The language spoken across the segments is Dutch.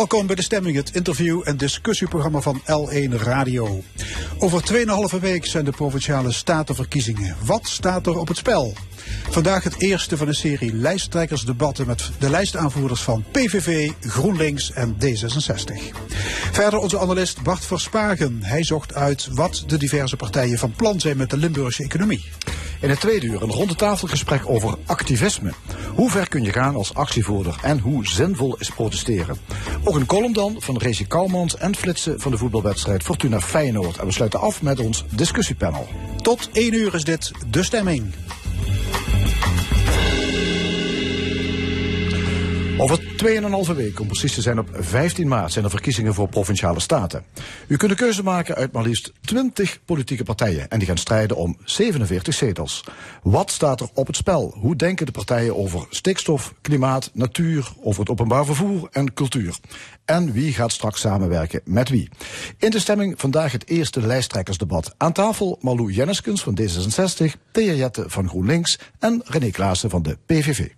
Welkom bij De Stemming, het interview- en discussieprogramma van L1 Radio. Over 2,5 week zijn de provinciale statenverkiezingen. Wat staat er op het spel? Vandaag het eerste van een serie lijsttrekkersdebatten met de lijstaanvoerders van PVV, GroenLinks en D66. Verder onze analist Bart Verspagen. Hij zocht uit wat de diverse partijen van plan zijn met de Limburgse economie. In het tweede uur een ronde tafelgesprek over activisme. Hoe ver kun je gaan als actievoerder en hoe zinvol is protesteren? Ook een column dan van Rezi Kouwmans en flitsen van de voetbalwedstrijd Fortuna Feyenoord. En we sluiten af met ons discussiepanel. Tot 1 uur is dit De Stemming. Over 2,5 week, om precies te zijn op 15 maart, zijn er verkiezingen voor provinciale staten. U kunt een keuze maken uit maar liefst 20 politieke partijen. En die gaan strijden om 47 zetels. Wat staat er op het spel? Hoe denken de partijen over stikstof, klimaat, natuur, over het openbaar vervoer en cultuur? En wie gaat straks samenwerken met wie? In de stemming vandaag het eerste lijsttrekkersdebat. Aan tafel Malou Jenneskens van D66, Thea Jette van GroenLinks en René Klaassen van de PVV.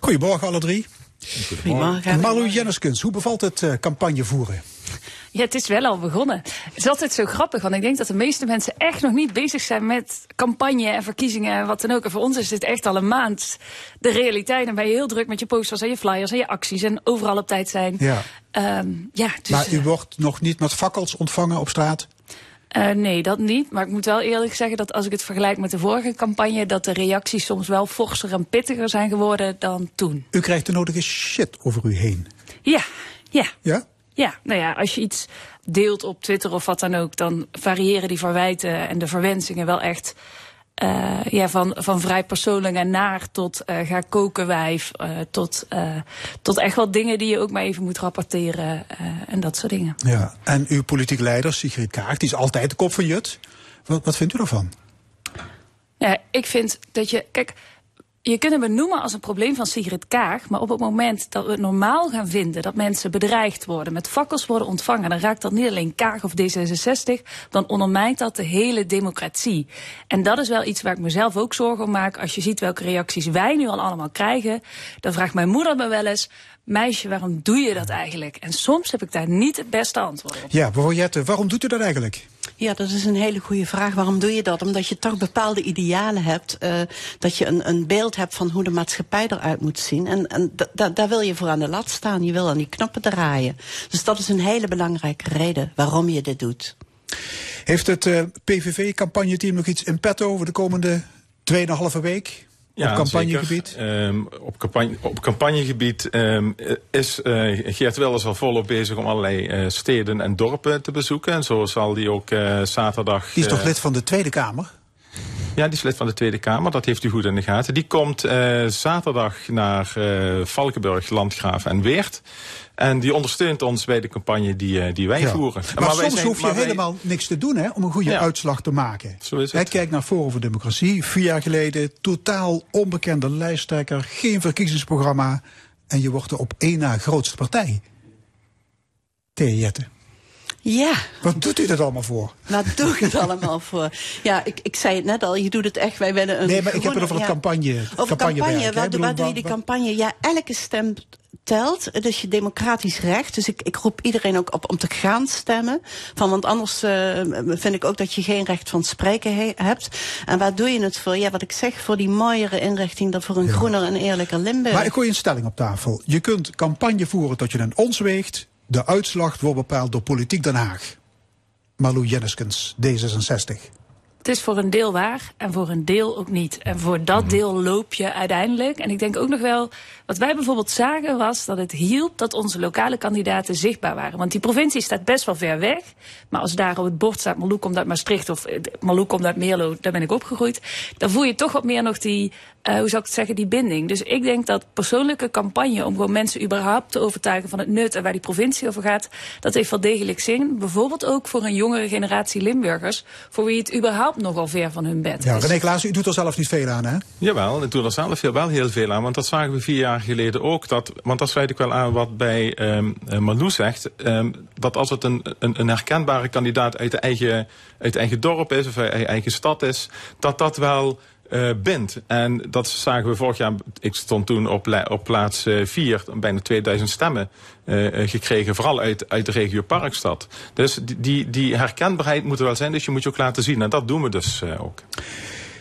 Goedemorgen alle drie. Goedemorgen. Malou Jenneskens, hoe bevalt het eh, campagne voeren? Ja, het is wel al begonnen. Het is altijd zo grappig, want ik denk dat de meeste mensen echt nog niet bezig zijn met campagne en verkiezingen en wat dan ook. En voor ons is dit echt al een maand de realiteit. Dan ben je heel druk met je posters en je flyers en je acties en overal op tijd zijn. Ja. Ehm, ja dus, Maar u wordt nog niet met fakkels ontvangen op straat? Eh, nee, dat niet. Maar ik moet wel eerlijk zeggen dat als ik het vergelijk met de vorige campagne, dat de reacties soms wel forser en pittiger zijn geworden dan toen. U krijgt de nodige shit over u heen. Ja, ja. Ja? Ja, nou ja, als je iets deelt op Twitter of wat dan ook, dan variëren die verwijten en de verwensingen wel echt. Eh, ja, van, van vrij persoonlijk en naar tot eh, ga koken wijf, eh, tot, tot echt wel dingen die je ook maar even moet rapporteren en dat soort dingen. Ja. En uw politiek leider, Sigrid Kaag, die is altijd de kop van Jut. Wat, wat vindt u daarvan? Ja, ik vind dat je, kijk, je kunt het benoemen als een probleem van Sigrid Kaag, maar op het moment dat we het normaal gaan vinden dat mensen bedreigd worden, met fakkels worden ontvangen, dan raakt dat niet alleen Kaag of D66, dan ondermijnt dat de hele democratie. En dat is wel iets waar ik mezelf ook zorgen om maak. Als je ziet welke reacties wij nu al allemaal krijgen, dan vraagt mijn moeder me wel eens, meisje, waarom doe je dat eigenlijk? En soms heb ik daar niet het beste antwoord op. Ja, Jette, waarom doet u dat eigenlijk? Ja, dat is een hele goede vraag. Waarom doe je dat? Omdat je toch bepaalde idealen hebt. eh, dat je een, een beeld hebt van hoe de maatschappij eruit moet zien. En, en da- da- daar wil je voor aan de lat staan. Je wil aan die knoppen draaien. Dus dat is een hele belangrijke reden waarom je dit doet. Heeft het eh, PVV-campagneteam nog iets in petto over de komende 2,5 week? Op campagnegebied? Ehm, op, campagne, op campagnegebied ehm, is eh, Geert Wilders al volop bezig om allerlei eh, steden en dorpen te bezoeken. En zo zal die ook eh, zaterdag... Die is toch lid van de Tweede Kamer? Ja, die is lid van de Tweede Kamer. Dat heeft u goed in de gaten. Die komt zaterdag naar Valkenburg, Landgraaf en Weert. En die ondersteunt ons bij de campagne die, eh, die wij Ja. voeren. Maar, soms zijn- hoef je maar wij- helemaal niks te doen hè, om een goede Ja. uitslag te maken. Zo is het. Hij kijkt naar Forum voor Democratie, vier jaar geleden, totaal onbekende lijsttrekker, geen verkiezingsprogramma. En je wordt de op één na grootste partij. Thea Jette, Ja, wat doet u dat allemaal voor? wat doe ik het allemaal voor? Ja, ik, ik zei het net al, je doet het echt. Wij willen een Nee, maar ik heb het over het ja. campagne. Over campagne, bedoel, waar doe je die wat- campagne? Ja, elke stem telt. Dus je democratisch recht. Dus ik, ik roep iedereen ook op om te gaan stemmen. Van, want anders eh, vind ik ook dat je geen recht van spreken he- hebt. En waar doe je het voor? Ja, wat ik zeg, voor die mooiere inrichting, dan voor een groener en eerlijker Limburg. Maar ik gooi een stelling op tafel. Je kunt campagne voeren tot je een ons weegt. De uitslag wordt bepaald door Politiek Den Haag. Malou Jenneskens, D66. Het is voor een deel waar en voor een deel ook niet. En voor dat Mhm. deel loop je uiteindelijk. En ik denk ook nog wel, wat wij bijvoorbeeld zagen was dat het hielp dat onze lokale kandidaten zichtbaar waren. Want die provincie staat best wel ver weg. Maar als daar op het bord staat Malouk komt uit Maastricht of eh, Malouk komt uit Meerlo, daar ben ik opgegroeid. Dan voel je toch wat meer nog die, eh, hoe zou ik het zeggen, die binding. Dus ik denk dat persoonlijke campagne om gewoon mensen überhaupt te overtuigen van het nut en waar die provincie over gaat, dat heeft wel degelijk zin. Bijvoorbeeld ook voor een jongere generatie Limburgers, voor wie het überhaupt nogal ver van hun bed Ja, is. René Klaassen, u doet er zelf niet veel aan, hè? Jawel, ik doe er zelf wel heel veel aan. Want dat zagen we vier jaar geleden ook. Dat, want dat sluit ik wel aan wat bij eh, Malou zegt. ehm, dat als het een, een, een herkenbare kandidaat uit, de eigen, uit eigen dorp is of uit eigen stad is, dat dat wel eh bindt. En dat zagen we vorig jaar. Ik stond toen op, op plaats 4, bijna 2000 stemmen eh, eh, gekregen. Vooral uit, uit de regio Parkstad. Dus die, die, die herkenbaarheid moet er wel zijn. Dus je moet je ook laten zien. En dat doen we dus eh, ook.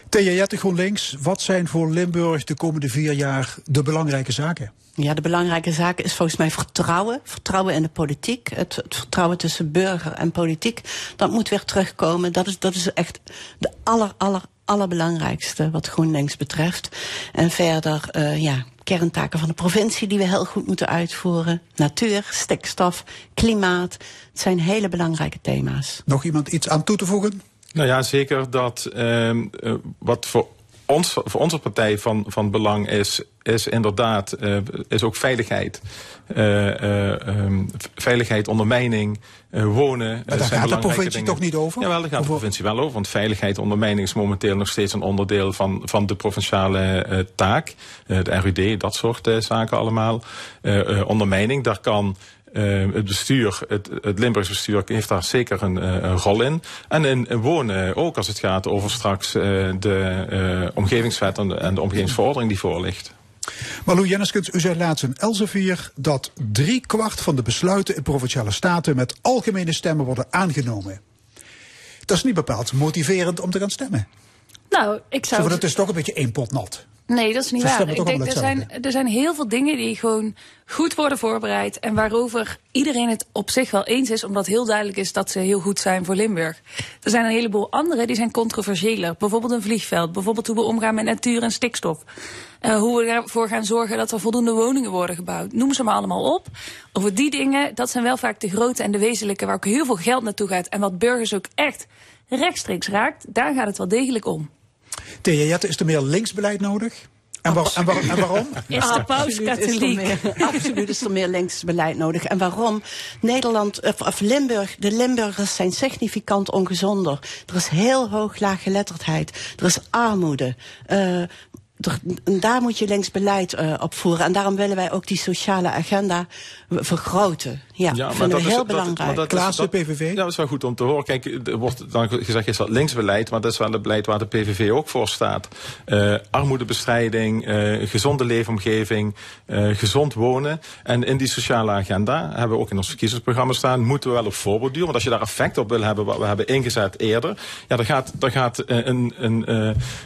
Thea Jette GroenLinks, wat zijn voor Limburg de komende vier jaar de belangrijke zaken? Ja, de belangrijke zaak is volgens mij vertrouwen. Vertrouwen in de politiek. Het, het vertrouwen tussen burger en politiek. Dat moet weer terugkomen. Dat is, dat is echt de aller, aller, allerbelangrijkste wat GroenLinks betreft. En verder, eh, ja, kerntaken van de provincie die we heel goed moeten uitvoeren. Natuur, stikstof, klimaat. Het zijn hele belangrijke thema's. Nog iemand iets aan toe te voegen? Nou ja, zeker dat ehm, eh, wat voor ons, voor onze partij van, van belang is, is inderdaad eh, is ook veiligheid. Eh, eh, ehm, veiligheid, ondermijning, wonen. Maar daar gaat de provincie toch niet over? Jawel, daar gaat de provincie wel over. Want veiligheid, ondermijning is momenteel nog steeds een onderdeel van, van de provinciale taak. De RUD, dat soort zaken allemaal. Ondermijning, daar kan eh, het bestuur, het, het Limburgs bestuur, heeft daar zeker een, eh, een rol in. En in, in wonen ook als het gaat over straks eh, de eh, omgevingswet en de, en de omgevingsverordening die voor ligt. Malou Jenneskens, u zei laatst in Elsevier dat drie kwart van de besluiten in provinciale staten met algemene stemmen worden aangenomen. Dat is niet bepaald motiverend om te gaan stemmen. Nou, ik Zo zou. het is toch een beetje één pot nat. Nee, dat is niet waar. Ik denk er zijn, er zijn heel veel dingen die gewoon goed worden voorbereid. En waarover iedereen het op zich wel eens is, omdat heel duidelijk is dat ze heel goed zijn voor Limburg. Er zijn een heleboel andere die zijn controversiëler. Bijvoorbeeld een vliegveld, bijvoorbeeld hoe we omgaan met natuur en stikstof. Eh, hoe we ervoor gaan zorgen dat er voldoende woningen worden gebouwd. Noem ze maar allemaal op. Over die dingen, dat zijn wel vaak de grote en de wezenlijke waar ook heel veel geld naartoe gaat. En wat burgers ook echt rechtstreeks raakt, daar gaat het wel degelijk om. Thea Jette, is er meer linksbeleid nodig? En, waar- en, waar- en waarom? Is de paus er katholiek? meer- absoluut is er meer linksbeleid nodig. En waarom? Nederland, of, of Limburg, de Limburgers zijn significant ongezonder. Er is heel hoog laaggeletterdheid. Er is armoede. Eh, er- daar moet je linksbeleid eh op voeren. En daarom willen wij ook die sociale agenda vergroten. Ja, Ja, vinden we heel dat- belangrijk. maar dat is- Klaassen, dat- PVV? Ja, dat is wel goed om te horen. Kijk, er wordt dan gezegd, is dat linksbeleid, maar dat is wel het beleid waar de PVV ook voor staat. Eh, armoedebestrijding, eh, gezonde leefomgeving, eh, gezond wonen. En in die sociale agenda hebben we ook in ons verkiezingsprogramma staan, moeten we wel op voorbeeld duwen. Want als je daar effect op wil hebben, wat we hebben ingezet eerder, ja, daar gaat, daar gaat een, een, eh,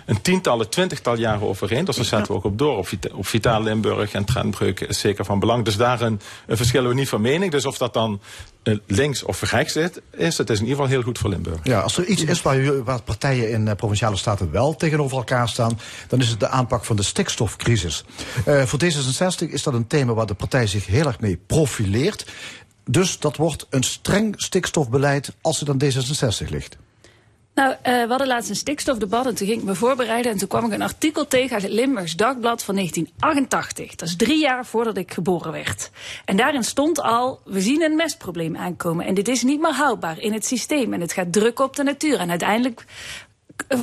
een tiental, een twintigtal jaren overheen. Dus daar zetten we ook op door. Op, Vita- op Vitaal Limburg en Trendbreuk is zeker van belang. Dus daarin eh, verschillen we niet van mening. Dus of dat dan eh, links of rechts is, het is in ieder geval heel goed voor Limburg. Ja, als er iets is waar partijen in eh, provinciale staten wel tegenover elkaar staan, dan is het de aanpak van de stikstofcrisis. Eh, voor D66 is dat een thema waar de partij zich heel erg mee profileert. Dus dat wordt een streng stikstofbeleid als het aan D66 ligt. Nou, eh, we hadden laatst een stikstofdebat en toen ging ik me voorbereiden. En toen kwam ik een artikel tegen uit het Limburgs Dagblad van 1988. Dat is drie jaar voordat ik geboren werd. En daarin stond al, we zien een mestprobleem aankomen. En dit is niet meer houdbaar in het systeem. En het gaat druk op de natuur. En uiteindelijk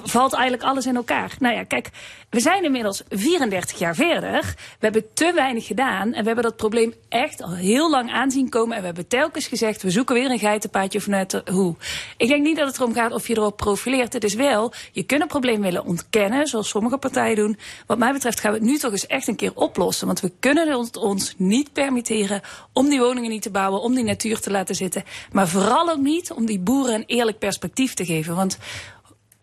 valt eigenlijk alles in elkaar. Nou ja, kijk, we zijn inmiddels 34 jaar verder. We hebben te weinig gedaan. En we hebben dat probleem echt al heel lang aanzien komen. En we hebben telkens gezegd, we zoeken weer een geitenpaadje vanuit de hoe. Ik denk niet dat het erom gaat of je erop profileert. Het is wel, je kunt een probleem willen ontkennen, zoals sommige partijen doen. Wat mij betreft gaan we het nu toch eens echt een keer oplossen. Want we kunnen het ons niet permitteren om die woningen niet te bouwen, om die natuur te laten zitten. Maar vooral ook niet om die boeren een eerlijk perspectief te geven. Want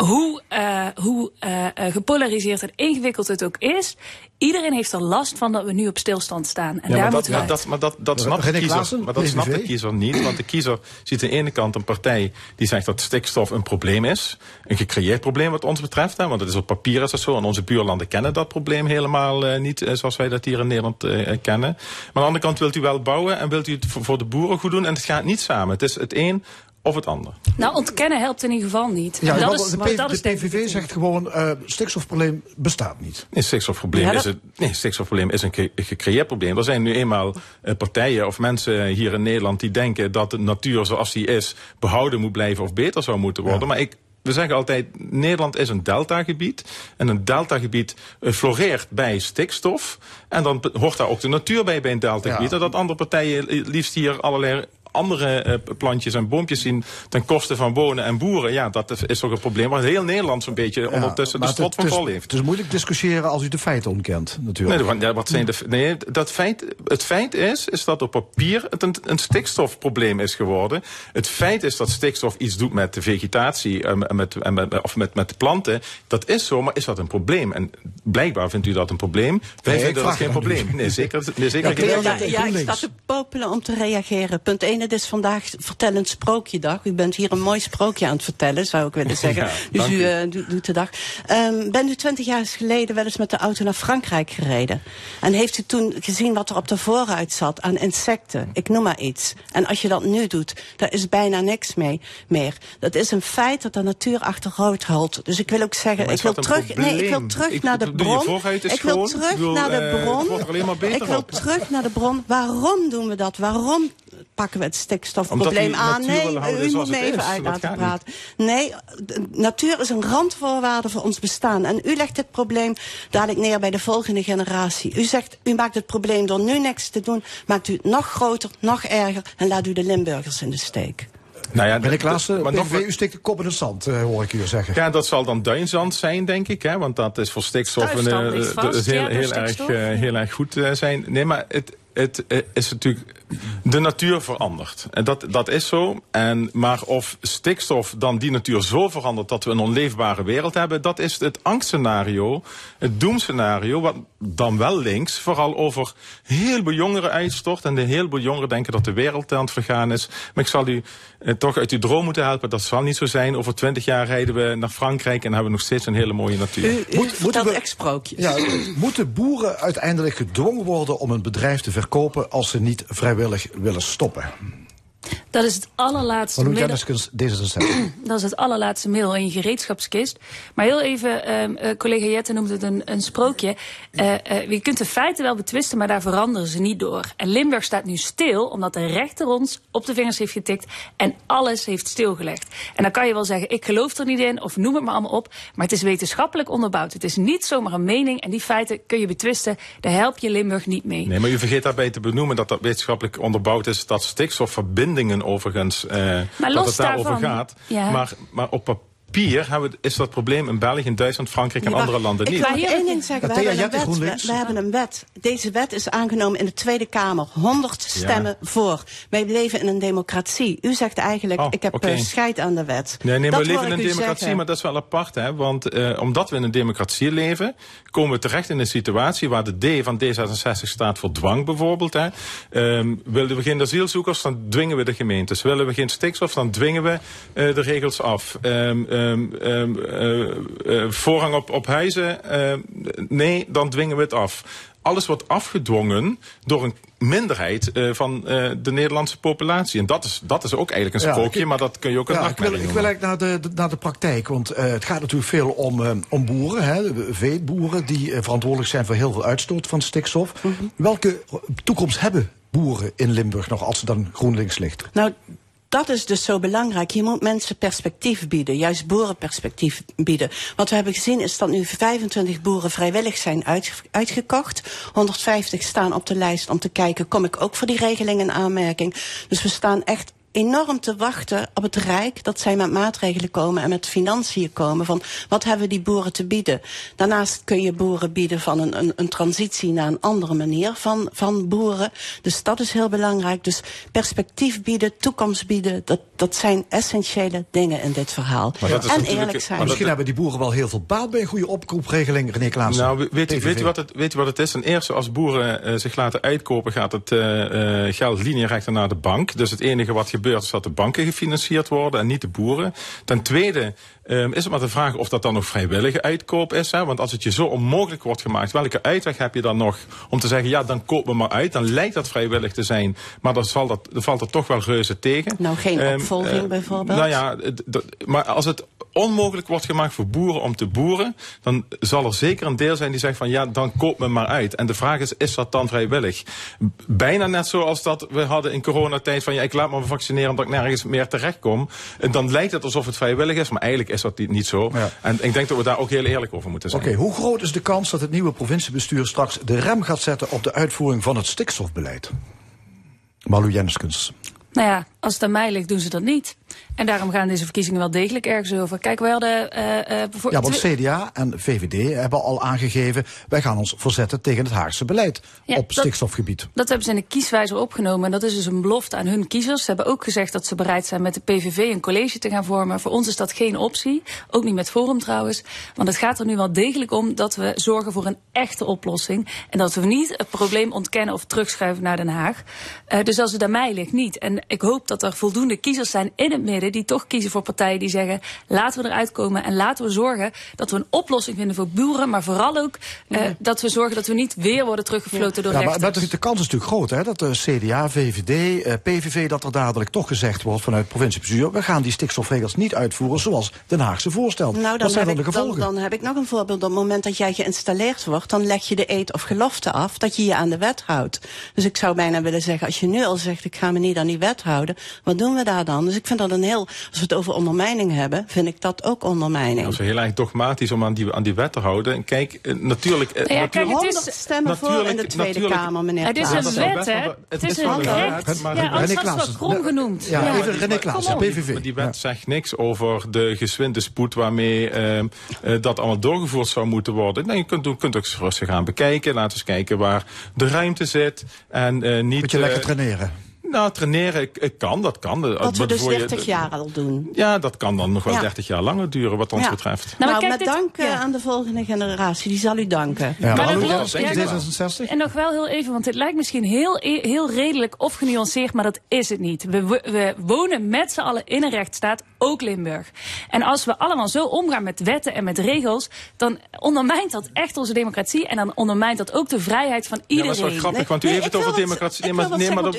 hoe, uh, hoe uh, gepolariseerd en ingewikkeld het ook is, iedereen heeft er last van dat we nu op stilstand staan. En ja, daar maar moeten dat, dat, maar dat, dat snapt de kiezer, maar dat snapt de kiezer niet. Want de kiezer ziet aan de ene kant een partij die zegt dat stikstof een probleem is. Een gecreëerd probleem wat ons betreft. Hè, want het is op papier is dat zo. En onze buurlanden kennen dat probleem helemaal uh, niet zoals wij dat hier in Nederland kennen. Maar aan de andere kant wilt u wel bouwen en wilt u het voor de boeren goed doen. En het gaat niet samen. Het is het een of het ander. Nou, ontkennen helpt in ieder geval niet. Ja, dat is, is, de, PV, dat is de PVV zegt gewoon, uh, stikstofprobleem bestaat niet. Nee, stikstofprobleem, ja, dat... is, het, nee, stikstofprobleem is een gecreëerd probleem. Er zijn nu eenmaal uh, partijen of mensen hier in Nederland die denken dat de natuur zoals die is behouden moet blijven of beter zou moeten worden. Ja. Maar ik we zeggen altijd, Nederland is een deltagebied. En een deltagebied uh, floreert bij stikstof. En dan hoort daar ook de natuur bij, bij een deltagebied. Ja. En dat andere partijen liefst hier allerlei andere uh, plantjes en boompjes zien ten koste van wonen en boeren. Ja, dat is toch een probleem waar heel Nederland zo'n beetje ja, ondertussen de strot van vol heeft. Het is moeilijk discussiëren als u de feiten ontkent, natuurlijk. Nee, ja, wat zijn de, nee dat feit, het feit is, is dat op papier het een, een stikstofprobleem is geworden. Het feit is dat stikstof iets doet met de vegetatie uh, met, met, of met, met de planten. Dat is zo, maar is dat een probleem? En blijkbaar vindt u dat een probleem. Wij nee, vinden dat geen probleem. Nee, zeker, nee, zeker ja, geen Ja, ik sta te popelen om te reageren. Punt 1, het is vandaag vertellend sprookjedag. U bent hier een mooi sprookje aan het vertellen, zou ik willen zeggen. Ja, dus u uh, doet, doet de dag. Um, bent u twintig jaar geleden wel eens met de auto naar Frankrijk gereden? En heeft u toen gezien wat er op de vooruit zat aan insecten? Ik noem maar iets. En als je dat nu doet, daar is bijna niks mee meer. Dat is een feit dat de natuur achter rood. Dus ik wil ook zeggen, ja, ik wil terug, nee, ik wil terug ik, naar de bron. Ik wil terug bedoel, naar de uh, bron. ik wil op. terug naar de bron. Waarom doen we dat? Waarom pakken we het stikstofprobleem aan. Nee, u moet me even uit laten praten. Nee, natuur is een randvoorwaarde voor ons bestaan. En u legt dit probleem dadelijk neer bij de volgende generatie. U zegt, u maakt het probleem door nu niks te doen, maakt u het nog groter, nog erger en laat u de Limburgers in de steek. Nou ja, Meneer Klaassen, maar nog, u steekt de kop in het zand, uh, hoor ik u zeggen. Ja, dat zal dan duinzand zijn, denk ik. Hè, want dat is voor stikstof een, vast, heel, ja, heel, erg, uh, heel erg goed zijn. Nee, maar het, het is natuurlijk de natuur verandert. En dat, dat is zo. En, maar of stikstof dan die natuur zo verandert dat we een onleefbare wereld hebben, dat is het angstscenario, het doemscenario, wat dan wel links vooral over heel veel jongeren uitstort. En de heel veel jongeren denken dat de wereld aan het vergaan is. Maar ik zal u eh, toch uit uw droom moeten helpen. Dat zal niet zo zijn. Over twintig jaar rijden we naar Frankrijk en hebben we nog steeds een hele mooie natuur. U, u Moet, moeten we sprookjes. Ja, moeten boeren uiteindelijk gedwongen worden om een bedrijf te verkopen als ze niet vrijwillig willen stoppen? Dat is het allerlaatste middel. dat is het allerlaatste middel in je gereedschapskist. Maar heel even, uh, collega Jette noemt het een, een sprookje. Uh, uh, je kunt de feiten wel betwisten, maar daar veranderen ze niet door. En Limburg staat nu stil, omdat de rechter ons op de vingers heeft getikt en alles heeft stilgelegd. En dan kan je wel zeggen, ik geloof er niet in, of noem het maar allemaal op. Maar het is wetenschappelijk onderbouwd. Het is niet zomaar een mening en die feiten kun je betwisten. Daar help je Limburg niet mee. Nee, maar u vergeet daarbij te benoemen dat dat wetenschappelijk onderbouwd is, dat stikstofverbindingen overigens, uh, maar dat het daarover gaat. Ja. Maar, maar op papier hebben we, is dat probleem in België, in Duitsland, Frankrijk en Ja, andere landen ik niet. wil nog één ding zeggen. We Thea hebben, een wet, we, hebben een wet. Deze wet is aangenomen in de Tweede Kamer. 100 stemmen voor. Wij leven in een democratie. U zegt eigenlijk, Oh, ik heb eh, scheid aan de wet. Nee, nee, Dat we leven in ik een democratie, zeggen. maar dat is wel apart, hè? Want eh, omdat we in een democratie leven, komen we terecht in een situatie waar de D van D66 staat voor dwang, bijvoorbeeld. Hè? Ehm, willen we geen asielzoekers, dan dwingen we de gemeentes. Willen we geen stikstof, dan dwingen we eh, de regels af. Ehm, ehm, ehm, eh, eh, voorrang op, op huizen, ehm, nee, dan dwingen we het af. Alles wordt afgedwongen door een minderheid eh, van eh, de Nederlandse populatie. En dat is, dat is ook eigenlijk een Ja, sprookje, ik- maar dat kun je ook een Ja, ik wil, ik wil eigenlijk naar de, de- naar de praktijk. Want eh, het gaat natuurlijk veel om, eh, om boeren, hè, veeboeren, die eh, verantwoordelijk zijn voor heel veel uitstoot van stikstof. Mhm. Welke toekomst hebben boeren in Limburg nog als ze dan GroenLinks ligt? Nou, dat is dus zo belangrijk. Je moet mensen perspectief bieden, juist boerenperspectief bieden. Wat we hebben gezien is dat nu 25 boeren vrijwillig zijn uit, uitgekocht. 150 staan op de lijst om te kijken, kom ik ook voor die regeling in aanmerking. Dus we staan echt enorm te wachten op het Rijk dat zij met maatregelen komen en met financiën komen van wat hebben die boeren te bieden. Daarnaast kun je boeren bieden van een, een, een transitie naar een andere manier van, van boeren. Dus dat is heel belangrijk. Dus perspectief bieden, toekomst bieden, dat, dat zijn essentiële dingen in dit verhaal. En eerlijk zijn. maar Misschien hebben die boeren wel heel veel baat bij een goede oproepregeling, René Klaassen. Nou, weet, weet, PVV. weet, u wat het, weet u wat het is? Ten eerste, als boeren eh, zich laten uitkopen, gaat het eh, eh, geld linierechter naar de bank. Dus het enige wat gebeurt is dat de banken gefinancierd worden en niet de boeren. Ten tweede ehm, is het maar de vraag of dat dan nog vrijwillige uitkoop is. Hè? Want als het je zo onmogelijk wordt gemaakt, welke uitweg heb je dan nog om te zeggen, ja, dan koop me maar uit. Dan lijkt dat vrijwillig te zijn, maar dan, zal dat, dan valt er toch wel reuze tegen. Nou, geen Ehm, opvolging eh, bijvoorbeeld? Nou ja, maar als het onmogelijk wordt gemaakt voor boeren om te boeren, dan zal er zeker een deel zijn die zegt van ja, dan koop me maar uit. En de vraag is, is dat dan vrijwillig? Bijna net zoals dat we hadden in coronatijd van ja, ik laat me vaccineren omdat ik nergens meer terecht kom. En dan lijkt het alsof het vrijwillig is, maar eigenlijk is dat niet zo. Ja. En ik denk dat we daar ook heel eerlijk over moeten zijn. Oké, hoe groot is de kans dat het nieuwe provinciebestuur straks de rem gaat zetten op de uitvoering van het stikstofbeleid? Malu Jenskens. Nou ja, als het aan mij ligt, doen ze dat niet. En daarom gaan deze verkiezingen wel degelijk ergens over. Kijk, wij hadden eh, Ja, want CDA en VVD hebben al aangegeven... wij gaan ons verzetten tegen het Haagse beleid Ja, op dat- stikstofgebied. Dat hebben ze in de kieswijzer opgenomen. En dat is dus een belofte aan hun kiezers. Ze hebben ook gezegd dat ze bereid zijn met de PVV een college te gaan vormen. Voor ons is dat geen optie. Ook niet met Forum trouwens. Want het gaat er nu wel degelijk om dat we zorgen voor een echte oplossing. En dat we niet het probleem ontkennen of terugschuiven naar Den Haag. Eh, dus als het aan mij ligt, niet. En ik hoop dat er voldoende kiezers zijn in het midden die toch kiezen voor partijen die zeggen: laten we eruit komen en laten we zorgen dat we een oplossing vinden voor boeren. Maar vooral ook eh, dat we zorgen dat we niet weer worden teruggefloten door Ja, maar rechters. dat is- de kans is natuurlijk groot hè, dat de CDA, VVD, eh, PVV... dat er dadelijk toch gezegd wordt vanuit het provinciebestuur... we gaan die stikstofregels niet uitvoeren zoals Den Haagse voorstelt. Nou, Wat dan zijn heb, dan de ik, dan, gevolgen? dan heb ik nog een voorbeeld. Op het moment dat jij geïnstalleerd wordt, dan leg je de eed of gelofte af dat je je aan de wet houdt. Dus ik zou bijna willen zeggen, als je nu al zegt, ik ga me niet aan die wet houden, wat doen we daar dan? Dus ik vind dat een heel, als we het over ondermijning hebben, vind ik dat ook ondermijning. Dat is heel erg dogmatisch om aan die, aan die wet te houden. En kijk, eh, natuurlijk... eh, Nou ja, natuurlijk kijk, het is- 100 stemmen voor in de Tweede Kamer, meneer Het is een is wet, hè? Het het is is wel een een recht. wet, maar- Ja, René het wel Klaassen. krom genoemd. Ja, even René Klaassen, op. PVV. Maar die wet Ja. zegt niks over de gezwinde spoed waarmee eh, eh, dat allemaal doorgevoerd zou moeten worden. Nou, je kunt, ook- kunt ook eens rustig gaan bekijken. Laten we eens kijken waar de ruimte zit. En eh, niet. Moet je lekker traineren. Nou, traineren ik, ik kan, dat kan. Wat we dus voor je- 30 jaar al doen. Ja, dat kan dan nog wel Ja. 30 jaar langer duren, wat ons Ja. betreft. Nou, Nou, maar dit- dank eh, ja. aan de volgende generatie, die zal u danken. Ja, Maar dat klopt, Jenskens, ja, D66? En nog wel heel even, want dit lijkt misschien heel, heel redelijk of genuanceerd, maar dat is het niet. We, we wonen met z'n allen in een rechtsstaat, ook Limburg. En als we allemaal zo omgaan met wetten en met regels, dan ondermijnt dat echt onze democratie. En dan ondermijnt dat ook de vrijheid van Ja, maar iedereen. dat is wel grappig, want u nee, heeft het over democratie. Nee, maar, nee, maar, maar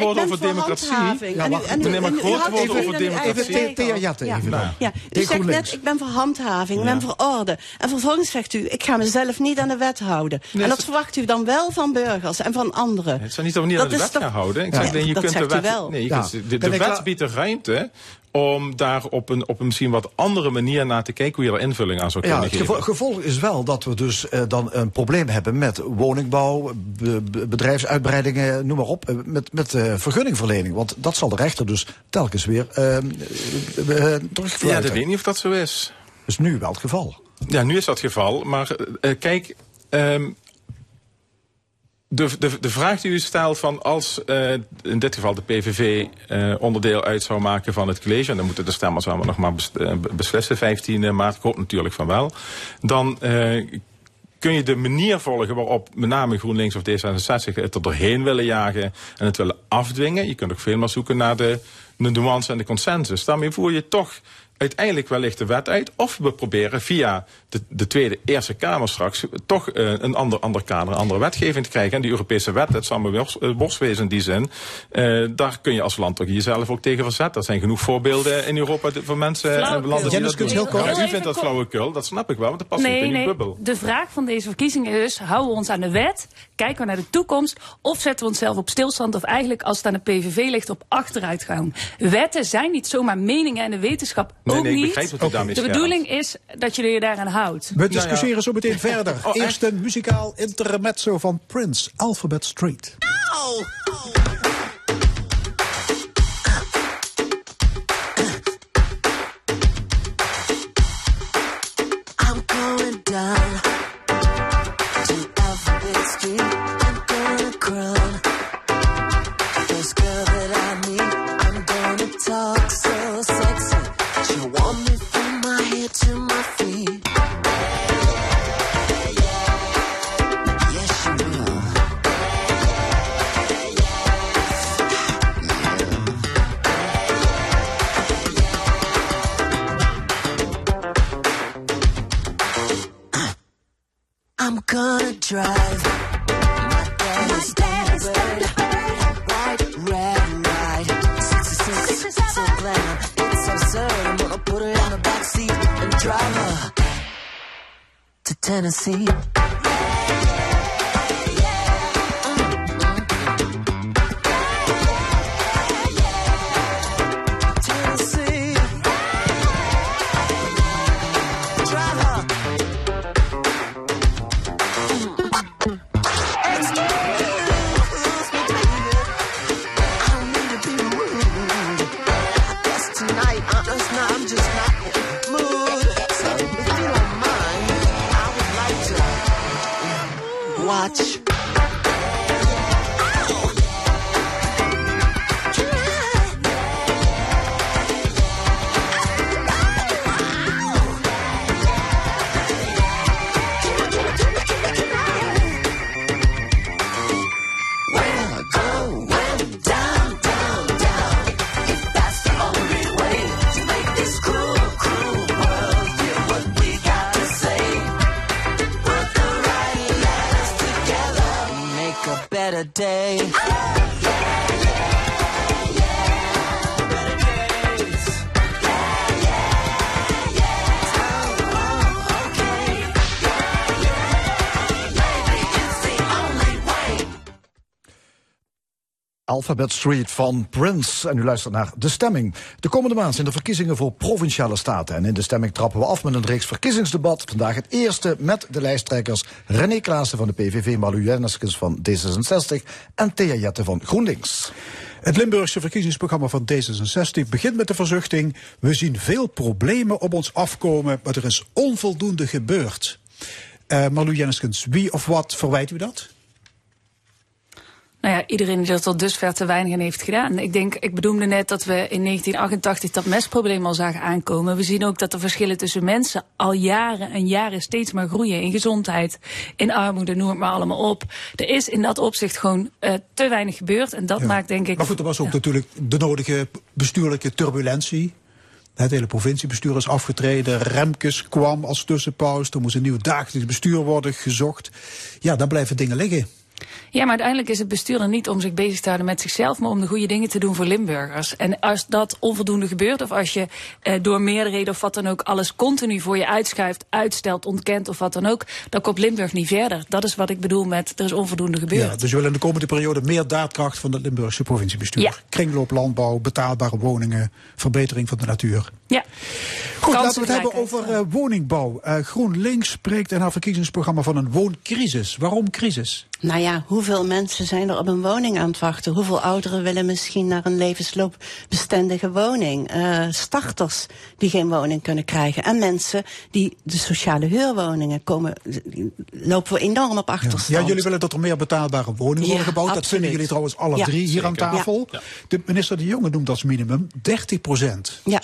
woorden ben over voor democratie. handhaving. Ja, En u- en u- maar grote woorden over democratie. Even Thea regel. Jatte Ja. even dan. Ja, u zegt net, ik ben voor handhaving, ik ben voor orde. En vervolgens zegt u, ik ga mezelf niet aan de wet houden. En dat verwacht u dan wel van burgers en van anderen. Het is niet dat we niet Dat aan de is wet toch- gaan houden. Ik zeg je dat kunt de zegt u wet. Nee, de wet biedt de ruimte om daar op een, op een misschien wat andere manier naar te kijken hoe je er invulling aan zou Ja, kunnen het geven. gevo- gevolg is wel dat we dus eh, dan een probleem hebben met woningbouw, be- be- bedrijfsuitbreidingen, noem maar op, eh, met, met eh, vergunningverlening. Want dat zal de rechter dus telkens weer eh, ja, dat weet niet of dat zo is. Dat is nu wel het geval. Ja, nu is dat het geval. Maar kijk, ehm, de, de, de vraag die u stelt van als eh, in dit geval de PVV eh, onderdeel uit zou maken van het college, en dan moeten de stemmers allemaal nog maar eh, beslissen, 15 maart, ik hoop natuurlijk van wel, dan kun je de manier volgen waarop met name GroenLinks of D66 het er doorheen willen jagen en het willen afdwingen. Je kunt ook veel meer zoeken naar de, de nuance en de consensus. Daarmee voer je toch uiteindelijk wellicht de wet uit. Of we proberen via de, de Tweede Eerste Kamer straks toch eh, een ander, ander kader, een andere wetgeving te krijgen. En die Europese wet, dat zal me worst- eh, in die zin. eh, daar kun je als land ook jezelf ook tegen verzetten. Er zijn genoeg voorbeelden in Europa van mensen en landen die dat doen. u heel kort- Ja, u vindt dat flauwekul, dat snap ik wel, want dat past niet Nee, in die nee. bubbel. De vraag van deze verkiezingen is: houden we ons aan de wet? Kijken we naar de toekomst? Of zetten we onszelf op stilstand? Of eigenlijk, als het aan de PVV ligt, op achteruitgang? Wetten zijn niet zomaar meningen en de wetenschap Nee, ik begrijp wat De bedoeling is dat je je daaraan houdt. We discussiëren zo meteen verder. Oh, Eerst een muzikaal intermezzo van Prince, Alphabet Street. Down. Wanna drive. My daddy's Thunderbird. White, red, white. 66, so glam. It's absurd. I'm gonna put her in the backseat and drive her to. Tennessee. Alphabet Street van Prince. En u luistert naar De Stemming. De komende maand zijn de verkiezingen voor provinciale staten. En in De Stemming trappen we af met een reeks verkiezingsdebat. Vandaag het eerste met de lijsttrekkers René Klaassen van de PVV... Malu Jenneskens van D66 en Thea Jette van GroenLinks. Het Limburgse verkiezingsprogramma van D66 begint met de verzuchting... we zien veel problemen op ons afkomen, maar er is onvoldoende gebeurd. Eh Marlu Jenneskens, wie of wat verwijt u dat? Nou ja, iedereen die er tot dusver te weinig aan heeft gedaan. Ik denk, ik bedoelde net dat we in 1988 dat mestprobleem al zagen aankomen. We zien ook dat de verschillen tussen mensen al jaren en jaren steeds maar groeien. In gezondheid, in armoede, noem het maar allemaal op. Er is in dat opzicht gewoon uh, te weinig gebeurd. En dat Ja. maakt denk ik... Maar goed, er was ook natuurlijk de nodige bestuurlijke turbulentie. Het hele provinciebestuur is afgetreden. Remkes kwam als tussenpaus. Er moest een nieuw dagelijks bestuur worden gezocht. Ja, dan blijven dingen liggen. Ja, maar uiteindelijk is het bestuur er niet om zich bezig te houden met zichzelf, maar om de goede dingen te doen voor Limburgers. En als dat onvoldoende gebeurt, of als je eh, door meerderheden of wat dan ook alles continu voor je uitschuift, uitstelt, ontkent of wat dan ook, dan komt Limburg niet verder. Dat is wat ik bedoel met er is onvoldoende gebeurd. Ja, dus we willen in de komende periode meer daadkracht van het Limburgse provinciebestuur. Ja. Kringloop, landbouw, betaalbare woningen, verbetering van de natuur. Ja. Goed, laten we het hebben over eh, woningbouw. Eh, GroenLinks spreekt in haar verkiezingsprogramma van een wooncrisis. Waarom crisis? Nou ja, hoeveel mensen zijn er op een woning aan het wachten? Hoeveel ouderen willen misschien naar een levensloopbestendige woning? Eh, starters die geen woning kunnen krijgen. En mensen die de sociale huurwoningen komen, lopen we enorm op achterstand. ja, jullie willen dat er meer betaalbare woningen Ja, worden gebouwd. Dat absoluut. vinden jullie trouwens alle Ja. drie hier aan tafel. Ja. De minister De Jonge noemt als minimum 30 procent Ja.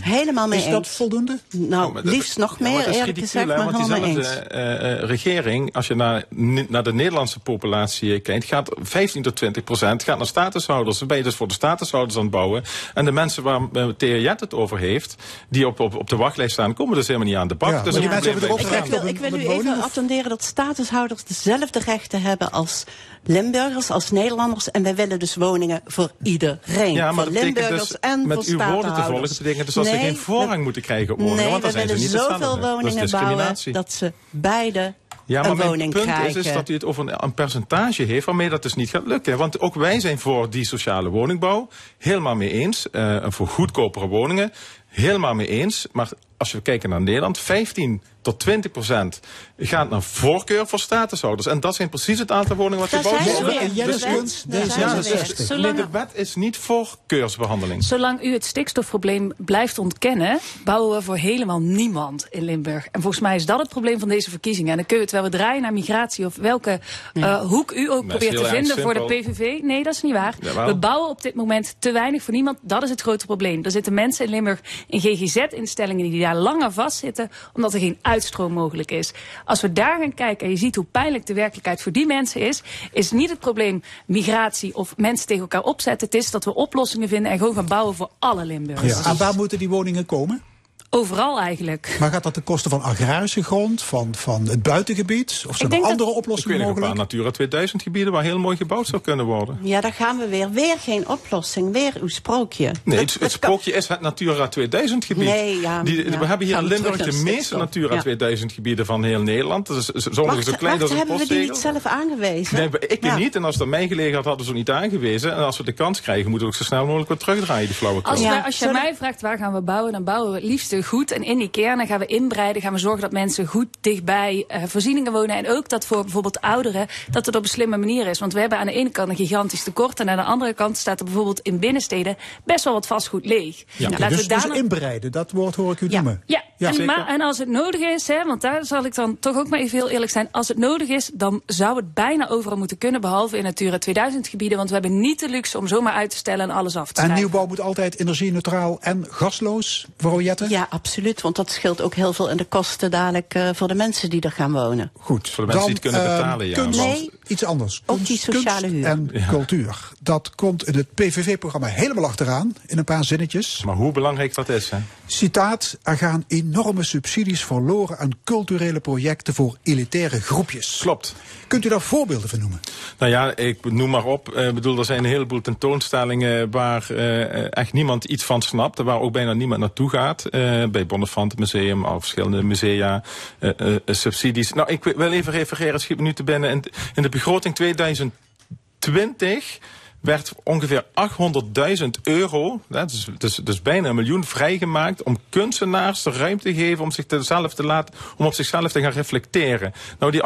Helemaal mee Is dat eens. voldoende? Nou, dat- liefst nog meer, eerlijk gezegd, hè, maar want helemaal mee diezelfde eens. eh, eh, regering, als je naar, naar de Nederlandse populatie kijkt, gaat 15 tot 20 procent gaat naar statushouders. Dan ben je dus voor de statushouders aan het bouwen. En de mensen waar uh, Thea Jet het over heeft, die op, op, op de wachtlijst staan, komen dus helemaal niet aan de bak. Ja, dus mensen hebben Ik, wil, ik wil u even attenderen dat statushouders dezelfde rechten hebben als Limburgers, als Nederlanders. En wij willen dus woningen voor iedereen. Ja, maar voor Limburgers dus, en met voor uw woorden te volgen, betekent dus dat ze geen voorrang we- moeten krijgen op woningen, Nee, want dan we zijn ze willen niet zoveel woningen bouwen discriminatie. dat ze beide Ja, maar mijn punt krijgen. is, is dat u het over een, een percentage heeft waarmee dat dus niet gaat lukken. Want ook wij zijn voor die sociale woningbouw helemaal mee eens. eh, voor goedkopere woningen helemaal mee eens. Maar als we kijken naar Nederland, 15 tot 20 procent gaat naar voorkeur voor statushouders. En dat zijn precies het aantal woningen wat gebouwd wordt. we weer. En Jennis De wet, Kunst, daar zijn Ja, we weer. Zolang- nee, de wet is niet voorkeursbehandeling. Zolang u het stikstofprobleem blijft ontkennen, bouwen we voor helemaal niemand in Limburg. En volgens mij is dat het probleem van deze verkiezingen. En dan kun je het wel draaien naar migratie of welke eh, hoek u ook probeert te vinden voor de. PVV. Nee, dat is niet waar. We bouwen op dit moment te weinig voor niemand. Dat is het grote probleem. Er zitten mensen in Limburg in GGZ-instellingen die daar langer vastzitten, omdat er geen uitstroom mogelijk is. Als we daar gaan kijken en je ziet hoe pijnlijk de werkelijkheid voor die mensen is, is niet het probleem migratie of mensen tegen elkaar opzetten. Het is dat we oplossingen vinden en gewoon gaan bouwen voor alle Limburgers. Ja. En waar moeten die woningen komen? Overal eigenlijk. Maar gaat dat ten koste van agrarische grond, van, van het buitengebied? Of zijn er dat- andere Ik oplossingen weet nog een paar? Natura 2000 gebieden waar heel mooi gebouwd zou kunnen worden. Ja, daar gaan we weer. Weer geen oplossing. Weer uw sprookje. Nee, Dat- het, dat kan- sprookje is het Natura 2000 gebied. Nee, ja, Die, ja. we hebben hier in Limburg de meeste. Natura Ja. 2000 gebieden van heel Nederland. Sommige zo klein als een hebben we die niet zelf aangewezen? Nee, ik Ja. niet. En als het aan mij gelegen had, hadden ze het niet aangewezen. En als we de kans krijgen, moeten we ook zo snel mogelijk wat terugdraaien, die flauwekul. Als, als je mij vraagt waar gaan we bouwen, dan bouwen we het liefst goed en in die kern. Dan gaan we inbreiden, gaan we zorgen dat mensen goed dichtbij eh, voorzieningen wonen. En ook dat voor bijvoorbeeld ouderen, dat het op een slimme manier is. Want we hebben aan de ene kant een gigantisch tekort. En aan de andere kant staat er bijvoorbeeld in binnensteden best wel wat vastgoed leeg. Nou, laten dus, we daar dus nog- inbereiden, dat woord hoor ik u Ja. noemen. Ja, Ja, en, zeker. maar, en als het nodig is, hè, want daar zal ik dan toch ook maar even heel eerlijk zijn. Als het nodig is, dan zou het bijna overal moeten kunnen, behalve in Natura 2000 gebieden. Want we hebben niet de luxe om zomaar uit te stellen en alles af te En schrijven. nieuwbouw moet altijd energie-neutraal en gasloos, mevrouw Jette? Ja, absoluut. Want dat scheelt ook heel veel in de kosten dadelijk eh, voor de mensen die er gaan wonen. Goed. Voor de mensen die het kunnen betalen, ja. Kunst, Nee. iets anders. Ook Kunst- die sociale huur. en cultuur. Dat komt in het PVV-programma helemaal achteraan, in een paar zinnetjes. Maar hoe belangrijk dat is, hè? Citaat, er gaan enorme subsidies verloren aan culturele projecten voor elitaire groepjes. Klopt. Kunt u daar voorbeelden van noemen? Nou ja, ik noem maar op. Ik bedoel, er zijn een heleboel tentoonstellingen waar eh, echt niemand iets van snapt. Waar ook bijna niemand naartoe gaat. Eh, bij Bonnefant Museum, al verschillende musea, eh, eh, subsidies. Nou, ik wil even refereren, schiet me nu te binnen. In, in de begroting 2020 werd ongeveer 800.000 euro, dat is dus, dus bijna een miljoen, vrijgemaakt om kunstenaars de ruimte te geven om, zich te, zelf te laten, om op zichzelf te gaan reflecteren. Nou, die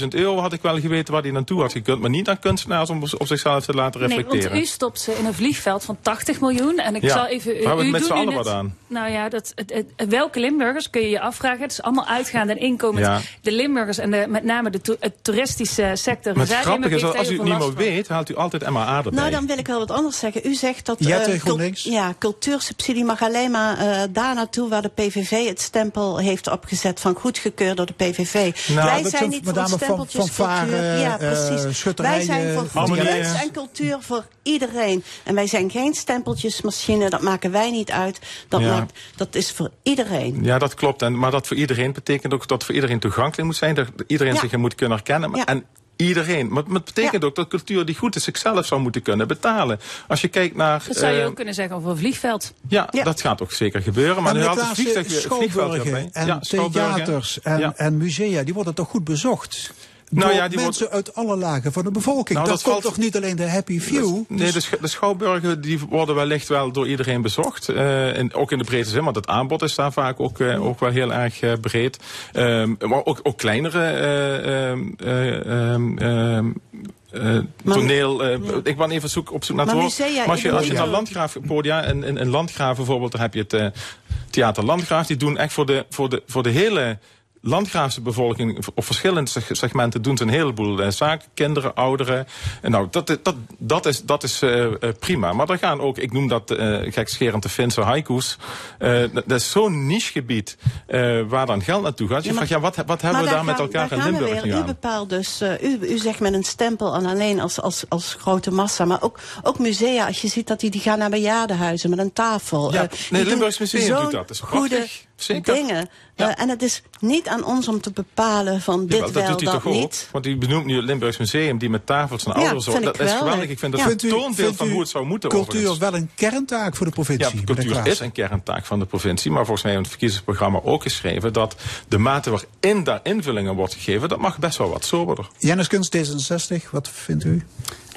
800.000 euro had ik wel geweten waar die naartoe had gekund, maar niet aan kunstenaars om op zichzelf te laten Nee, reflecteren. want u stopt ze in een vliegveld van 80 miljoen. En ik Ja, zal even. hebben we u het met z'n allen wat aan? Nou ja, dat, het, het- welke Limburgers kun je je afvragen? Het is allemaal uitgaande en inkomend. Ja. De Limburgers en de, met name de to- het toeristische sector. maar het grappige is, als u het niet meer weet, haalt u altijd MAA erbij. Nou, dan wil ik wel wat anders zeggen. U zegt dat cul- GroenLinks. ja, cultuursubsidie mag alleen maar eh, daar naartoe waar de PVV het stempel heeft opgezet van goedgekeurd door de PVV. Nou, Wij dat zijn niet voor name van- stempeltjes fanfare, cultuur. Ja, eh, precies. Wij zijn voor kunst en cultuur voor iedereen. En wij zijn geen stempeltjesmachine. Dat maken wij niet uit. Dat, Ja. maakt, dat is voor iedereen. Ja, dat klopt. En, maar dat voor iedereen betekent ook dat voor iedereen toegankelijk moet zijn. Dat iedereen Ja. zich er moet kunnen herkennen. Ja. En iedereen. Maar het betekent Ja. ook dat cultuur die goed is zichzelf zou moeten kunnen betalen. Als je kijkt naar... Dat zou je eh, ook kunnen zeggen over een vliegveld. ja, Ja. dat gaat ook zeker gebeuren. Maar en nu had het vliegtuig, eh, vliegveld en Ja, theaters en, Ja. en musea, die worden toch goed bezocht? Nou Door ja, die mensen uit alle lagen van de bevolking. Nou, dat, dat komt valt- toch niet alleen de happy few? Nee, Dus- de, sch- de schouwburgen die worden wellicht wel door iedereen bezocht. eh, en ook in de brede zin, want het aanbod is daar vaak ook, eh, ook wel heel erg eh, breed. Ehm, maar ook, ook kleinere eh, ehm, eh, ehm, ehm, eh, toneel. eh, Ik ben even zoek, op zoek naar het Maar woord. musea maar als je, als je naar Landgraaf podia en in, in Landgraaf bijvoorbeeld, dan heb je het Theater Landgraaf. Die doen echt voor de, voor de, voor de hele Landgraafse bevolking op verschillende seg- segmenten doen ze een heleboel eh, zaken. Kinderen, ouderen. En nou, dat, dat, dat is, dat is eh, eh, prima. Maar er gaan ook, ik noem dat eh gekscherend de Finse haiku's. Eh, dat is zo'n nichegebied eh waar dan geld naartoe gaat. Je Ja, maar- vraagt, ja, wat, wat hebben we daar met elkaar in Limburg nu U bepaalt dus, u, u zegt met een stempel en alleen als, als, als grote massa. Maar ook, ook musea, als je ziet dat die, die gaan naar bejaardenhuizen met een tafel. Ja, nee, Limburgs Museum doet dat. Dat is prachtig. Zeker. dingen. Ja. Eh, en het is niet aan ons om te bepalen van dit Jawel, dat wel, doet hij dat toch ook? niet. Want u benoemt nu het Limburgs Museum die met tafels en Ja, ouders vind Dat ik is wel, geweldig. Ik vind dat Ja. een Vindt u- toonbeeld van hoe het zou moeten Cultuur overigens. wel een kerntaak voor de provincie. Ja, cultuur is een kerntaak van de provincie. Maar volgens mij in het verkiezingsprogramma ook geschreven... dat de mate waarin daar invullingen wordt gegeven... dat mag best wel wat soberder. Jennis Kunst, D66, wat vindt u?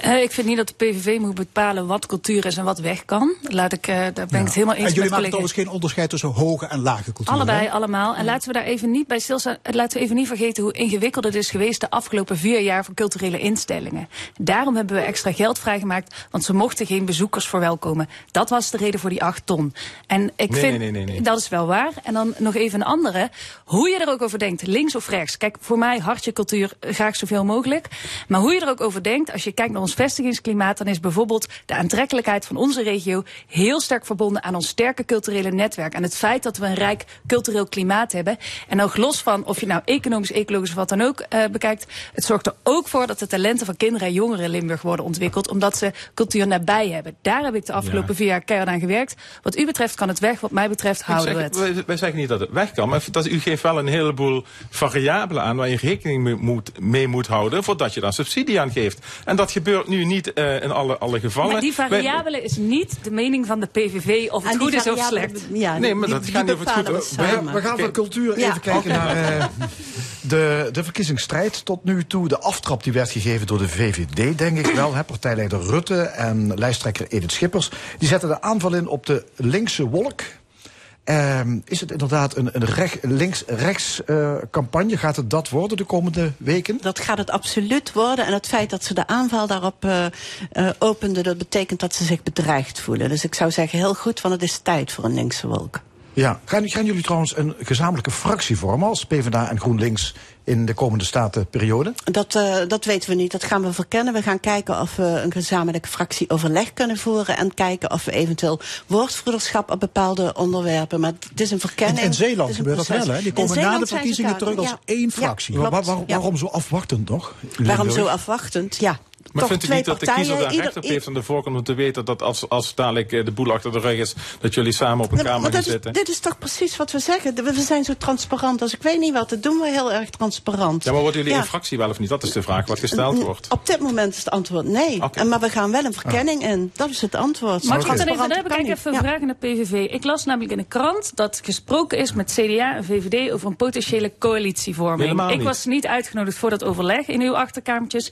Eh, ik vind niet dat de PVV moet bepalen wat cultuur is en wat weg kan. Laat ik, eh, daar ben ik het helemaal en eens jullie met maken trouwens geen onderscheid tussen hoge en lage cultuur. Allebei, hè? allemaal. En laten we daar even niet bij stilstaan. eh, Laten we even niet vergeten hoe ingewikkeld het is geweest de afgelopen vier jaar voor culturele instellingen. Daarom hebben we extra geld vrijgemaakt, want ze mochten geen bezoekers verwelkomen. Dat was de reden voor die acht ton. En ik Nee, vind, nee, nee, dat is wel waar. En dan nog even een andere. Hoe je er ook over denkt, links of rechts. Kijk, voor mij hartje cultuur, graag zoveel mogelijk. Maar hoe je er ook over denkt, als je kijkt naar ons ons vestigingsklimaat, dan is bijvoorbeeld de aantrekkelijkheid van onze regio heel sterk verbonden aan ons sterke culturele netwerk. Aan het feit dat we een rijk cultureel klimaat hebben. En ook los van of je nou economisch, ecologisch of wat dan ook eh, bekijkt, het zorgt er ook voor dat de talenten van kinderen en jongeren in Limburg worden ontwikkeld, omdat ze cultuur nabij hebben. Daar heb ik de afgelopen vier jaar keihard aan gewerkt. Wat u betreft kan het weg, wat mij betreft houden we het. wij, wij zeggen niet dat het weg kan, maar dat, u geeft wel een heleboel variabelen aan waar je rekening mee moet, mee moet houden voordat je daar subsidie aan geeft. En dat gebeurt nu niet eh, in alle, alle gevallen. Maar die Wij- variabele is niet de mening van de PVV of het goed is of slecht. Ja, Nee, maar die- dat die gaat niet over het goed, we hoor. We, gaan van cultuur Ja, even kijken naar eh, de, de verkiezingsstrijd tot nu toe. De aftrap die werd gegeven door de VVD, denk ik wel. Hè. Partijleider Rutte en lijsttrekker Edith Schippers. Die zetten de aanval in op de linkse wolk. Ehm, is het inderdaad een, een rech- links-rechts eh, campagne? Gaat het dat worden de komende weken? Dat gaat het absoluut worden. En het feit dat ze de aanval daarop eh eh, openden, dat betekent dat ze zich bedreigd voelen. Dus ik zou zeggen, heel goed, want het is tijd voor een linkse wolk. Ja. Gaan, gaan jullie trouwens een gezamenlijke fractie vormen als PvdA en GroenLinks in de komende statenperiode? Dat, eh, dat weten we niet. Dat gaan we verkennen. We gaan kijken of we een gezamenlijke fractieoverleg kunnen voeren. En kijken of we eventueel woordvoerderschap op bepaalde onderwerpen. Maar het is een In, verkenning. in Het Zeeland gebeurt dat wel, hè? Die In komen na de verkiezingen terug als Ja. één fractie. klopt. Waar- waar- Ja. Waarom zo afwachtend nog? in Waarom zo afwachtend? Ja. Maar Toch vindt u twee niet dat de kiezer daar ieder- recht op heeft aan de voorkant om te weten dat als, als dadelijk eh, de boel achter de rug is, dat jullie samen op een kamer maar gaan dat is, zitten? dit is toch precies wat we zeggen. We we zijn zo transparant. Als ik weet niet wat, dat doen we heel erg transparant. Ja, maar worden jullie Ja. een fractie wel of niet? Dat is de vraag wat gesteld wordt. Op dit moment is het antwoord nee. En, maar we gaan wel een verkenning in. Dat is het antwoord. Mag ik dan even, heb ik even een Ja. vraag aan de PVV. Ik las namelijk in de krant dat gesproken is met CDA en VVD over een potentiële coalitievorming. Helemaal Ik niet. was niet uitgenodigd voor dat overleg in uw achterkamertjes.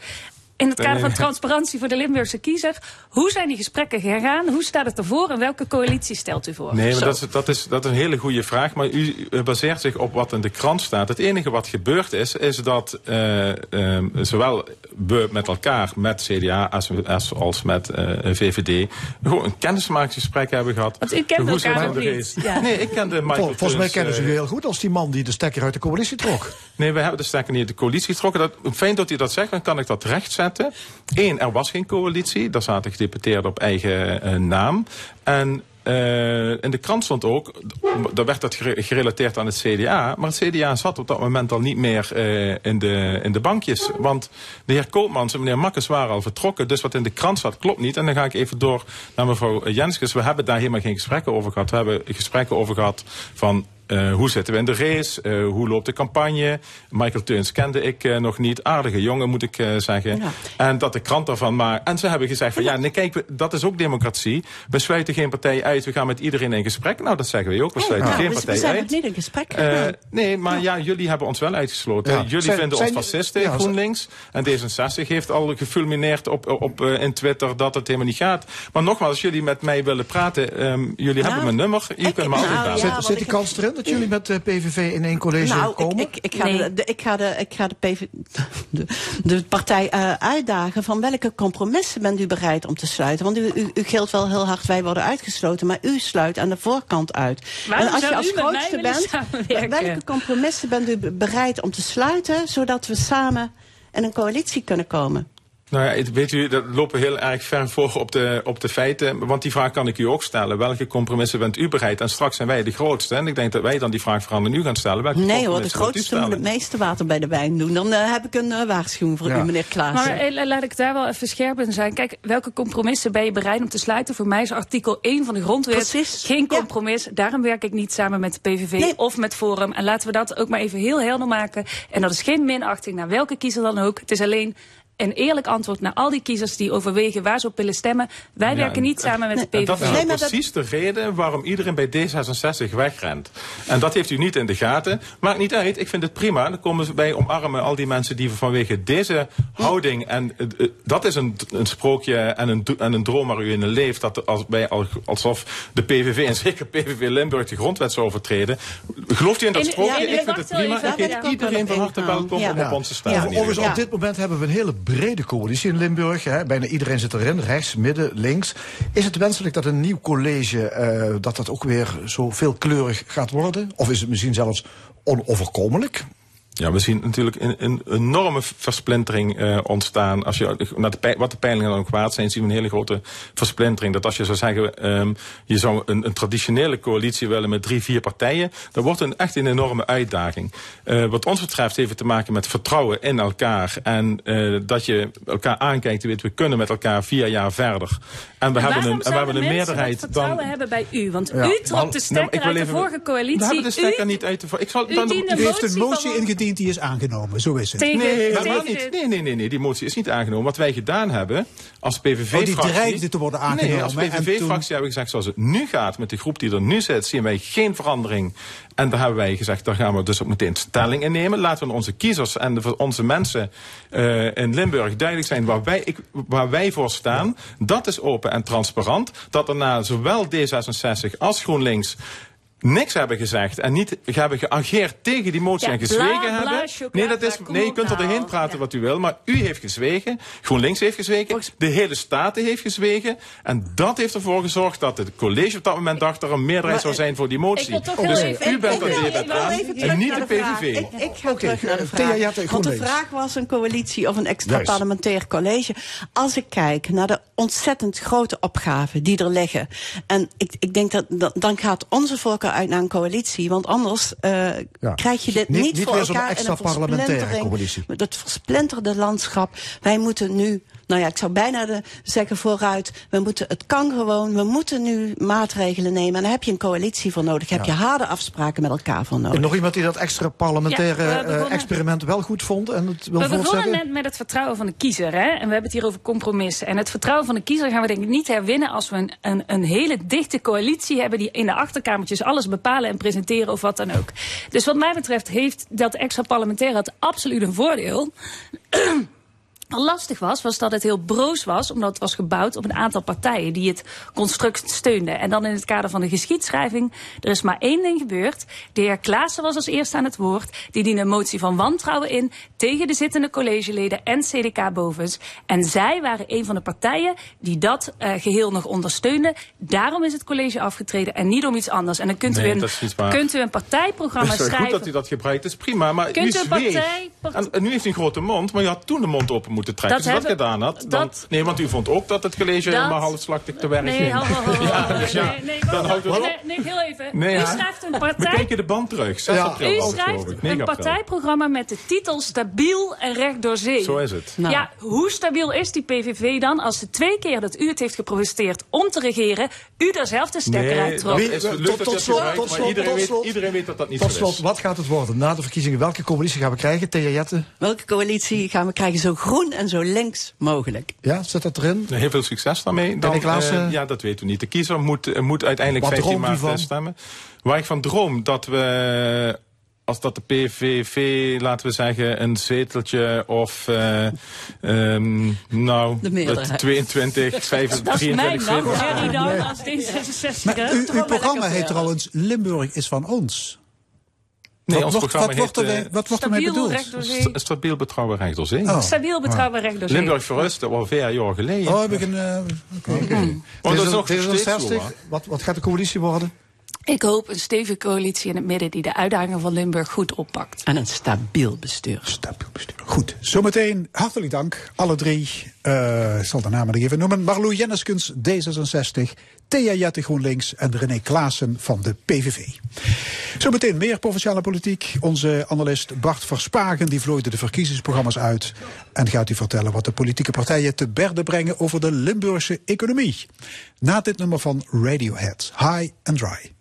In het kader van transparantie voor de Limburgse kiezer. Hoe zijn die gesprekken gegaan? Hoe staat het ervoor? En welke coalitie stelt u voor? Nee, maar dat is, dat, is, dat is een hele goede vraag. Maar u eh, baseert zich op wat in de krant staat. Het enige wat gebeurd is, is dat eh, eh, zowel we met elkaar, met CDA als, als, als met eh, VVD, gewoon een kennismakingsgesprek hebben gehad. Want u kent elkaar nog de niet. Ja. Nee, ik kende Michael Vol- volgens mij kennen ze eh, u heel goed als die man die de stekker uit de coalitie trok. Nee, we hebben de stekker niet uit de coalitie getrokken. Dat, fijn dat u dat zegt, dan kan ik dat rechtzetten. Eén, er was geen coalitie. Daar zaten gedeputeerden op eigen eh, naam. En eh, in de krant stond ook, daar werd dat gere- gerelateerd aan het CDA. Maar het CDA zat op dat moment al niet meer eh, in, de, in de bankjes. Want de heer Koopmans en meneer Makkes waren al vertrokken. Dus wat in de krant staat klopt niet. En dan ga ik even door naar mevrouw Jenskes. We hebben daar helemaal geen gesprekken over gehad. We hebben gesprekken over gehad van eh, hoe zitten we in de race? Eh, hoe loopt de campagne? Michael Teuns kende ik eh, nog niet. Aardige jongen, moet ik eh, zeggen. Ja. En dat de krant daarvan maakt. En ze hebben gezegd van ja, nee, kijk, we- dat is ook democratie. We sluiten geen partij uit. We gaan met iedereen in gesprek. Nou, dat zeggen we ook. We sluiten Nou, geen we, we partij zijn nog uit. niet in gesprek. Nee, maar ja, jullie hebben ons wel uitgesloten. Ja. Jullie Zijn- vinden zijn- ons fascisten, ja, GroenLinks. En D66 heeft al gefulmineerd op, op, eh, in Twitter dat het helemaal niet gaat. Maar nogmaals, als jullie met mij willen praten, ehm, jullie hebben mijn nummer. Je kunt me nou, altijd bellen. ja, Zit, zit die kans erin dat jullie met de PVV in één college nou, komen? ik, ik, ik, ga Nee. de, de- ik ga de, ik ga de, PV, de, de partij eh, uitdagen van welke compromissen bent u bereid om te sluiten. Want u, u, u geldt wel heel hard, wij worden uitgesloten, maar u sluit aan de voorkant uit. Waarom en als zou je als grootste bent, welke compromissen bent u be- bereid om te sluiten, zodat we samen in een coalitie kunnen komen? Nou ja, het- weet u, dat lopen heel erg ver voor op de, op de feiten. Want die vraag kan ik u ook stellen. Welke compromissen bent u bereid? En straks zijn wij de grootste. En ik denk dat wij dan die vraag vooral aan u gaan stellen. Welke Nee hoor, de grootste moet het meeste water bij de wijn doen. Dan eh, heb ik een eh, waarschuwing voor Ja. u, meneer Klaassen. Maar eh, laat ik daar wel even scherp in zijn. Kijk, welke compromissen ben je bereid om te sluiten? Voor mij is artikel 1 van de grondwet Precies. geen Ja. compromis. Daarom werk ik niet samen met de PVV Nee. of met Forum. En laten we dat ook maar even heel helder maken. En dat is geen minachting naar welke kiezer dan ook. Het is alleen een eerlijk antwoord naar al die kiezers die overwegen waar ze op willen stemmen. Wij Ja, werken en- niet samen met de PVV. dat is Nee, dat- precies de reden waarom iedereen bij D66 wegrent. En dat heeft u niet in de gaten. Maakt niet uit, ik vind het prima. Dan komen wij omarmen al die mensen die vanwege deze houding... en eh, eh, dat is een, een sprookje en een, en een droom waar u in leeft... Dat als, bij, al- alsof de PVV en zeker PVV Limburg de grondwet zou overtreden. Gelooft u in dat In- sprookje? ja, ik vind het prima. Ik iedereen van harte welkom Ja. om op onze stem. Overigens, op dit moment hebben we een hele brede coalitie in Limburg. Hè. Bijna iedereen zit erin, rechts, midden, links. Is het wenselijk dat een nieuw college, eh, dat dat ook weer zo veelkleurig gaat worden? Of is het misschien zelfs onoverkomelijk? Ja, we zien natuurlijk een, een enorme versplintering eh, ontstaan. Als je naar de, wat de peilingen dan ook waard zijn, zien we een hele grote versplintering. Dat als je zou zeggen, ehm, je zou een, een traditionele coalitie willen met drie, vier partijen, dan wordt een echt een enorme uitdaging. Eh, wat ons betreft heeft het te maken met vertrouwen in elkaar. En eh, dat je elkaar aankijkt en weet, we kunnen met elkaar vier jaar verder. En we hebben een, en we hebben een meerderheid dat dan. vertrouwen hebben bij u? Want Ja, u trok de stekker ik uit de vorige coalitie. We hebben de stekker u, niet uit de. Ik zal, u dan, diende U heeft een motie motie die is aangenomen, zo is het. tegen, Nee, tegen helemaal niet. Nee, nee, nee, nee, die motie is niet aangenomen. Wat wij gedaan hebben als PVV-fractie... Oh, die dreigde te worden aangenomen, Nee, als PVV-fractie toen- hebben we gezegd, zoals het nu gaat met de groep die er nu zit, zien wij geen verandering. En daar hebben wij gezegd, daar gaan we dus ook meteen stelling in nemen. Laten we onze kiezers en de, onze mensen eh, in Limburg duidelijk zijn waar wij, ik, waar wij voor staan. Dat is open en transparant. Dat daarna zowel D66 als GroenLinks niks hebben gezegd en niet hebben geageerd tegen die motie Ja, en gezwegen bla, bla, hebben. nee, dat is, nee, je kunt er nou. doorheen praten Ja. wat u wil, maar u heeft gezwegen, GroenLinks heeft gezwegen, de hele Staten heeft gezwegen. En dat heeft ervoor gezorgd dat het college op dat moment dacht er een meerderheid zou zijn voor die motie. ik wil dus even- u bent ik er ik aan en niet de. PVV. Ik, ik ga terug naar de Thea vraag. Jatte, Want de vraag was een coalitie of een extra Juist. parlementair college. Als ik kijk naar de ontzettend grote opgaven die er liggen. En ik, ik denk dat, dat dan gaat onze uit naar een coalitie. Want anders eh, Ja. krijg je dit Niet- voor elkaar extra een parlementaire coalitie. Dat versplinterde landschap. Wij moeten nu, nou ja, ik zou bijna de, zeggen vooruit. We moeten, het kan gewoon. We moeten nu maatregelen nemen. En daar heb je een coalitie voor nodig. Heb je harde afspraken met elkaar voor nodig. En nog iemand die dat extra parlementaire Ja, we eh, begonnen- experiment wel goed vond en het wil We begonnen voortzetten? net met het vertrouwen van de kiezer. Hè? En we hebben het hier over compromissen. En het vertrouwen van de kiezer gaan we denk ik niet herwinnen... als we een, een, een hele dichte coalitie hebben... die in de achterkamertjes alles bepalen en presenteren of wat dan ook. Dus wat mij betreft heeft dat extra parlementair het absoluut een voordeel... Lastig was, was dat het heel broos was, omdat het was gebouwd op een aantal partijen die het construct steunden. En dan in het kader van de geschiedschrijving, er is maar één ding gebeurd. De heer Klaassen was als eerste aan het woord. Die diende een motie van wantrouwen in tegen de zittende collegeleden en CDK bovens. En zij waren een van de partijen die dat eh, geheel nog ondersteunden. Daarom is het college afgetreden en niet om iets anders. En dan kunt, Nee, u, een, kunt u een partijprogramma Het is schrijven. goed dat u dat gebruikt, dat is prima. Maar Kunt u u een zweeg. partij- En, en nu heeft u een grote mond, maar u had toen de mond open moeten trekken. Dat Als u dat hebben- gedaan had, dan... dat- nee, want u vond ook dat het college Dat- helemaal halfslachtig te werk Nee, ging. ho, ho, ho, ho. Ja, nee, dus ja, nee, nee, dan houdt het nee, op. nee, nee, heel even. Nee, u schrijft een We partij... kijken de band terug. 6 Ja. april U was het, geloof schrijft ik. 9 een partijprogramma met de titel Stabiel en recht door zee. Zo is het. Nou. Ja, hoe stabiel is die PVV dan als de twee keer dat u het heeft geprotesteerd om te regeren, u daar zelf de stekker Nee, uit trok? Tot- tot slot, gebruikt, tot slot, iedereen tot weet- slot. Iedereen weet dat dat niet Tot zo slot, is. wat gaat het worden? Na de verkiezingen, welke coalitie gaan we krijgen? Thea Jette? Welke coalitie gaan we krijgen zo groen en zo links mogelijk? Ja, zit dat erin? Heel veel succes daarmee. Dan, eh, ja, dat weten we niet. De kiezer moet, eh, moet uiteindelijk Wat 15 droomt u maart van? stemmen. Waar ik van droom dat we, als dat de PVV, laten we zeggen, een zeteltje of, eh, ehm, nou, De meerderheid. 22, 25, Dat is mijn 23 dan, zetels. Jerry dan, als D66. Maar hè? u, Toch uw programma heet trouwens Limburg is van ons. Nee, wat, ons wordt- programma wat, wordt heet, ermee- wat wordt ermee Stabiel, bedoeld? Stabiel betrouwbaar recht door zee. Oh. Stabiel, betrouwbaar, recht door zee. Limburg verrust, al vier jaar geleden. Oh, heb ik een... eh, oké. Oh, dat is nog steeds zo, D66, hoor. wat, wat gaat de coalitie worden? Ik hoop een stevige coalitie in het midden die de uitdagingen van Limburg goed oppakt. En een stabiel bestuur. Stabiel bestuur. Goed, zometeen hartelijk dank, alle drie. Eh, ik zal de namen nog even noemen. Marlou Jenneskens, D66. Thea Jette GroenLinks en René Klaassen van de PVV. Zometeen meer provinciale politiek. Onze analist Bart Verspagen die vlooide de verkiezingsprogramma's uit. En gaat u vertellen wat de politieke partijen te berde brengen over de Limburgse economie. Na dit nummer van Radiohead, High and Dry.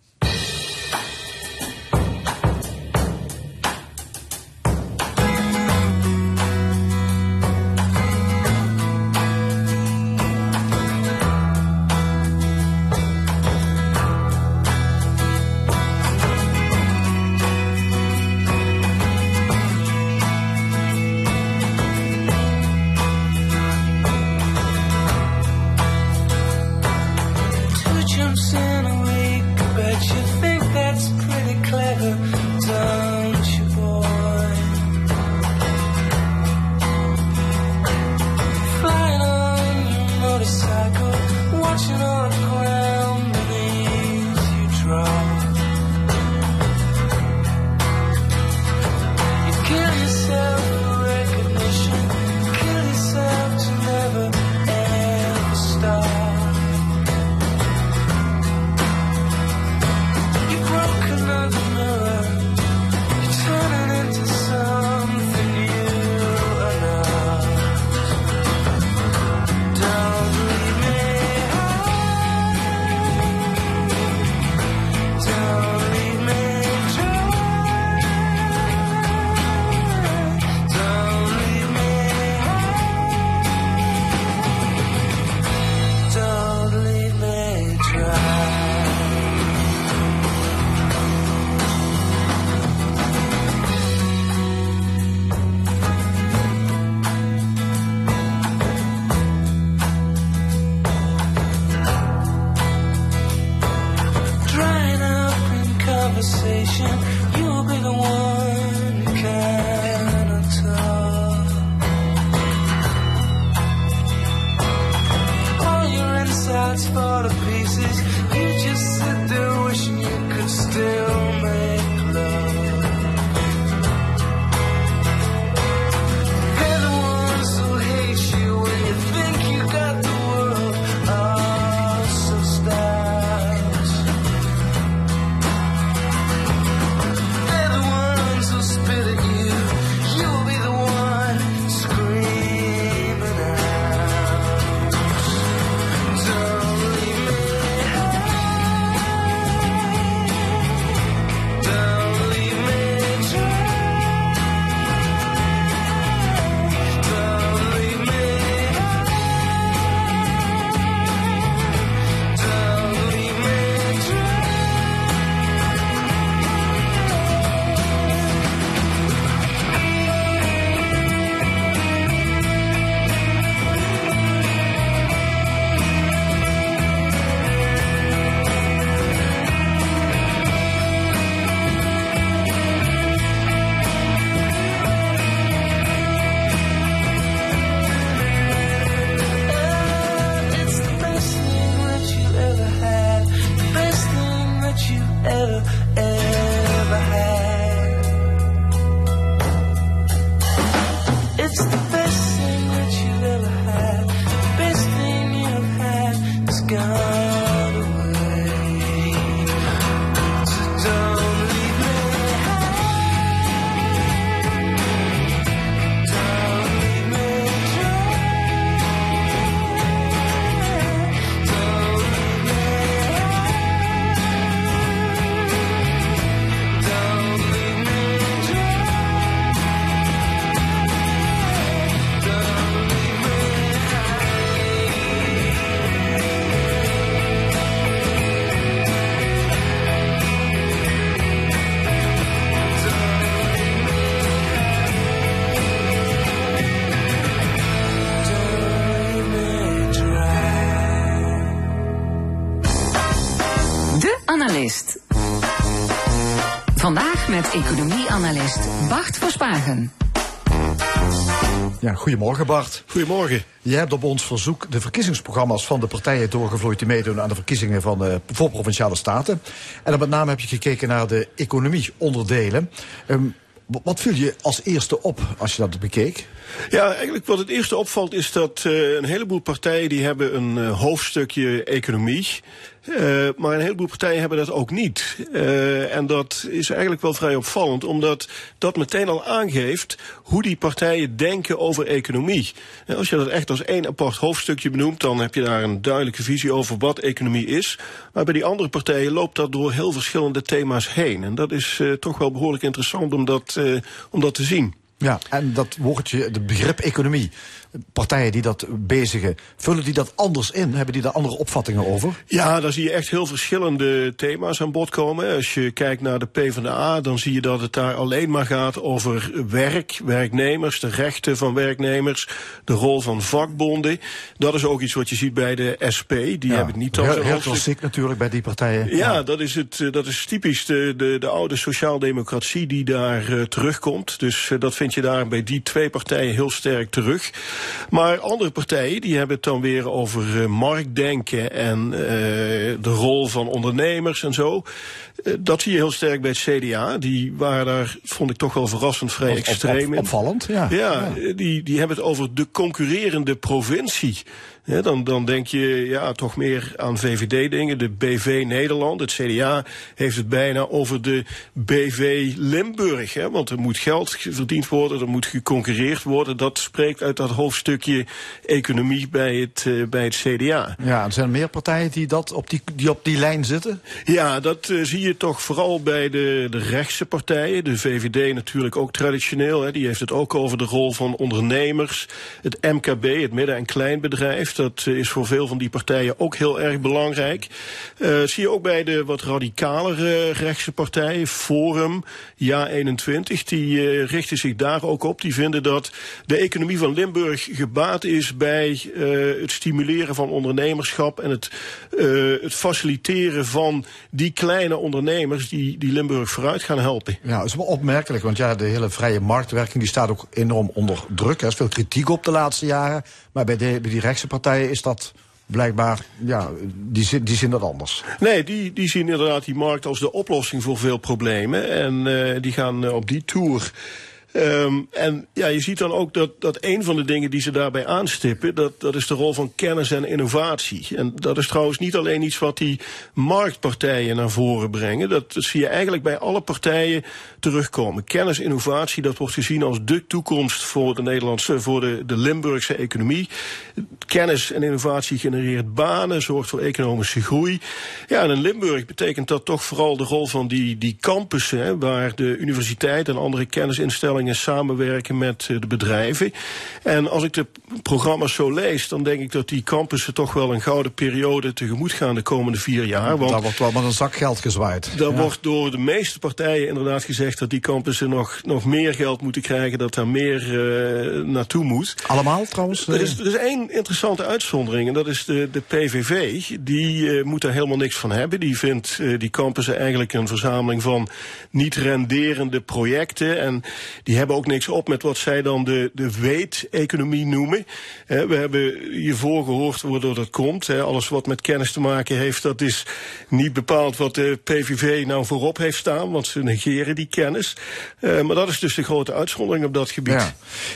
Bart Verspagen. Ja, goedemorgen Bart. Goedemorgen. Je hebt op ons verzoek de verkiezingsprogramma's van de partijen doorgevloeid die meedoen aan de verkiezingen van de, voor provinciale staten. En dan met name heb je gekeken naar de economie-onderdelen. Ehm, wat viel je als eerste op als je dat bekeek? Ja, eigenlijk wat het eerste opvalt is dat eh, een heleboel partijen die hebben een eh, hoofdstukje economie. Eh, maar een heleboel partijen hebben dat ook niet. Eh, en dat is eigenlijk wel vrij opvallend, omdat dat meteen al aangeeft hoe die partijen denken over economie. Als je dat echt als één apart hoofdstukje benoemt, dan heb je daar een duidelijke visie over wat economie is. Maar bij die andere partijen loopt dat door heel verschillende thema's heen. En dat is eh, toch wel behoorlijk interessant om dat, om dat te zien. Ja, en dat woordje, het begrip economie. Partijen die dat bezigen, vullen die dat anders in? Hebben die daar andere opvattingen over? Ja, daar zie je echt heel verschillende thema's aan bod komen. Als je kijkt naar de PvdA, dan zie je dat het daar alleen maar gaat over werk, werknemers, de rechten van werknemers, de rol van vakbonden. Dat is ook iets wat je ziet bij de SP. Die hebben niet als heel, heel klassiek natuurlijk bij die partijen. Ja, dat is, het, eh, dat is typisch de, de, de oude sociaaldemocratie die daar eh, terugkomt. Dus eh, dat vind je daar bij die twee partijen heel sterk terug. Maar andere partijen die hebben het dan weer over eh, marktdenken en eh, de rol van ondernemers en zo. Eh, dat zie je heel sterk bij het CDA. Die waren daar, vond ik toch wel verrassend vrij Op- op- extreem in. opvallend, ja. Ja, eh, Die, die hebben het over de concurrerende provincie. Ja, dan, dan denk je ja, toch meer aan VVD-dingen. De BV Nederland, het CDA heeft het bijna over de BV Limburg. Hè, want er moet geld verdiend worden, er moet geconcurreerd worden. Dat spreekt uit dat hoofdstukje economie bij het, eh, bij het CDA. Ja, er zijn meer partijen die, dat op die, die op die lijn zitten. Ja, dat eh, zie je toch vooral bij de, de rechtse partijen. De VVD natuurlijk ook traditioneel. Hè. Die heeft het ook over de rol van ondernemers. Het MKB, het midden- en kleinbedrijf. Dat eh, is voor veel van die partijen ook heel erg belangrijk. Eh, zie je ook bij de wat radicalere rechtse partijen. Forum, Ja21. Die eh, richten zich daar ook op. Die vinden dat de economie van Limburg gebaat is bij eh, het stimuleren van ondernemerschap en het, eh, het faciliteren van die kleine ondernemers die, die Limburg vooruit gaan helpen. Ja, dat is wel opmerkelijk, want ja, de hele vrije marktwerking die staat ook enorm onder druk. Er is veel kritiek op de laatste jaren. Maar bij, de, bij die rechtse partijen is dat blijkbaar, ja, die, die zien dat anders. Nee, die, die zien inderdaad die markt als de oplossing voor veel problemen. En eh, die gaan eh, op die tour. Ehm, en ja, je ziet dan ook dat, dat een van de dingen die ze daarbij aanstippen, dat, dat is de rol van kennis en innovatie. En dat is trouwens niet alleen iets wat die marktpartijen naar voren brengen. Dat zie je eigenlijk bij alle partijen terugkomen. Kennis, innovatie, dat wordt gezien als de toekomst voor de Nederlandse, voor de, de Limburgse economie. Kennis en innovatie genereert banen, zorgt voor economische groei. Ja, en in Limburg betekent dat toch vooral de rol van die, die campussen, waar de universiteit en andere kennisinstellingen samenwerken met eh, de bedrijven. En als ik de programma's zo lees, dan denk ik dat die campussen toch wel een gouden periode tegemoet gaan de komende vier jaar. Want Daar wordt wel met een zak geld gezwaaid. daar Ja. wordt door de meeste partijen inderdaad gezegd dat die campussen nog, nog meer geld moeten krijgen, dat daar meer eh, naartoe moet. Allemaal trouwens? Er is, er is één interessante uitzondering en dat is de, de PVV. Die eh, moet daar helemaal niks van hebben. Die vindt eh, die campussen eigenlijk een verzameling van niet renderende projecten. En die hebben ook niks op met wat zij dan de, de weet-economie noemen. We hebben hiervoor gehoord waardoor dat komt. alles wat met kennis te maken heeft, dat is niet bepaald wat de PVV nou voorop heeft staan. Want ze negeren die kennis. Eh, maar dat is dus de grote uitzondering op dat gebied.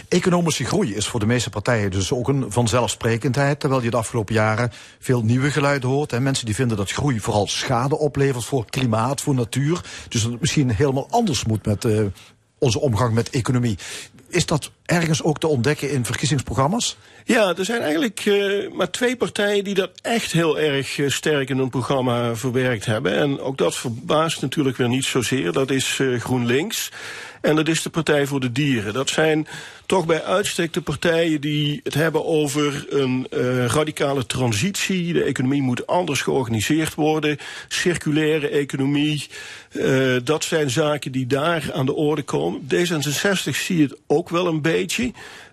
Economische groei is voor de meeste partijen dus ook een vanzelfsprekendheid. Terwijl je de afgelopen jaren veel nieuwe geluiden hoort. Hè. Mensen die vinden dat groei vooral schade oplevert voor klimaat, voor natuur. Dus dat het misschien helemaal anders moet met eh, onze omgang met economie. Is dat ergens ook te ontdekken in verkiezingsprogramma's? Ja, er zijn eigenlijk eh, maar twee partijen die dat echt heel erg eh, sterk in hun programma verwerkt hebben. En ook dat verbaast natuurlijk weer niet zozeer. Dat is eh, GroenLinks. En dat is de Partij voor de Dieren. Dat zijn toch bij uitstek de partijen die het hebben over een eh, radicale transitie. De economie moet anders georganiseerd worden. Circulaire economie. Eh, dat zijn zaken die daar aan de orde komen. D66 zie je het ook wel een beetje.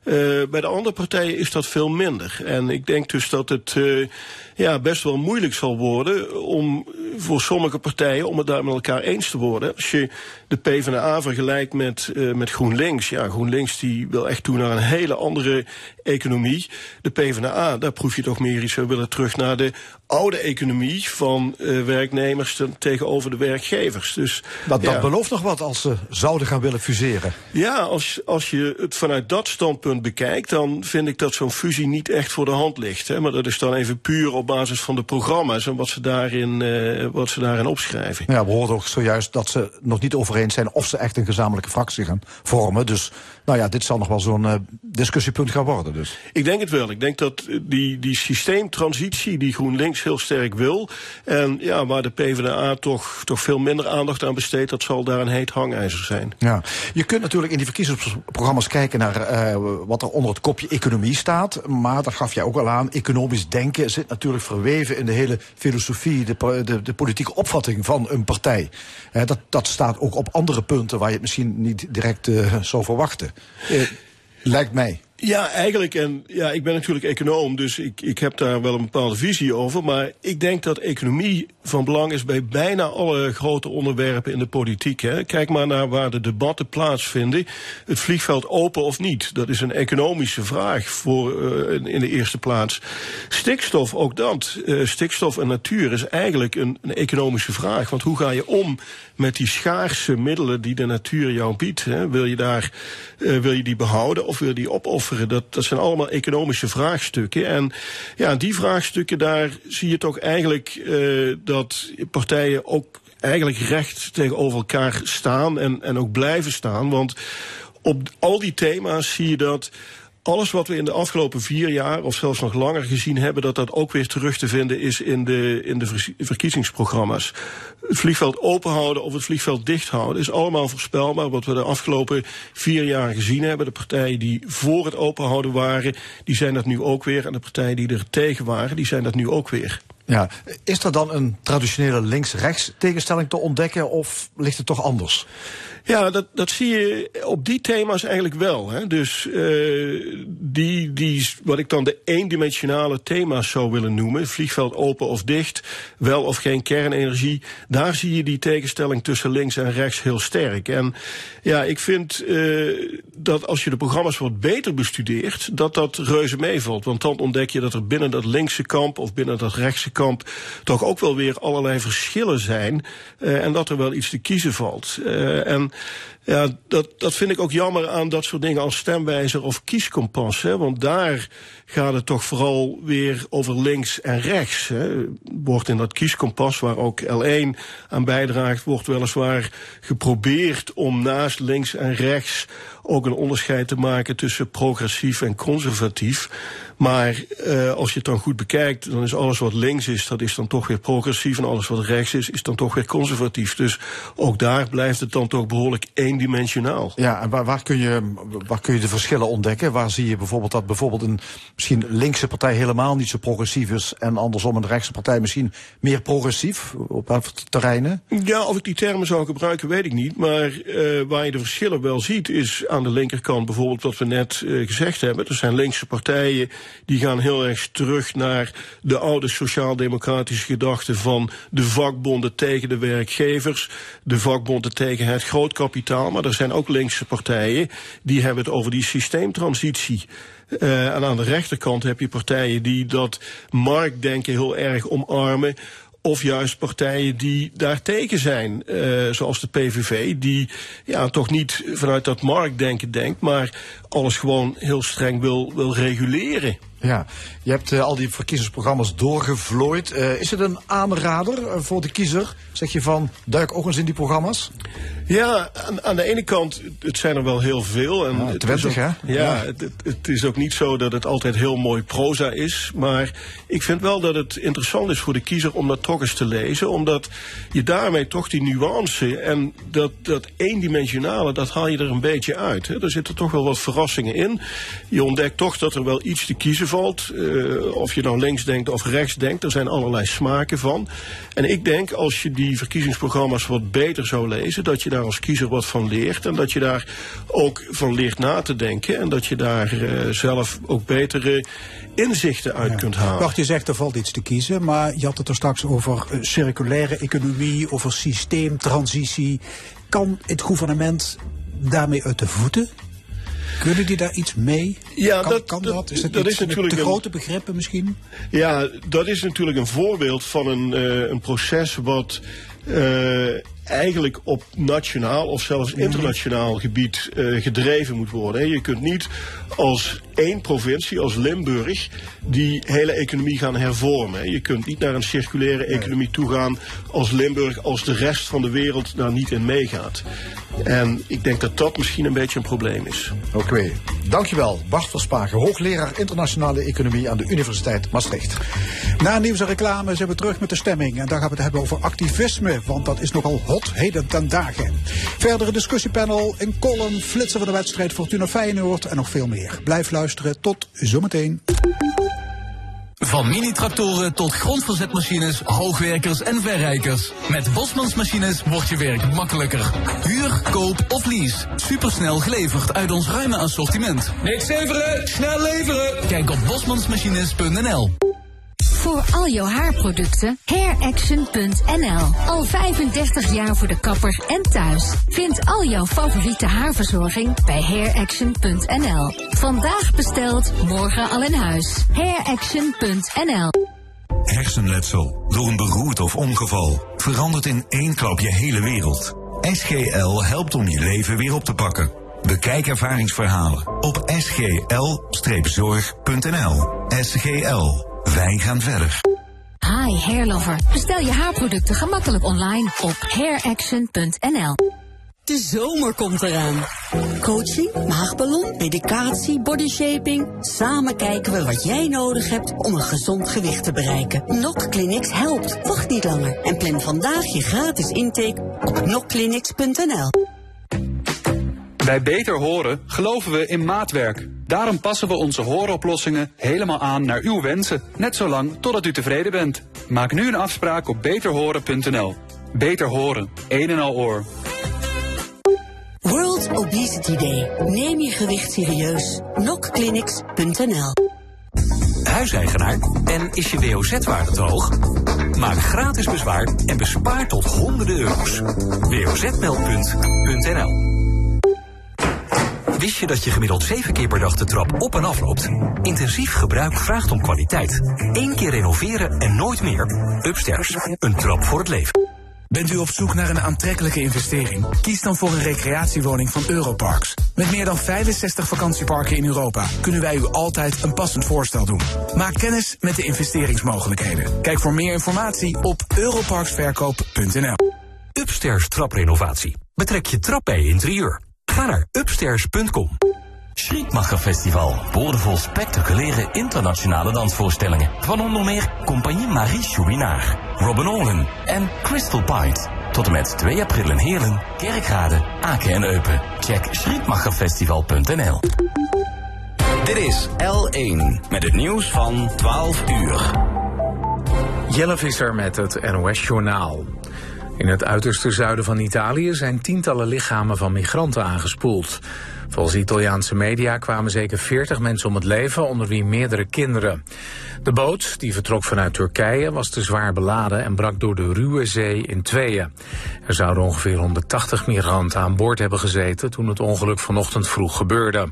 Eh, bij de andere partijen is dat veel minder. En ik denk dus dat het eh, ja, best wel moeilijk zal worden om voor sommige partijen om het daar met elkaar eens te worden. Als je de PvdA vergelijkt met, eh, met GroenLinks, ja, GroenLinks die wil echt toe naar een hele andere economie. De PvdA, daar proef je toch meer iets. We willen terug naar de oude economie van eh, werknemers ten- tegenover de werkgevers. Dus Dat, belooft nog wat als ze zouden gaan willen fuseren. Ja, als, als je het vanuit dat standpunt bekijkt, dan vind ik dat zo'n fusie niet echt voor de hand ligt. Hè. Maar dat is dan even puur op basis van de programma's en wat ze daarin, eh, wat ze daarin opschrijven. Ja, we hoorden ook zojuist dat ze nog niet over eens zijn of ze echt een gezamenlijke fractie gaan vormen. Dus nou ja, dit zal nog wel zo'n eh, discussiepunt gaan worden. Dus. Ik denk het wel. Ik denk dat die, die systeemtransitie die GroenLinks heel sterk wil. En ja, waar de PvdA toch, toch veel minder aandacht aan besteedt, dat zal daar een heet hangijzer zijn. Ja. Je kunt natuurlijk in die verkiezingsprogramma's kijken naar eh, wat er onder het kopje economie staat. Maar dat gaf jij ook al aan. Economisch denken zit natuurlijk verweven in de hele filosofie, de, de, de politieke opvatting van een partij. Dat, dat staat ook op andere punten waar je het misschien niet direct eh, zou verwachten. Eh, lijkt mij. Ja, eigenlijk. En ja, ik ben natuurlijk econoom, dus ik, ik heb daar wel een bepaalde visie over. Maar ik denk dat economie van belang is bij bijna alle grote onderwerpen in de politiek. Hè. Kijk maar naar waar de debatten plaatsvinden. Het vliegveld open of niet? Dat is een economische vraag voor, eh, in- de eerste plaats. Stikstof, ook dat. Eh, stikstof en natuur is eigenlijk een, een economische vraag. Want hoe ga je om met die schaarse middelen die de natuur jou biedt? Hè? Wil je daar, eh, wil je die behouden of wil je die opofferen? Dat, dat zijn allemaal economische vraagstukken. En ja, die vraagstukken, daar zie je toch eigenlijk eh, dat partijen ook eigenlijk recht tegenover elkaar staan en, en ook blijven staan. Want op al die thema's zie je dat alles wat we in de afgelopen vier jaar, of zelfs nog langer gezien hebben, dat dat ook weer terug te vinden is in de, in de verkiezingsprogramma's. Het vliegveld openhouden of het vliegveld dicht houden is allemaal voorspelbaar. Wat we de afgelopen vier jaar gezien hebben. De partijen die voor het openhouden waren, die zijn dat nu ook weer. En de partijen die er tegen waren, die zijn dat nu ook weer. Ja, is er dan een traditionele links-rechts tegenstelling te ontdekken of ligt het toch anders? Ja, dat, dat zie je op die thema's eigenlijk wel. Hè. Dus uh, die, die, wat ik dan de eendimensionale thema's zou willen noemen, vliegveld open of dicht, wel of geen kernenergie, daar zie je die tegenstelling tussen links en rechts heel sterk. En ja, ik vind uh, dat als je de programma's wat beter bestudeert, dat dat reuze meevalt. Want dan ontdek je dat er binnen dat linkse kamp of binnen dat rechtse kamp toch ook wel weer allerlei verschillen zijn. Uh, en dat er wel iets te kiezen valt. en ja, dat, dat vind ik ook jammer aan dat soort dingen als stemwijzer of kieskompas. Hè, want daar gaat het toch vooral weer over links en rechts. Hè. Wordt in dat kieskompas, waar ook L1 aan bijdraagt, wordt weliswaar geprobeerd om naast links en rechts ook een onderscheid te maken tussen progressief en conservatief. Maar uh, als je het dan goed bekijkt, dan is alles wat links is, dat is dan toch weer progressief. En alles wat rechts is, is dan toch weer conservatief. Dus ook daar blijft het dan toch behoorlijk eendimensionaal. Ja, en waar, waar, kun je, waar kun je de verschillen ontdekken? Waar zie je bijvoorbeeld dat bijvoorbeeld een misschien linkse partij helemaal niet zo progressief is. En andersom een rechtse partij misschien meer progressief op welke terreinen? Ja, of ik die termen zou gebruiken, weet ik niet. Maar uh, waar je de verschillen wel ziet, is aan de linkerkant bijvoorbeeld wat we net uh, gezegd hebben. Er zijn linkse partijen die gaan heel erg terug naar de oude sociaal-democratische gedachte van de vakbonden tegen de werkgevers, de vakbonden tegen het grootkapitaal. Maar er zijn ook linkse partijen die hebben het over die systeemtransitie. Uh, en aan de rechterkant heb je partijen die dat marktdenken heel erg omarmen of juist partijen die daartegen zijn, uh, zoals de PVV, die ja, toch niet vanuit dat marktdenken denkt, maar alles gewoon heel streng wil, wil reguleren. Ja, je hebt uh, al die verkiezingsprogramma's doorgevlooid. Uh, is het een aanrader voor de kiezer? Zeg je van, duik ook eens in die programma's? Ja, aan, aan de ene kant, het zijn er wel heel veel. En ja, twintig, hè? Ja, ja. Het, het, het, is ook niet zo dat het altijd heel mooi proza is. Maar ik vind wel dat het interessant is voor de kiezer om dat toch eens te lezen. Omdat je daarmee toch die nuance en dat, dat eendimensionale, dat haal je er een beetje uit. Hè? Er zitten toch wel wat verrassingen in. Je ontdekt toch dat er wel iets te kiezen valt. Uh, of je nou links denkt of rechts denkt. Er zijn allerlei smaken van. En ik denk als je die verkiezingsprogramma's wat beter zou lezen, dat je daar als kiezer wat van leert. En dat je daar ook van leert na te denken. En dat je daar uh, zelf ook betere inzichten uit ja. kunt halen. Wacht, je zegt er valt iets te kiezen, maar je had het er straks over uh, circulaire economie, over systeemtransitie. Kan het gouvernement daarmee uit de voeten? Kunnen die daar iets mee? Ja, kan dat, kan dat, dat? Is dat, is natuurlijk te een, grote begrippen misschien? Ja, dat is natuurlijk een voorbeeld van een, uh, een proces wat uh, eigenlijk op nationaal of zelfs internationaal gebied uh, gedreven moet worden. Je kunt niet als één provincie, als Limburg, die hele economie gaan hervormen. Je kunt niet naar een circulaire economie toe gaan als Limburg, als de rest van de wereld daar niet in meegaat. En ik denk dat dat misschien een beetje een probleem is. Oké, okay. dankjewel. Bart Verspagen, hoogleraar internationale economie aan de Universiteit Maastricht. Na nieuws en reclame zijn we terug met de stemming. En daar gaan we het hebben over activisme, want dat is nogal hot heden ten dagen. Verdere discussiepanel, een column, flitsen van de wedstrijd Fortuna Feyenoord en nog veel meer. Blijf luisteren, tot zometeen. Van mini-tractoren tot grondverzetmachines, hoogwerkers en verrijkers. Met Bosmans Machines wordt je werk makkelijker. Huur, koop of lease. Supersnel geleverd uit ons ruime assortiment. Niks leveren, snel leveren. Kijk op bosmansmachines.nl. Voor al jouw haarproducten, hairaction.nl. Al 35 jaar voor de kapper en thuis. Vind al jouw favoriete haarverzorging bij hairaction.nl. Vandaag besteld, morgen al in huis. hairaction.nl. Hersenletsel door een beroerte of ongeval verandert in één klap je hele wereld. SGL helpt om je leven weer op te pakken. Bekijk ervaringsverhalen op sgl-zorg.nl. SGL. Wij gaan verder. Hi Hairlover. Bestel je haarproducten gemakkelijk online op hairaction.nl. De zomer komt eraan. Coaching, maagballon, medicatie, bodyshaping. Samen kijken we wat jij nodig hebt om een gezond gewicht te bereiken. Nok Clinics helpt. Wacht niet langer en plan vandaag je gratis intake op nokclinics.nl. Bij Beter Horen geloven we in maatwerk. Daarom passen we onze hooroplossingen helemaal aan naar uw wensen, net zolang totdat u tevreden bent. Maak nu een afspraak op beterhoren.nl. Beter horen, een en al oor. World Obesity Day. Neem je gewicht serieus. Nokclinics.nl Huiseigenaar en is je WOZ-waarde te hoog? Maak gratis bezwaar en bespaar tot honderden euro's. wozmeldpunt.nl Wist je dat je gemiddeld zeven keer per dag de trap op en af loopt? Intensief gebruik vraagt om kwaliteit. Eén keer renoveren en nooit meer. Upstairs, een trap voor het leven. Bent u op zoek naar een aantrekkelijke investering? Kies dan voor een recreatiewoning van Europarks. Met meer dan 65 vakantieparken in Europa kunnen wij u altijd een passend voorstel doen. Maak kennis met de investeringsmogelijkheden. Kijk voor meer informatie op europarksverkoop.nl. Upstairs traprenovatie. Betrek je trap bij je interieur. Ga naar upstairs.com. Schriekmacher Festival. Boordevol spectaculaire internationale dansvoorstellingen. Van onder meer Compagnie Marie Chouinard, Robin Olin en Crystal Pint. Tot en met 2 april in Heerlen, Kerkrade, Aken en Eupen. Check schriekmacherfestival.nl Dit is L1 met het nieuws van 12 uur. Jelle Visser met het NOS-journaal. In het uiterste zuiden van Italië zijn tientallen lichamen van migranten aangespoeld. Volgens Italiaanse media kwamen zeker 40 mensen om het leven, onder wie meerdere kinderen. De boot, die vertrok vanuit Turkije, was te zwaar beladen en brak door de ruwe zee in tweeën. Er zouden ongeveer 180 migranten aan boord hebben gezeten toen het ongeluk vanochtend vroeg gebeurde.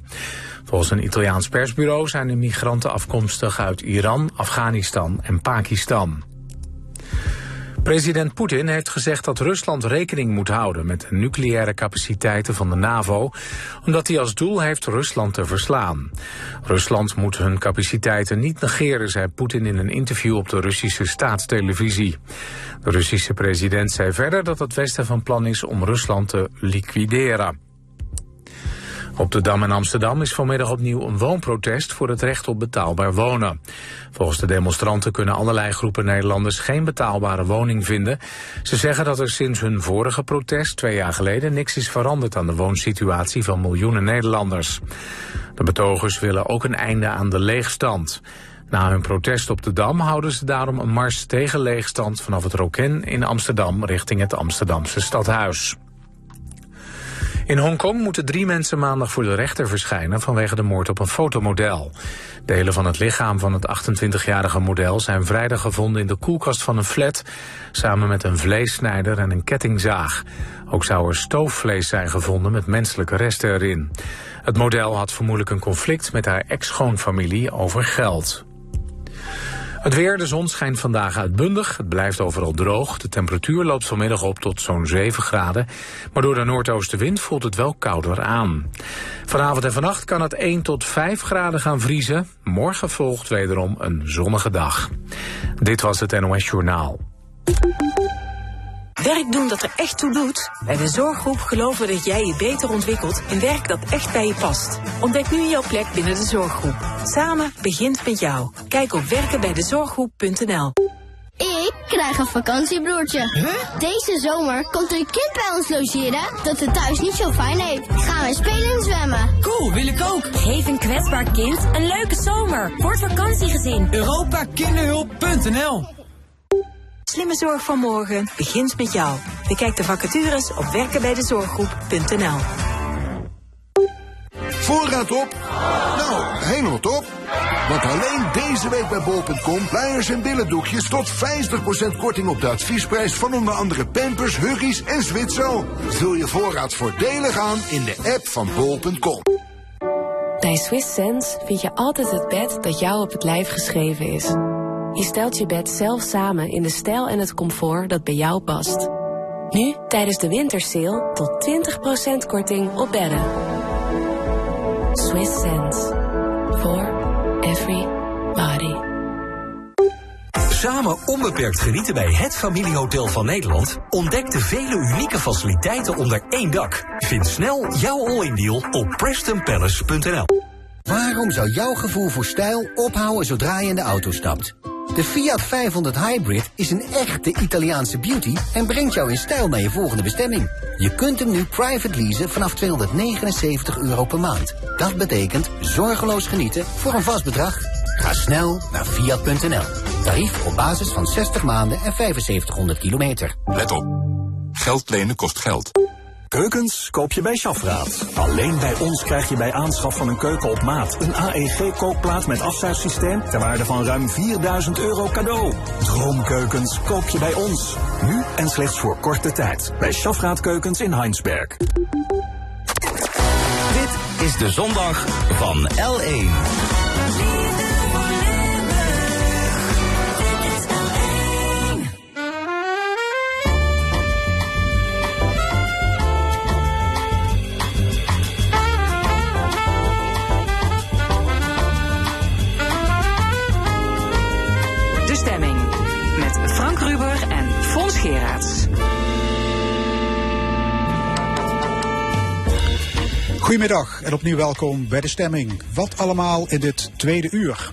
Volgens een Italiaans persbureau zijn de migranten afkomstig uit Iran, Afghanistan en Pakistan. President Poetin heeft gezegd dat Rusland rekening moet houden met de nucleaire capaciteiten van de NAVO, omdat hij als doel heeft Rusland te verslaan. Rusland moet hun capaciteiten niet negeren, zei Poetin in een interview op de Russische staatstelevisie. De Russische president zei verder dat het Westen van plan is om Rusland te liquideren. Op de Dam in Amsterdam is vanmiddag opnieuw een woonprotest voor het recht op betaalbaar wonen. Volgens de demonstranten kunnen allerlei groepen Nederlanders geen betaalbare woning vinden. Ze zeggen dat er sinds hun vorige protest twee jaar geleden niks is veranderd aan de woonsituatie van miljoenen Nederlanders. De betogers willen ook een einde aan de leegstand. Na hun protest op de Dam houden ze daarom een mars tegen leegstand vanaf het Roken in Amsterdam richting het Amsterdamse stadhuis. In Hongkong moeten drie mensen maandag voor de rechter verschijnen vanwege de moord op een fotomodel. Delen van het lichaam van het 28-jarige model zijn vrijdag gevonden in de koelkast van een flat, samen met een vleessnijder en een kettingzaag. Ook zou er stoofvlees zijn gevonden met menselijke resten erin. Het model had vermoedelijk een conflict met haar ex-schoonfamilie over geld. Het weer, de zon schijnt vandaag uitbundig. Het blijft overal droog. De temperatuur loopt vanmiddag op tot zo'n 7 graden. Maar door de noordoostenwind voelt het wel kouder aan. Vanavond en vannacht kan het 1 tot 5 graden gaan vriezen. Morgen volgt wederom een zonnige dag. Dit was het NOS Journaal. Werk doen dat er echt toe doet? Bij de Zorggroep geloven we dat jij je beter ontwikkelt in werk dat echt bij je past. Ontdek nu jouw plek binnen de Zorggroep. Samen begint met jou. Kijk op werkenbijdezorggroep.nl Ik krijg een vakantiebroertje. Deze zomer komt een kind bij ons logeren dat het thuis niet zo fijn heeft. Gaan we spelen en zwemmen. Cool, wil ik ook. Geef een kwetsbaar kind een leuke zomer voor het vakantiegezin. EuropaKinderhulp.nl Slimme zorg van morgen begint met jou. Bekijk de vacatures op werkenbijdezorggroep.nl Voorraad op? Nou, helemaal top. Want alleen deze week bij bol.com luiers en billendoekjes tot 50% korting op de adviesprijs van onder andere Pampers, Huggies en Zwitser. Vul je voorraad voordelig aan in de app van bol.com. Bij Swiss Sense vind je altijd het bed dat jou op het lijf geschreven is. Je stelt je bed zelf samen in de stijl en het comfort dat bij jou past. Nu, tijdens de wintersale, tot 20% korting op bedden. Swiss Sense. For every body. Samen onbeperkt genieten bij het familiehotel van Nederland. Ontdek de vele unieke faciliteiten onder één dak. Vind snel jouw all-in deal op PrestonPalace.nl Waarom zou jouw gevoel voor stijl ophouden zodra je in de auto stapt? De Fiat 500 Hybrid is een echte Italiaanse beauty en brengt jou in stijl naar je volgende bestemming. Je kunt hem nu private leasen vanaf 279 euro per maand. Dat betekent zorgeloos genieten voor een vast bedrag. Ga snel naar Fiat.nl. Tarief op basis van 60 maanden en 7500 kilometer. Let op. Geld lenen kost geld. Keukens koop je bij Schafraad. Alleen bij ons krijg je bij aanschaf van een keuken op maat een AEG-kookplaat met afzuigsysteem ter waarde van ruim 4000 euro cadeau. Droomkeukens koop je bij ons. Nu en slechts voor korte tijd. Bij Schafraad Keukens in Heinsberg. Dit is de zondag van L1. Goedemiddag en opnieuw welkom bij de stemming. Wat allemaal in dit tweede uur.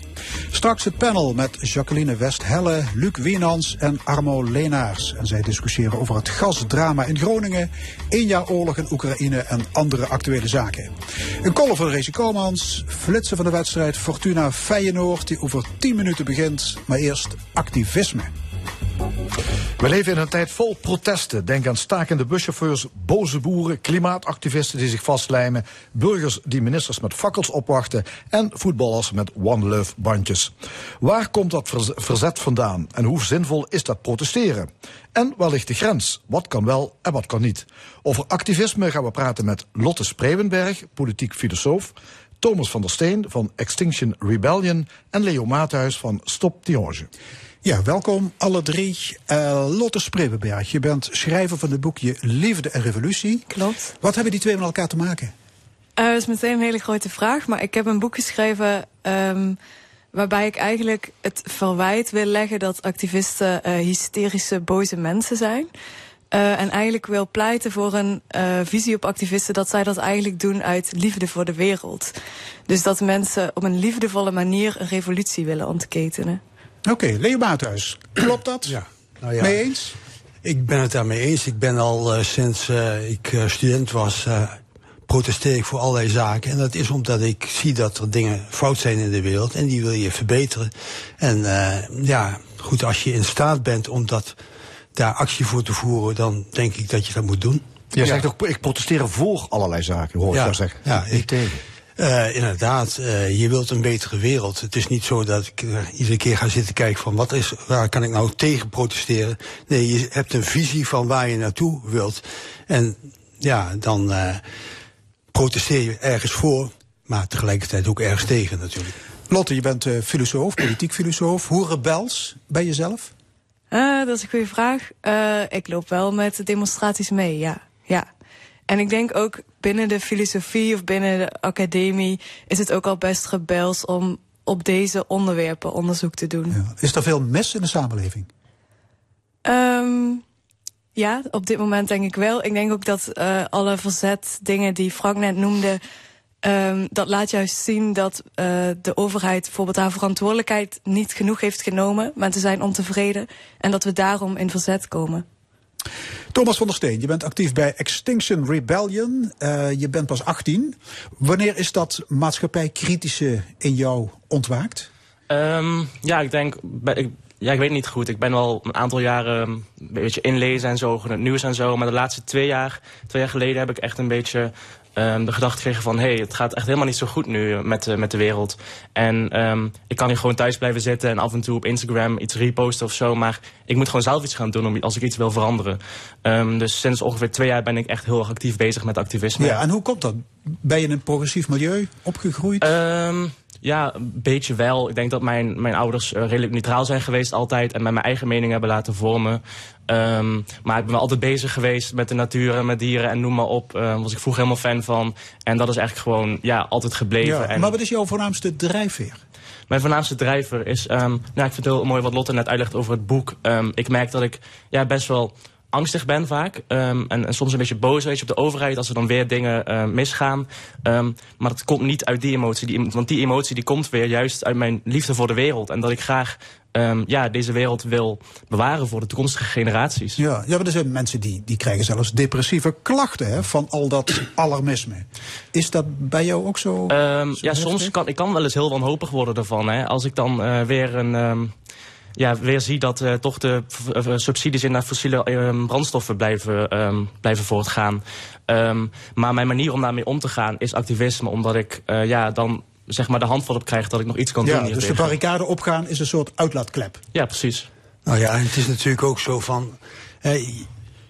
Straks het panel met Jacqueline Westhelle, Luc Wienans en Armo Leenaars. En zij discussiëren over het gasdrama in Groningen, één jaar oorlog in Oekraïne en andere actuele zaken. Een column van Rezi Komans, flitsen van de wedstrijd Fortuna Feyenoord die over 10 minuten begint, maar eerst activisme. We leven in een tijd vol protesten. Denk aan stakende buschauffeurs, boze boeren, klimaatactivisten die zich vastlijmen, burgers die ministers met fakkels opwachten en voetballers met One Love bandjes. Waar komt dat verz- verzet vandaan en hoe zinvol is dat protesteren? En waar ligt de grens? Wat kan wel en wat kan niet? Over activisme gaan we praten met Lotte Spreeuwenberg, politiek filosoof, Thomas van der Steen van Extinction Rebellion en Leo Maathuis van Stop Tionge. Ja, welkom alle drie. Eh, Lotte Spreeuwenberg, je bent schrijver van het boekje Liefde en Revolutie. Klopt. Wat hebben die twee met elkaar te maken? Eh, dat is meteen een hele grote vraag, maar ik heb een boek geschreven ehm, waarbij ik eigenlijk het verwijt wil leggen dat activisten eh, hysterische, boze mensen zijn. En eigenlijk wil pleiten voor een visie op activisten dat zij dat eigenlijk doen uit liefde voor de wereld. Dus dat mensen op een liefdevolle manier een revolutie willen ontketenen. Oké, Leo Maathuis, klopt dat? Ja. Nou ja, Mee eens? Ik ben het daarmee eens. Ik ben al eh, sinds eh, ik eh, student was, eh, protesteer ik voor allerlei zaken. En dat is omdat ik zie dat er dingen fout zijn in de wereld en die wil je verbeteren. En eh, ja, goed, als je in staat bent om dat, daar actie voor te voeren, dan denk ik dat je dat moet doen. Jij zegt ook, ik protesteer voor allerlei zaken, hoor ik Ja, jou zeggen. ja, ik- tegen. Eh, inderdaad, eh, je wilt een betere wereld. Het is niet zo dat ik eh, iedere keer ga zitten kijken van wat is, waar kan ik nou tegen protesteren. Nee, je hebt een visie van waar je naartoe wilt. En ja, dan eh, protesteer je ergens voor, maar tegelijkertijd ook ergens tegen natuurlijk. Lotte, je bent eh, filosoof, politiek filosoof. Hoe rebels ben je zelf? Eh, dat is een goede vraag. Eh, ik loop wel met de demonstraties mee, ja. ja. En ik denk ook binnen de filosofie of binnen de academie is het ook al best rebels om op deze onderwerpen onderzoek te doen. Is er veel mis in de samenleving? Ehm, ja, op dit moment denk ik wel. Ik denk ook dat eh, alle verzet dingen die Frank net noemde, ehm, dat laat juist zien dat eh, de overheid bijvoorbeeld haar verantwoordelijkheid niet genoeg heeft genomen. Mensen zijn ontevreden en dat we daarom in verzet komen. Thomas van der Steen, je bent actief bij Extinction Rebellion. Eh, je bent pas 18. Wanneer is dat maatschappijkritische in jou ontwaakt? Ehm, ja, ik denk, ik, ja, ik weet niet goed. Ik ben al een aantal jaren een beetje inlezen en zo, het nieuws en zo. Maar de laatste twee jaar, twee jaar geleden heb ik echt een beetje ehm, de gedachte gekregen van... hé, hey, het gaat echt helemaal niet zo goed nu met, de- met de wereld. En ehm, ik kan hier gewoon thuis blijven zitten en af en toe op Instagram iets reposten of zo. Maar ik moet gewoon zelf iets gaan doen om, als ik iets wil veranderen. Ehm, dus sinds ongeveer twee jaar ben ik echt heel erg actief bezig met activisme. Ja, en hoe komt dat? Ben je in een progressief milieu opgegroeid? Ja, een beetje wel. Ik denk dat mijn, mijn ouders eh, redelijk neutraal zijn geweest altijd. En mij mijn eigen mening hebben laten vormen. Ehm, maar ik ben altijd bezig geweest met de natuur en met dieren en noem maar op. Daar was ik vroeger helemaal fan van. En dat is eigenlijk gewoon ja, altijd gebleven. Ja, en Maar wat is jouw voornaamste drijfveer? mijn voornaamste drijver is... ehm, nou, ik vind het heel mooi wat Lotte net uitlegt over het boek. Ik merk dat ik ja, best wel angstig ben vaak. Ehm, en, en soms een beetje boos weet je, op de overheid als er dan weer dingen eh, misgaan. Ehm, maar dat komt niet uit die emotie. Die, want die emotie die komt weer juist uit mijn liefde voor de wereld. En dat ik graag ehm, ja, deze wereld wil bewaren voor de toekomstige generaties. Ja, ja maar er zijn mensen die, die krijgen zelfs depressieve klachten hè, van al dat alarmisme. Is dat bij jou ook zo? Zo ja, heftig? soms kan ik kan wel eens heel wanhopig worden ervan. Hè. Als ik dan eh, weer een... ja, weer zie dat eh, toch de v- subsidies in naar fossiele ehm, brandstoffen blijven, ehm, blijven voortgaan. Ehm, maar mijn manier om daarmee om te gaan is activisme. Omdat ik eh, ja, dan zeg maar de handvat op krijg dat ik nog iets kan ja, doen. dus de barricade opgaan is een soort uitlaatklep. Ja, precies. Nou ja, en het is natuurlijk ook zo van.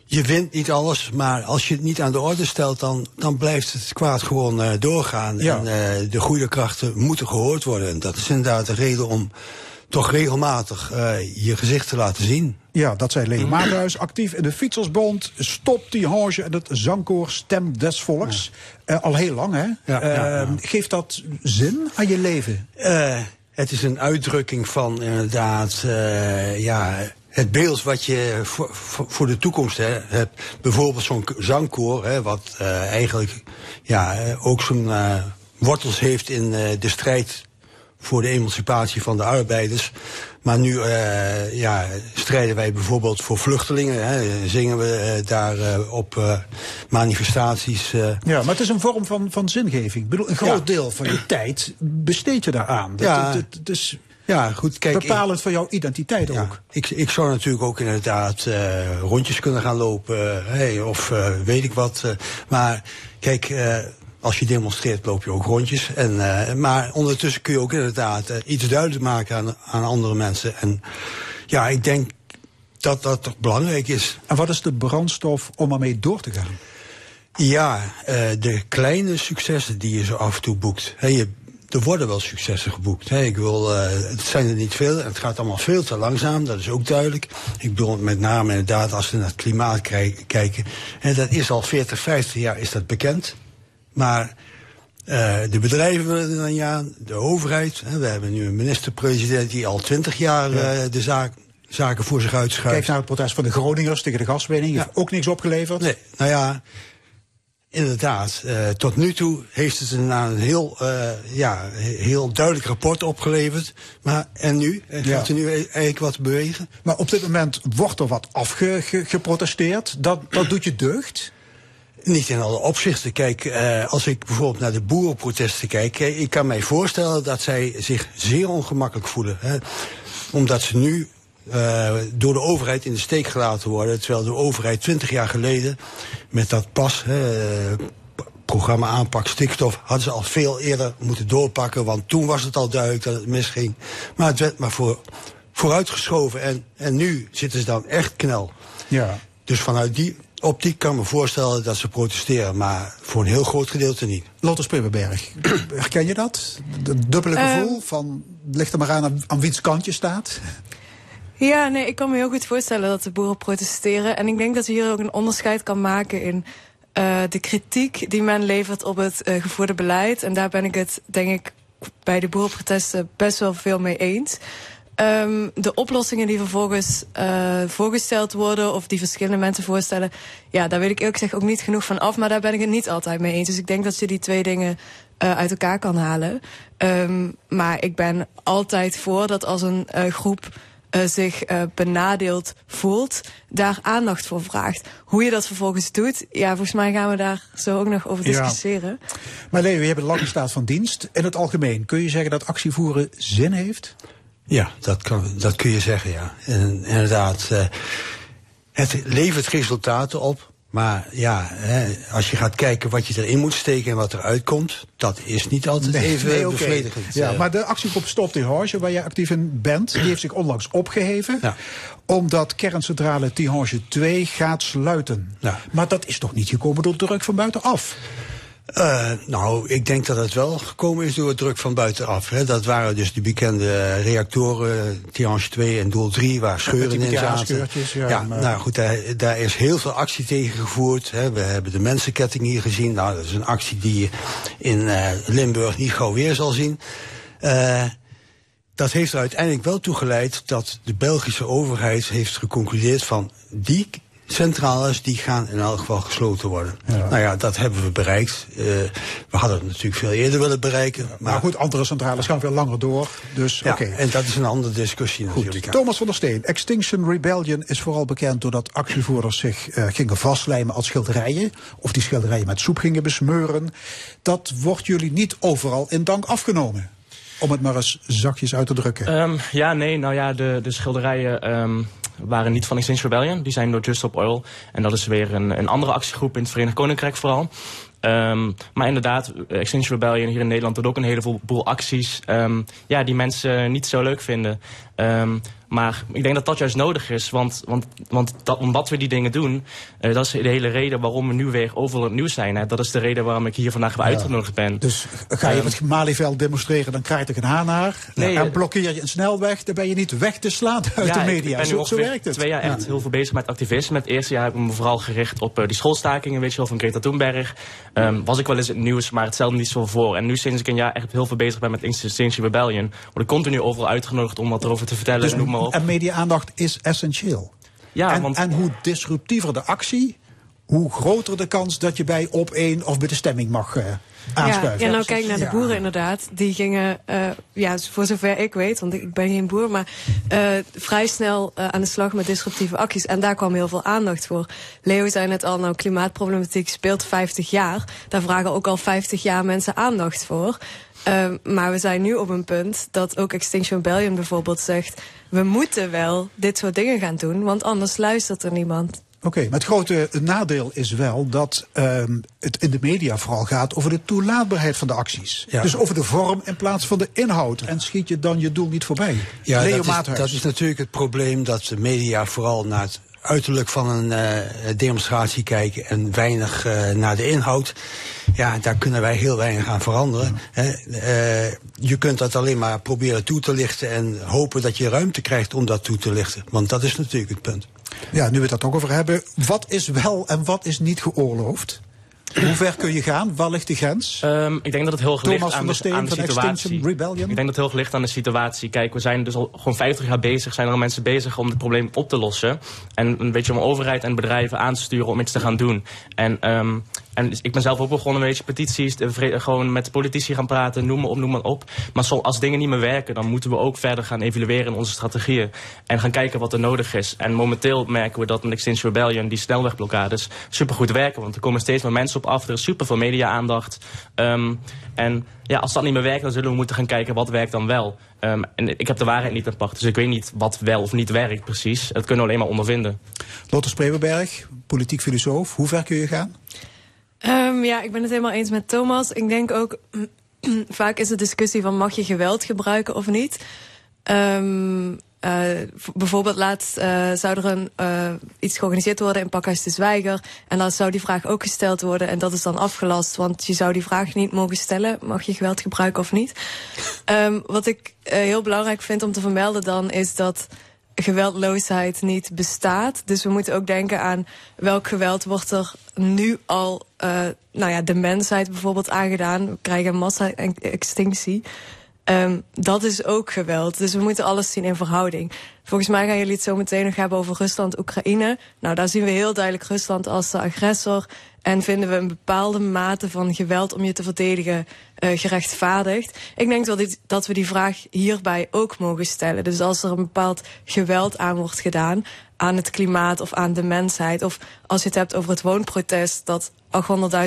je wint niet alles, maar als je het niet aan de orde stelt, dan, dan blijft het kwaad gewoon eh, doorgaan. Ja. En eh, de goede krachten moeten gehoord worden. En dat is inderdaad de reden om toch regelmatig eh, je gezicht te laten zien. Ja, dat zei Leo Maathuis, actief in de Fietsersbond. Stop die Honge en het zangkoor Stem des Volks. Eh, al heel lang, hè? Ja, Eh, ja. Geeft dat zin aan je leven? Eh, het is een uitdrukking van inderdaad, ja, het beeld wat je voor, de toekomst hè, hebt. Bijvoorbeeld zo'n zangkoor, hè, wat eigenlijk ja, ook zijn wortels heeft in de strijd voor de emancipatie van de arbeiders. Maar nu eh, ja, strijden wij bijvoorbeeld voor vluchtelingen. Hè, zingen we eh, daar eh, op manifestaties. Ja, maar het is een vorm van, van zingeving. Ik bedoel, een groot Ja. deel van je tijd besteed je daaraan. Dat, Ja. dat, dat is ja, goed, kijk. ik- bepalend voor jouw identiteit ook. Ik, ik zou natuurlijk ook inderdaad rondjes kunnen gaan lopen, hey, of weet ik wat. maar kijk, als je demonstreert loop je ook rondjes. En, eh, maar ondertussen kun je ook inderdaad eh, iets duidelijk maken aan, aan andere mensen. En ja, ik denk dat dat toch belangrijk is. En wat is de brandstof om ermee door te gaan? Ja, eh, de kleine successen die je zo af en toe boekt. Hè, je, er worden wel successen geboekt. Hè. Ik wil, het zijn er niet veel. en Het gaat allemaal veel te langzaam, dat is ook duidelijk. Ik bedoel met name inderdaad als we naar het klimaat kijken. En dat is al 40, 50 jaar is dat bekend. Maar eh, de bedrijven willen er dan aan, de overheid. Hè, we hebben nu een minister-president die al 20 jaar eh, de zaak, zaken voor zich uitschuift. Kijk naar het protest van de Groningers tegen de gaswinning. Heeft ook niks opgeleverd. Nee, nou ja, inderdaad. eh, tot nu toe heeft het een, een heel, ja, heel duidelijk rapport opgeleverd. Maar en nu? Ja. Gaat er nu e- eigenlijk wat bewegen? Maar op dit moment wordt er wat afgeprotesteerd. Dat, dat doet je deugd. Niet in alle opzichten. Kijk, eh, als ik bijvoorbeeld naar de boerenprotesten kijk, eh, ik kan mij voorstellen dat zij zich zeer ongemakkelijk voelen. Hè, omdat ze nu eh, door de overheid in de steek gelaten worden. Terwijl de overheid twintig jaar geleden met dat pas, programma aanpak stikstof, hadden ze al veel eerder moeten doorpakken. Want toen was het al duidelijk dat het misging. Maar het werd maar voor, vooruitgeschoven. En, en nu zitten ze dan echt knel. Ja. Dus vanuit die optiek kan ik me voorstellen dat ze protesteren, maar voor een heel groot gedeelte niet. Lotte Spibberberg, herken je dat? Het dubbele Ehm. gevoel van, ligt er maar aan aan- aan wiens kant je staat. Ja, nee, ik kan me heel goed voorstellen dat de boeren protesteren. En ik denk dat je hier ook een onderscheid kan maken in eh, de kritiek die men levert op het eh, gevoerde beleid. En daar ben ik het, denk ik, bij de boerenprotesten best wel veel mee eens. Ehm, de oplossingen die vervolgens eh, voorgesteld worden, of die verschillende mensen voorstellen, ja, daar weet ik eerlijk gezegd ook niet genoeg van af, maar daar ben ik het niet altijd mee eens. Dus ik denk dat je die twee dingen eh, uit elkaar kan halen. Ehm, maar ik ben altijd voor dat als een eh, groep zich benadeeld voelt, daar aandacht voor vraagt. Hoe je dat vervolgens doet, ja, volgens mij gaan we daar zo ook nog over Ja. discussiëren. Maar Leo, je hebt een lange staat van dienst. In het algemeen, kun je zeggen dat actievoeren zin heeft? Ja, dat, kan, dat kun je zeggen, ja. En inderdaad, eh, het levert resultaten op. Maar ja, hè, als je gaat kijken wat je erin moet steken en wat eruit komt, dat is niet altijd even nee, oké. bevredigend. Ja, Eh, maar de actiegroep Stop Horge, waar je actief in bent, die heeft zich onlangs opgeheven. Omdat kerncentrale Tihange 2 gaat sluiten. Maar dat is toch niet gekomen door druk van buitenaf? Eh, nou, ik denk dat het wel gekomen is door het druk van buitenaf. Hè. Dat waren dus die bekende reactoren, Tihange 2 en Doel 3, waar scheuren in zaten. ja, maar- nou goed, daar, daar is heel veel actie tegen gevoerd. Hè. We hebben de mensenketting hier gezien. Nou, dat is een actie die je in eh, Limburg niet gauw weer zal zien. Eh, dat heeft er uiteindelijk wel toe geleid dat de Belgische overheid heeft geconcludeerd van die centrales die gaan in elk geval gesloten worden. Nou ja, dat hebben we bereikt. Uh, we hadden het natuurlijk veel eerder willen bereiken. Maar, maar goed, andere centrales gaan veel langer door. Dus, ja, oké. En dat is een andere discussie goed. natuurlijk. Thomas van der Steen, Extinction Rebellion is vooral bekend doordat actievoerders zich uh, gingen vastlijmen als schilderijen. Of die schilderijen met soep gingen besmeuren. Dat wordt jullie niet overal in dank afgenomen. Om het maar eens zachtjes uit te drukken. Um, ja, nee, nou ja, de, de schilderijen um, waren niet van Extinction Rebellion. Die zijn door Just Stop Oil. En dat is weer een, een andere actiegroep in het Verenigd Koninkrijk vooral. Um, maar inderdaad, Extinction Rebellion hier in Nederland doet ook een heleboel acties um, ja, die mensen niet zo leuk vinden. Um, maar ik denk dat dat juist nodig is. Want, want, want dat, omdat we die dingen doen, uh, dat is de hele reden waarom we nu weer overal het nieuws zijn. Hè. Dat is de reden waarom ik hier vandaag weer ja. uitgenodigd ben. Dus ga je op het Malieveld demonstreren, dan krijg je een haan naar. Nee, en blokkeer je een snelweg, dan ben je niet weg te slaan uit ja, de media. Ik ben nu zo, zo werkt het. twee jaar echt ja. heel veel bezig met activisme. Het eerste jaar heb ik me vooral gericht op uh, die schoolstakingen, weet je wel, van Greta Thunberg. Um, was ik wel eens in het nieuws, maar het stelde niet zo voor. En nu sinds ik een jaar echt heel veel bezig ben met Extinction Rebellion, word ik continu overal uitgenodigd om wat erover te vertellen. Dus, noem maar En media-aandacht is essentieel. Ja, en, want... en hoe disruptiever de actie, hoe groter de kans dat je bij op één of bij de stemming mag uh, aanschuiven. Ja, ja, nou kijk naar de boeren inderdaad. Die gingen, uh, ja, voor zover ik weet, want ik ben geen boer, maar uh, vrij snel uh, aan de slag met disruptieve acties. En daar kwam heel veel aandacht voor. Leo zei net al, nou, klimaatproblematiek speelt 50 jaar. Daar vragen ook al 50 jaar mensen aandacht voor. Uh, maar we zijn nu op een punt dat ook Extinction Rebellion bijvoorbeeld zegt... we moeten wel dit soort dingen gaan doen, want anders luistert er niemand. Oké, okay, maar het grote nadeel is wel dat um, het in de media vooral gaat over de toelaatbaarheid van de acties. Ja. Dus over de vorm in plaats van de inhoud. En schiet je dan je doel niet voorbij. Ja, Leo dat is, dat is natuurlijk het probleem dat de media vooral naar het uiterlijk van een uh, demonstratie kijken en weinig uh, naar de inhoud. Ja, daar kunnen wij heel weinig aan veranderen. Ja. Uh, je kunt dat alleen maar proberen toe te lichten en hopen dat je ruimte krijgt om dat toe te lichten. Want dat is natuurlijk het punt. Ja, nu we het dat ook over hebben. Wat is wel en wat is niet geoorloofd? Hoe ver kun je gaan? Waar ligt de grens? Um, ik denk dat het heel gelicht Thomas aan de, Steen aan de situatie. Ik denk dat het heel gelicht aan de situatie. Kijk, we zijn dus al gewoon 50 jaar bezig. Zijn er al mensen bezig om het probleem op te lossen. En een beetje om overheid en bedrijven aan te sturen om iets te gaan doen. En, um, en ik ben zelf ook begonnen beetje petities. Gewoon met politici gaan praten. Noem maar op, noem maar op. Maar als dingen niet meer werken, dan moeten we ook verder gaan evalueren in onze strategieën. En gaan kijken wat er nodig is. En momenteel merken we dat met Extinction Rebellion die snelwegblokkades supergoed werken. Want er komen steeds meer mensen op af. Er is super veel media-aandacht. Um, en ja, als dat niet meer werkt, dan zullen we moeten gaan kijken wat werkt dan wel. Um, en ik heb de waarheid niet aan pacht, dus ik weet niet wat wel of niet werkt precies. Dat kunnen we alleen maar ondervinden. Lotte Spreeuwenberg, politiek filosoof. Hoe ver kun je gaan? Um, ja, ik ben het helemaal eens met Thomas. Ik denk ook, vaak is de discussie van mag je geweld gebruiken of niet. Um, Uh, bijvoorbeeld laatst uh, zou er een, uh, iets georganiseerd worden in Pakhuis de Zwijger. En dan zou die vraag ook gesteld worden. En dat is dan afgelast, want je zou die vraag niet mogen stellen. Mag je geweld gebruiken of niet? um, wat ik heel belangrijk vind om te vermelden dan is dat geweldloosheid niet bestaat. Dus we moeten ook denken aan welk geweld wordt er nu al, nou ja, de mensheid bijvoorbeeld aangedaan. We krijgen massa-extinctie. Um, dat is ook geweld. Dus we moeten alles zien in verhouding. Volgens mij gaan jullie het zo meteen nog hebben over Rusland-Oekraïne. Nou, daar zien we heel duidelijk Rusland als de agressor. En vinden we een bepaalde mate van geweld om je te verdedigen uh, gerechtvaardigd. Ik denk dat, dit, dat we die vraag hierbij ook mogen stellen. Dus als er een bepaald geweld aan wordt gedaan aan het klimaat of aan de mensheid. Of als je het hebt over het woonprotest dat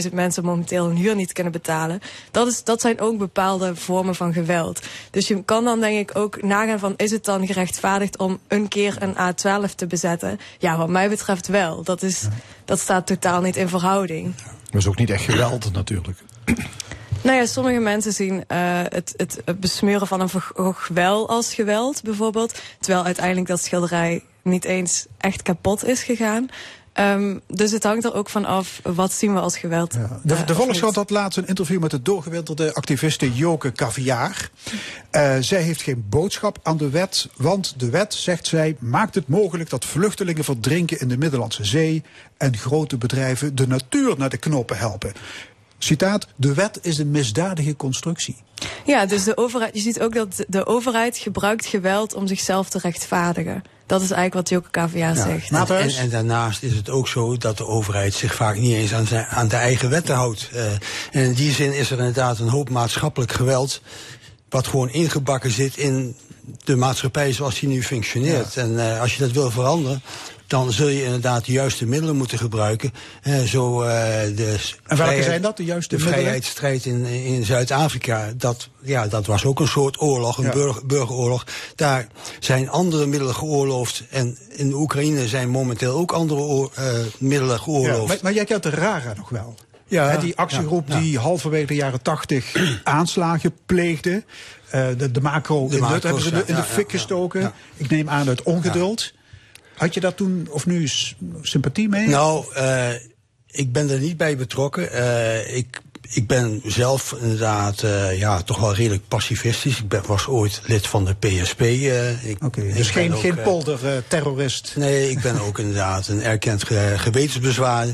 800.000 mensen momenteel hun huur niet kunnen betalen. Dat, is, dat zijn ook bepaalde vormen van geweld. Dus je kan dan denk ik ook nagaan van is het dan gerechtvaardigd om een keer een A12 te bezetten? Ja, wat mij betreft wel. Dat, is. Dat staat totaal niet in verhouding. Dat is ook niet echt geweld natuurlijk. Nou ja, sommige mensen zien uh, het, het, besmeuren van een verhoog wel als geweld, bijvoorbeeld. Terwijl uiteindelijk dat schilderij niet eens echt kapot is gegaan. Um, dus het hangt er ook van af, wat zien we als geweld. Ja. De, de Volkskrant had laatst een interview met de doorgewinterde activiste Joke Caviar. Uh, zij heeft geen boodschap aan de wet, want de wet, zegt zij, maakt het mogelijk dat vluchtelingen verdrinken in de Middellandse Zee en grote bedrijven de natuur naar de knoppen helpen. Citaat, de wet is een misdadige constructie. Ja, dus de overheid, je ziet ook dat de overheid gebruikt geweld om zichzelf te rechtvaardigen. Dat is eigenlijk wat Joke KVA zegt. En, en, en, daarnaast is het ook zo dat de overheid zich vaak niet eens aan, zijn, aan de eigen wetten houdt. Uh, en in die zin is er inderdaad een hoop maatschappelijk geweld. wat gewoon ingebakken zit in de maatschappij zoals die nu functioneert. Ja. En uh, als je dat wil veranderen, dan zul je inderdaad de juiste middelen moeten gebruiken. Zo, uh, de en welke zijn dat, de juiste de middelen? De vrijheidsstrijd in, in Zuid-Afrika, dat, ja, dat was ook een soort oorlog, een ja. burger, burgeroorlog. Daar zijn andere middelen geoorloofd. En in de Oekraïne zijn momenteel ook andere oor, uh, middelen geoorloofd. Ja, maar, maar jij kent de RARA nog wel? Ja, He, die actiegroep ja, die halverwege de jaren tachtig aanslagen pleegde. Uh, de, de macro de in hebben ze in de, in de fik gestoken. Ik neem aan uit ongeduld. Had je daar toen of nu sympathie mee? Nou, uh, ik ben er niet bij betrokken. Uh, ik, ik ben zelf inderdaad uh, ja, toch wel redelijk pacifistisch. Ik ben, was ooit lid van de PSP. Oké, okay, dus geen, ook, geen polder-terrorist? nee, ik ben ook inderdaad een erkend ge gewetensbezwaar.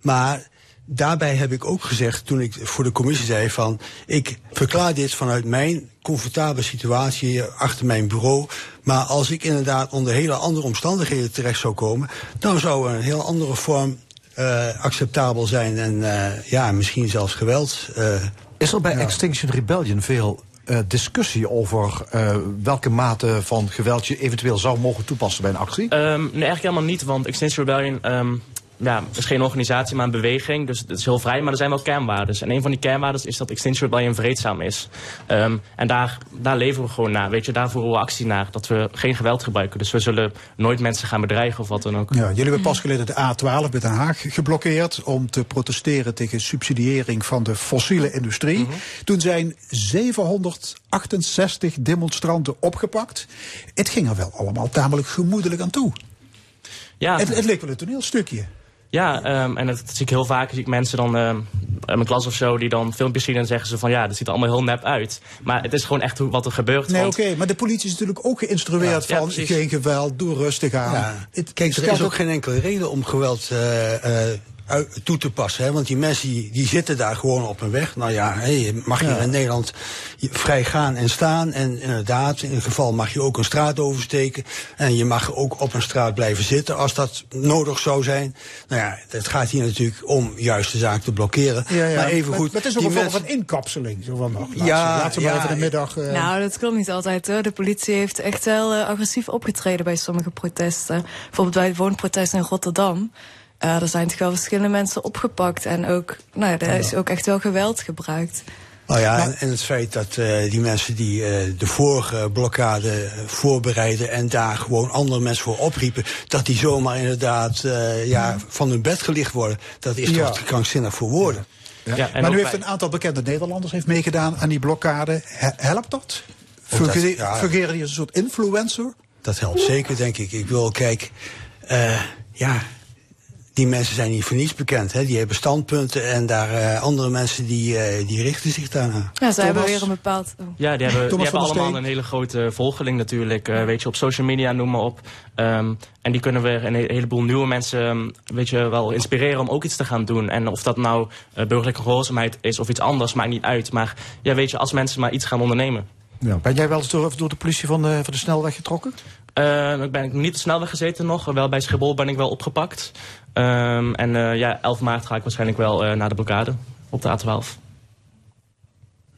Maar daarbij heb ik ook gezegd, toen ik voor de commissie zei van... ik verklaar dit vanuit mijn comfortabele situatie achter mijn bureau. Maar als ik inderdaad onder hele andere omstandigheden terecht zou komen... dan zou een heel andere vorm uh, acceptabel zijn en uh, ja, misschien zelfs geweld. Uh, Is er bij ja. Extinction Rebellion veel uh, discussie over uh, welke mate van geweld je eventueel zou mogen toepassen bij een actie? Um, nee, eigenlijk helemaal niet, want Extinction Rebellion... Um ja, het is geen organisatie, maar een beweging. Dus het is heel vrij, maar er zijn wel kernwaarden. En een van die kernwaarden is dat Extinction Rebellion vreedzaam is. Um, en daar, daar leven we gewoon naar. Weet je, daar voeren we actie naar. Dat we geen geweld gebruiken. Dus we zullen nooit mensen gaan bedreigen of wat dan ook. Ja, jullie hebben pas geleden de A12 bij Den Haag geblokkeerd... om te protesteren tegen subsidiëring van de fossiele industrie. Mm -hmm. Toen zijn 768 demonstranten opgepakt. Het ging er wel allemaal tamelijk gemoedelijk aan toe. Ja. Het, het leek wel een toneelstukje. Ja, um, en dat, zie ik heel vaak. Zie ik mensen dan um, in mijn klas of zo die dan filmpjes zien en zeggen ze van ja, dat ziet er allemaal heel nep uit. Maar het is gewoon echt wat er gebeurt. Nee, oké, okay, maar de politie is natuurlijk ook geïnstrueerd ja, van ja, geen geweld, doe rustig aan. Ja. Het, Kijk, er is ook geen enkele reden om geweld uh, uh, toe te passen. Hè? Want die mensen die, die zitten daar gewoon op een weg. Nou ja, hey, mag je ja. in Nederland vrij gaan en staan. En inderdaad, in een geval mag je ook een straat oversteken. En je mag ook op een straat blijven zitten als dat nodig zou zijn. Nou ja, het gaat hier natuurlijk om juist de zaak te blokkeren. Ja, ja. Maar even goed. Maar het is ook een vorm van inkapseling. Zo van, laat ja, ze, laat ze maar even de middag... Uh... Nou, dat klopt niet altijd hoor. De politie heeft echt wel uh, agressief opgetreden bij sommige protesten. Bijvoorbeeld bij het woonprotest in Rotterdam. Uh, er zijn toch wel verschillende mensen opgepakt. En ook, nou, er is ook echt wel geweld gebruikt. Nou ja, en, en het feit dat uh, die mensen die uh, de vorige blokkade voorbereiden en daar gewoon andere mensen voor opriepen, dat die zomaar inderdaad uh, ja, van hun bed gelicht worden, dat is ja. toch te krankzinnig voor woorden. Ja. Ja, maar nu heeft een aantal bekende Nederlanders heeft meegedaan aan die blokkade. Helpt dat? Fungeren ja, die als een soort influencer? Dat helpt zeker, denk ik. Ik wil, kijk, ja, die mensen zijn niet voor niets bekend. Hè? Die hebben standpunten en daar uh, andere mensen die, uh, die richten zich daarna. Ja, ze hebben weer een bepaald... Oh. Ja, die hebben, die hebben allemaal een hele grote volgeling natuurlijk. Uh, weet je, op social media, noem maar op. Um, en die kunnen weer een heleboel nieuwe mensen weet je, wel inspireren om ook iets te gaan doen. En of dat nou burgerlijke gehoorzaamheid is of iets anders, maakt niet uit. Maar ja, weet je, als mensen maar iets gaan ondernemen. Ja. Ben jij wel eens door, door de politie van de, van de snelweg getrokken? Uh, ik ben niet op de snelweg gezeten nog. Wel bij Schiphol ben ik wel opgepakt. Um, en uh, ja, 11 maart ga ik waarschijnlijk wel uh, naar de blokkade op de A12.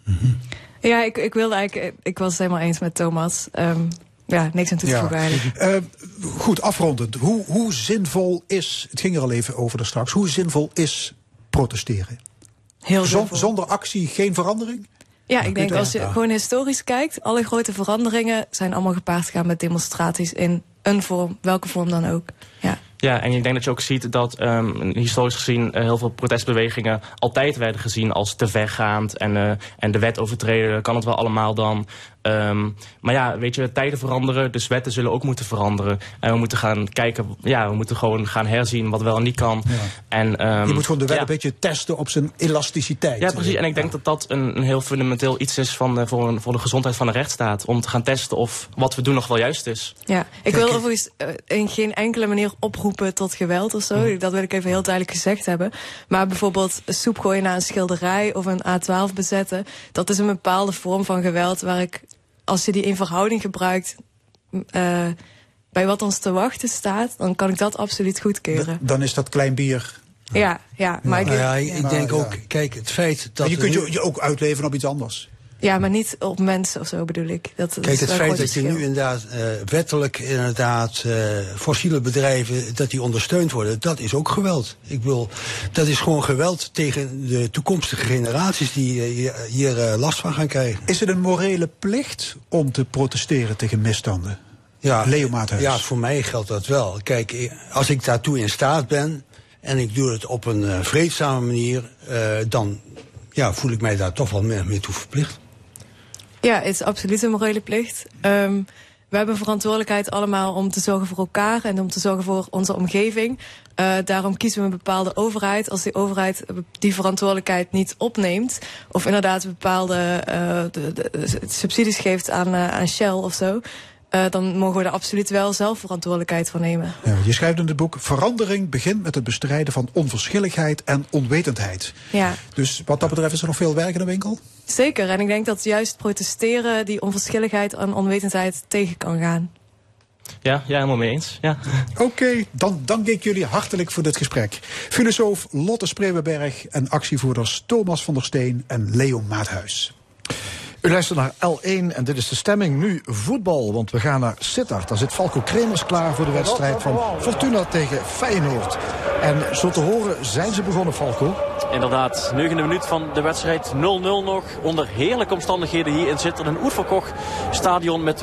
Mm -hmm. Ja, ik, ik wilde eigenlijk... Ik was het helemaal eens met Thomas. Um, ja, niks aan toe te voegen ja. eigenlijk. Uh, goed, afrondend. Hoe, hoe zinvol is... Het ging er al even over daar straks. Hoe zinvol is protesteren? Heel Zon, Zonder actie geen verandering? Ja, ik denk als je gewoon historisch kijkt, alle grote veranderingen zijn allemaal gepaard gegaan met demonstraties in een vorm, welke vorm dan ook. Ja. Ja, en ik denk dat je ook ziet dat um, historisch gezien uh, heel veel protestbewegingen altijd werden gezien als te vergaand en, uh, en de wet overtreden. Kan het wel allemaal dan. Um, maar ja, weet je, tijden veranderen, dus wetten zullen ook moeten veranderen. En we moeten gaan kijken, ja, we moeten gewoon gaan herzien wat wel en niet kan. Ja. En, um, je moet gewoon de wet ja. een beetje testen op zijn elasticiteit. Ja, precies. En ik denk dat dat een, een heel fundamenteel iets is van de, voor, een, voor de gezondheid van de rechtsstaat. Om te gaan testen of wat we doen nog wel juist is. Ja, ik wil overigens uh, in geen enkele manier oproepen oproepen tot geweld of zo. Mhm. Dat wil ik even heel duidelijk gezegd hebben. Maar bijvoorbeeld soep gooien naar een schilderij of een A12 bezetten, dat is een bepaalde vorm van geweld waar ik, als je die in verhouding gebruikt. eh, bij wat ons te wachten staat, dan kan ik dat absoluut goedkeuren. Dan is dat klein bier. Ja, ja, maar ik, Nou ja, ik denk ook, kijk, het feit dat... Maar je kunt je, je ook uitleven op iets anders. Ja, maar niet op mensen of zo bedoel ik. Dat, dat Kijk, is het feit dat je nu inderdaad eh, wettelijk inderdaad eh, fossiele bedrijven dat die ondersteund worden, dat is ook geweld. Ik wil, dat is gewoon geweld tegen de toekomstige generaties die eh, hier, last van gaan krijgen. Is het een morele plicht om te protesteren tegen misstanden? Ja, Leo Maathuis. Ja, voor mij geldt dat wel. Kijk, als ik daartoe in staat ben en ik doe het op een vreedzame manier, eh, dan ja, voel ik mij daar toch wel meer mee toe verplicht. Ja, het is absoluut een morele plicht. Ehm, we hebben verantwoordelijkheid allemaal om te zorgen voor elkaar en om te zorgen voor onze omgeving. Eh, daarom kiezen we een bepaalde overheid. Als die overheid die verantwoordelijkheid niet opneemt, of inderdaad bepaalde eh, de, de- de subsidies geeft aan, eh, aan Shell of zo, dan mogen we er absoluut wel zelf verantwoordelijkheid voor nemen. Ja, je schrijft in het boek: verandering begint met het bestrijden van onverschilligheid en onwetendheid. Ja. Dus wat dat betreft is er nog veel werk in de winkel. Zeker, en ik denk dat juist protesteren die onverschilligheid en onwetendheid tegen kan gaan. Ja, ja helemaal mee eens. Ja. Oké, dan dank ik jullie hartelijk voor dit gesprek. Filosoof Lotte Spreeuwenberg en actievoerders Thomas van der Steen en Leo Maathuis. U luistert naar L1 en dit is de stemming nu voetbal. Want we gaan naar Sittard. Daar zit Falco Kremers klaar voor de wedstrijd van Fortuna tegen Feyenoord. En zo te horen zijn ze begonnen, Falco. Inderdaad, negende minuut van de wedstrijd 0-0 nog. Onder heerlijke omstandigheden hier in Sittard. Een oerverkocht stadion met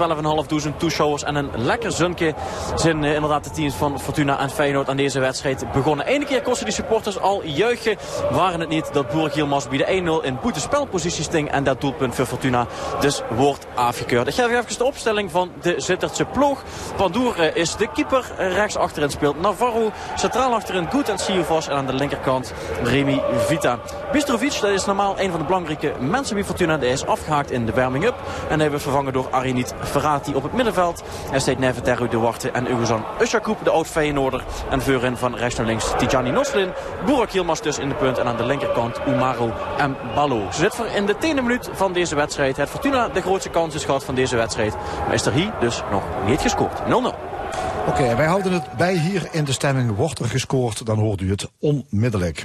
12.500 toeschouwers. En een lekker zunke zijn eh, inderdaad de teams van Fortuna en Feyenoord aan deze wedstrijd begonnen. Eén keer kosten die supporters al juichen. Waren het niet dat Boer Gielmas bij de 1-0 in boetespelpositie sting. En dat doelpunt voor Fortuna dus wordt afgekeurd. Ik geef even de opstelling van de Sittardse ploeg. Pandoer eh, is de keeper. Eh, Rechts achterin speelt Navarro. Centraal achterin Goed en Siovas. En aan de linkerkant Remy Vita. Bistrovic, dat is normaal een van de belangrijke mensen bij Fortuna. Die is afgehaakt in de warming-up. En hij wordt vervangen door Arinit Ferrati op het middenveld. Er staat Neve Terru de Warte en Ugozan Ushakoub, de oud Feyenoorder. En voorin van rechts naar links Tijani Noslin. Burak Yilmaz dus in de punt. En aan de linkerkant Umaro en Ballo. Ze zit voor in de tiende minuut van deze wedstrijd. Het Fortuna de grootste kans is gehad van deze wedstrijd. Maar is er hier dus nog niet gescoord. 0-0. Oké, wij houden het bij hier in de stemming. Wordt er gescoord, dan hoort u het onmiddellijk.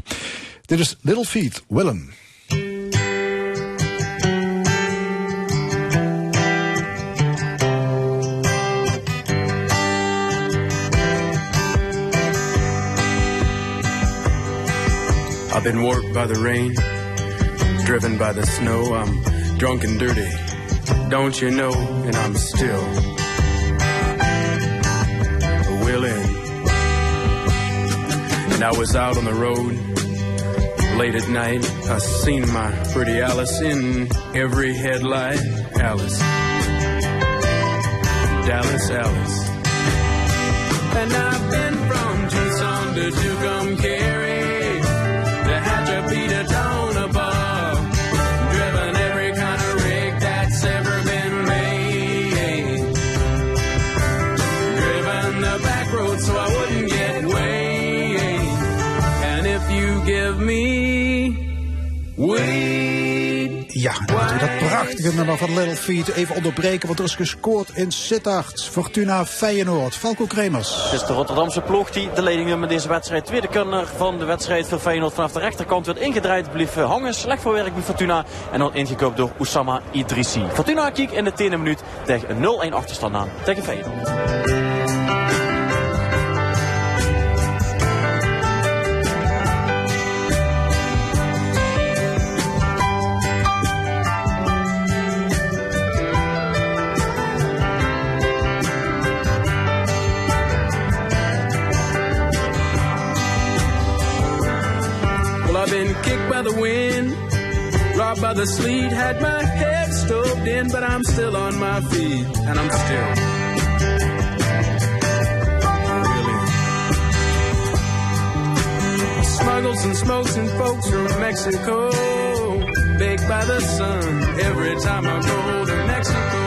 Dit is Little Feet, Willem. I've been warped by the rain, driven by the snow. I'm drunk and dirty, don't you know? And I'm still I was out on the road late at night. I seen my pretty Alice in every headlight. Alice, Dallas, Alice. And I've been from Tucson to Tucumcari dat prachtige nummer van Little Feet even onderbreken, want er is gescoord in Sittard. Fortuna Feyenoord. Falco Kremers. Het is de Rotterdamse ploeg die de leiding neemt met deze wedstrijd. Tweede kunner van de wedstrijd voor Feyenoord vanaf de rechterkant werd ingedraaid. Bleef eh, hangen. Slecht voor werk bij Fortuna. En dan ingekoopt door Oussama Idrissi. Fortuna kiek in de tiende minuut tegen een 0-1 achterstand aan tegen Feyenoord. By the sleet, had my head stoved in, but I'm still on my feet, and I'm still. Really. Smuggles and smokes and folks from Mexico, baked by the sun every time I go to Mexico.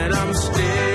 And I'm still,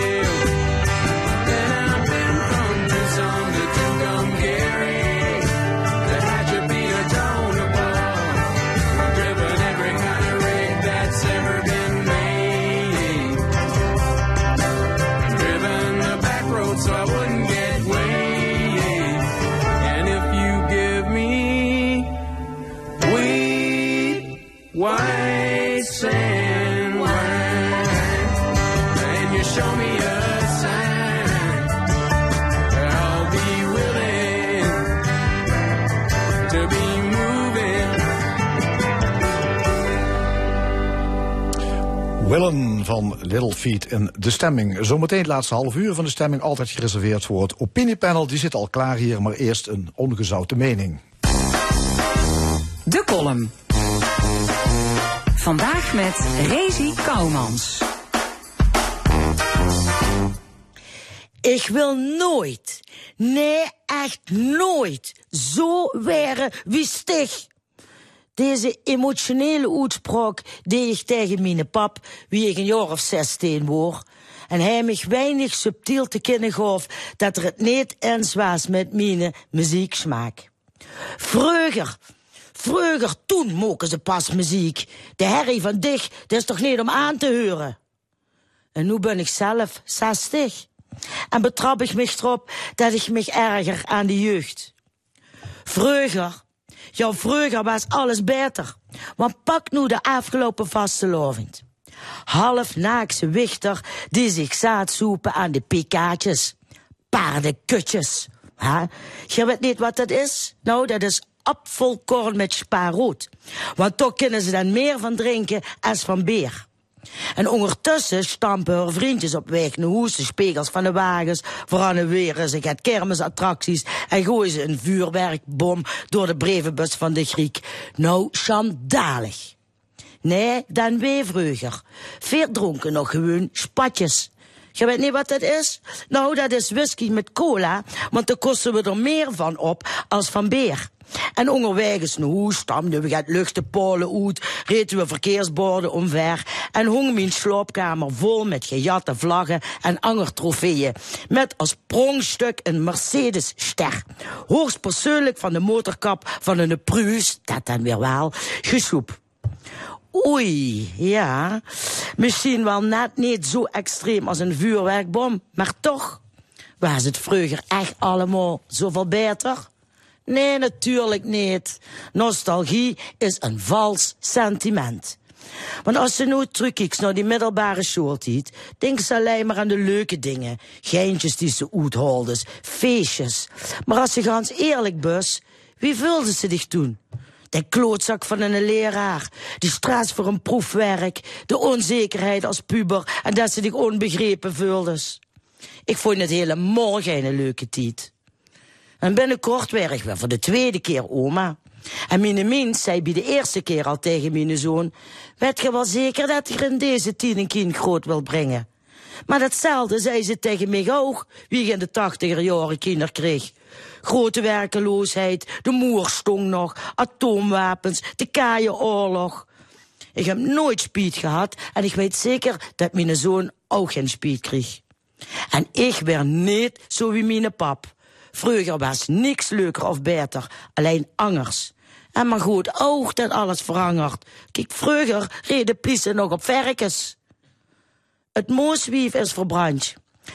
Willen van Little Feet in de stemming. Zometeen het laatste half uur van de stemming altijd gereserveerd voor het opiniepanel. Die zit al klaar hier, maar eerst een ongezouten mening. De column. Vandaag met Rezi Kouwmans. Ik wil nooit, nee echt nooit, zo waren wie stig. Deze emotionele uitspraak deed ik tegen mijn pap, wie ik een jaar of zestien was. En hij mij weinig subtiel te kennen gaf dat er het niet eens was met mijn muzieksmaak. Vroeger, vroeger, toen moken ze pas muziek. De herrie van dich, dat is toch niet om aan te horen. En nu ben ik zelf 60. En betrap ik mich erop dat ik mich erger aan de jeugd. Vroeger, ja, vroeger was alles beter. Want pak nu de afgelopen vastelovend. Half naakse wichter die zich zaad soepen aan de pikaatjes. Paardenkutjes. Huh? Je weet niet wat dat is? Nou, dat is apfelkorn met spaarrood. Want toch kunnen ze dan meer van drinken als van beer. En ondertussen stampen haar vriendjes op weg naar spiegels van de wagens, verannueren zich het kermisattracties en gooien ze een vuurwerkbom door de brievenbus van de Griek. Nou, schandalig. Nee, dan weer vroeger. Veer dronken nog gewoon spatjes. Je weet niet wat dat is? Nou, dat is whisky met cola, want daar kosten we er meer van op als van beer. En onderweg huis stamden we het luchtenpolen uit, reden we verkeersborden omver en hong mijn slaapkamer vol met gejatte vlaggen en angertrofeeën. Met als prongstuk een Mercedes-ster. Hoogstpersoonlijk van de motorkap van een Pruis, dat dan weer wel, gesloep. Oei, ja. Misschien wel net niet zo extreem als een vuurwerkbom, maar toch was het vroeger echt allemaal zoveel beter. Nee, natuurlijk niet. Nostalgie is een vals sentiment. Want als ze nu terugkijkt naar die middelbare schooltijd, denken ze alleen maar aan de leuke dingen. Geintjes die ze uitholden, feestjes. Maar als ze ganz eerlijk bus, wie vulde ze zich toen? De klootzak van een leraar, de stress voor een proefwerk, de onzekerheid als puber en dat ze zich onbegrepen voelden. Ik vond het helemaal geen leuke tijd. En binnenkort werd ik weer voor de tweede keer oma. En mijn mens zei bij de eerste keer al tegen mijn zoon... Weet je wel zeker dat je in deze tien een kind groot wil brengen? Maar datzelfde zei ze tegen mij ook, wie in de tachtiger jaren kinder kreeg. Grote werkeloosheid, de moerstong nog, atoomwapens, de kaaienoorlog. Ik heb nooit spiet gehad en ik weet zeker dat mijn zoon ook geen spiet kreeg. En ik werd niet zo wie mijn pap. Vroeger was niks leuker of beter, alleen angers. En maar goed, oog dat alles verangert. Kijk, vroeger reden plissen nog op verkens. Het mooswief is verbrand.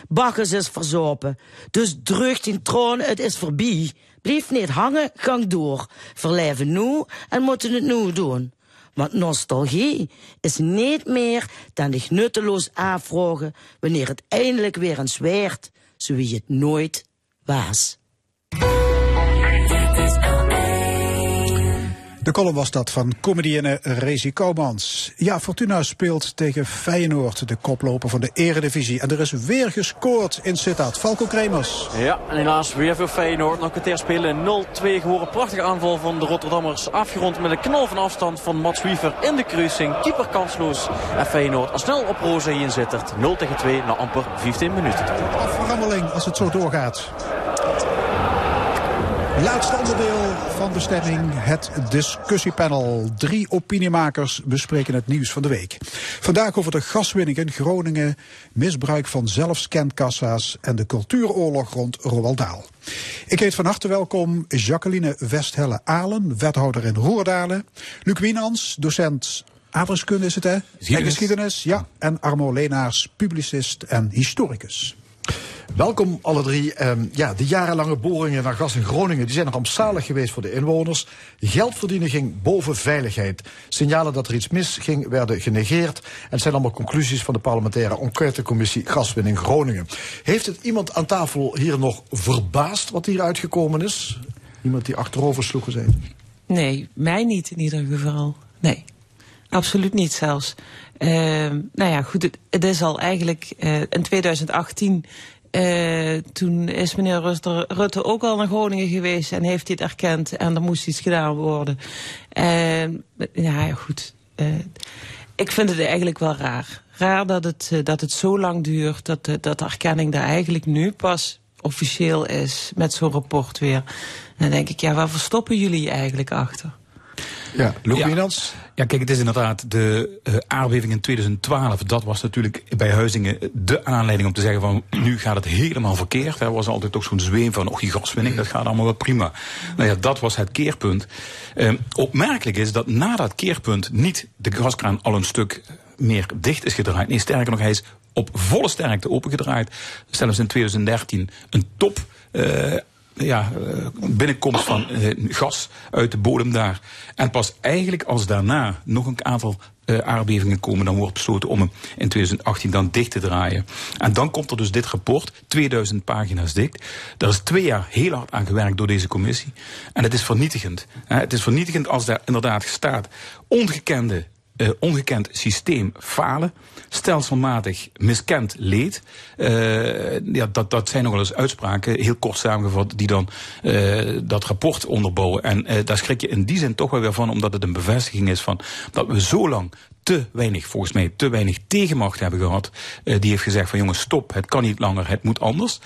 Bakkes is verzopen. Dus drugt in troon, het is voorbij. Blijf niet hangen, gang door. Verleven nu en moeten het nu doen. Want nostalgie is niet meer dan zich nutteloos afvragen wanneer het eindelijk weer eens werd, zo wie het nooit was. De column was dat van comedienne Rezi Koumans. Ja, Fortuna speelt tegen Feyenoord, de koploper van de eredivisie. En er is weer gescoord in Sittard. Falco Kremers. Ja, en helaas weer voor Feyenoord. Nog een keer spelen 0-2 geworden. Prachtige aanval van de Rotterdammers. Afgerond met een knal van afstand van Mats Wiever in de kruising. Keeper kansloos. En Feyenoord al snel op roze in Sittard. 0 tegen 2 na amper 15 minuten. Aframmeling als het zo doorgaat. Laatste onderdeel van de stemming, het discussiepanel. Drie opiniemakers bespreken het nieuws van de week. Vandaag over de gaswinning in Groningen, misbruik van zelfscankassa's en de cultuuroorlog rond Roald Dahl. Ik heet van harte welkom Jacqueline Westhelle-Alen, wethouder in Roerdalen. Luc Wienans, docent aardrijkskunde is het hè? En geschiedenis, ja. En Armo Leenaars, publicist en historicus. Welkom alle drie. Um, ja, de jarenlange boringen naar gas in Groningen die zijn rampzalig geweest voor de inwoners. Geld verdienen ging boven veiligheid. Signalen dat er iets misging werden genegeerd. En het zijn allemaal conclusies van de parlementaire enquêtecommissie Gaswinning Groningen. Heeft het iemand aan tafel hier nog verbaasd wat hier uitgekomen is? Iemand die achterover sloeg zijn? Nee, mij niet in ieder geval. Nee. Absoluut niet zelfs. Uh, nou ja, goed, het, is al eigenlijk uh, in 2018 uh, toen is meneer Rutte, ook al naar Groningen geweest en heeft het erkend en er moest iets gedaan worden. Uh, ja, goed. Uh, ik vind het eigenlijk wel raar. Raar dat het, dat het zo lang duurt, dat, dat de erkenning daar eigenlijk nu pas officieel is met zo'n rapport weer. En dan denk ik, ja, waar verstoppen jullie eigenlijk achter? Ja, Luc ja. Ja, kijk, het is inderdaad de uh, aardbeving in 2012. Dat was natuurlijk bij Huizingen de aanleiding om te zeggen van nu gaat het helemaal verkeerd. Er was altijd ook zo'n zweem van, oh die gaswinning, dat gaat allemaal wel prima. Nou ja, dat was het keerpunt. Uh, opmerkelijk is dat na dat keerpunt niet de gaskraan al een stuk meer dicht is gedraaid. Nee, sterker nog, hij is op volle sterkte opengedraaid. Zelfs in 2013 een top uh, ja, binnenkomst van uh, gas uit de bodem daar. En pas eigenlijk als daarna nog een aantal uh, aardbevingen komen, dan wordt besloten om hem in 2018 dan dicht te draaien. En dan komt er dus dit rapport, 2000 pagina's dik. Daar is twee jaar heel hard aan gewerkt door deze commissie. En het is vernietigend. Het is vernietigend als daar inderdaad staat ongekende uh, ongekend systeem falen, stelselmatig miskend leed. Uh, ja, dat, dat zijn nog wel eens uitspraken, heel kort samengevat, die dan uh, dat rapport onderbouwen. En daar schrik je in die zin toch wel weer van, omdat het een bevestiging is van dat we zo lang te weinig, volgens mij, te weinig tegenmacht hebben gehad. Die heeft gezegd van jongens, stop, het kan niet langer, het moet anders.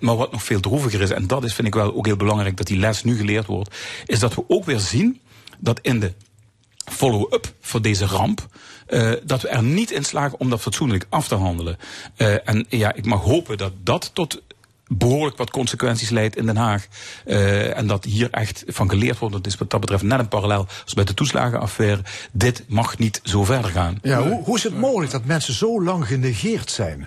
Maar wat nog veel droeviger is, en dat is vind ik wel ook heel belangrijk dat die les nu geleerd wordt, is dat we ook weer zien dat in de follow-up voor deze ramp. Uh, dat we er niet in slagen om dat fatsoenlijk af te handelen. Uh, en ja, ik mag hopen dat dat tot behoorlijk wat consequenties leidt in Den Haag. Uh, en dat hier echt van geleerd wordt. Dat is wat dat betreft net een parallel als bij de toeslagenaffaire. Dit mag niet zo verder gaan. Ja, hoe, hoe is het mogelijk dat mensen zo lang genegeerd zijn?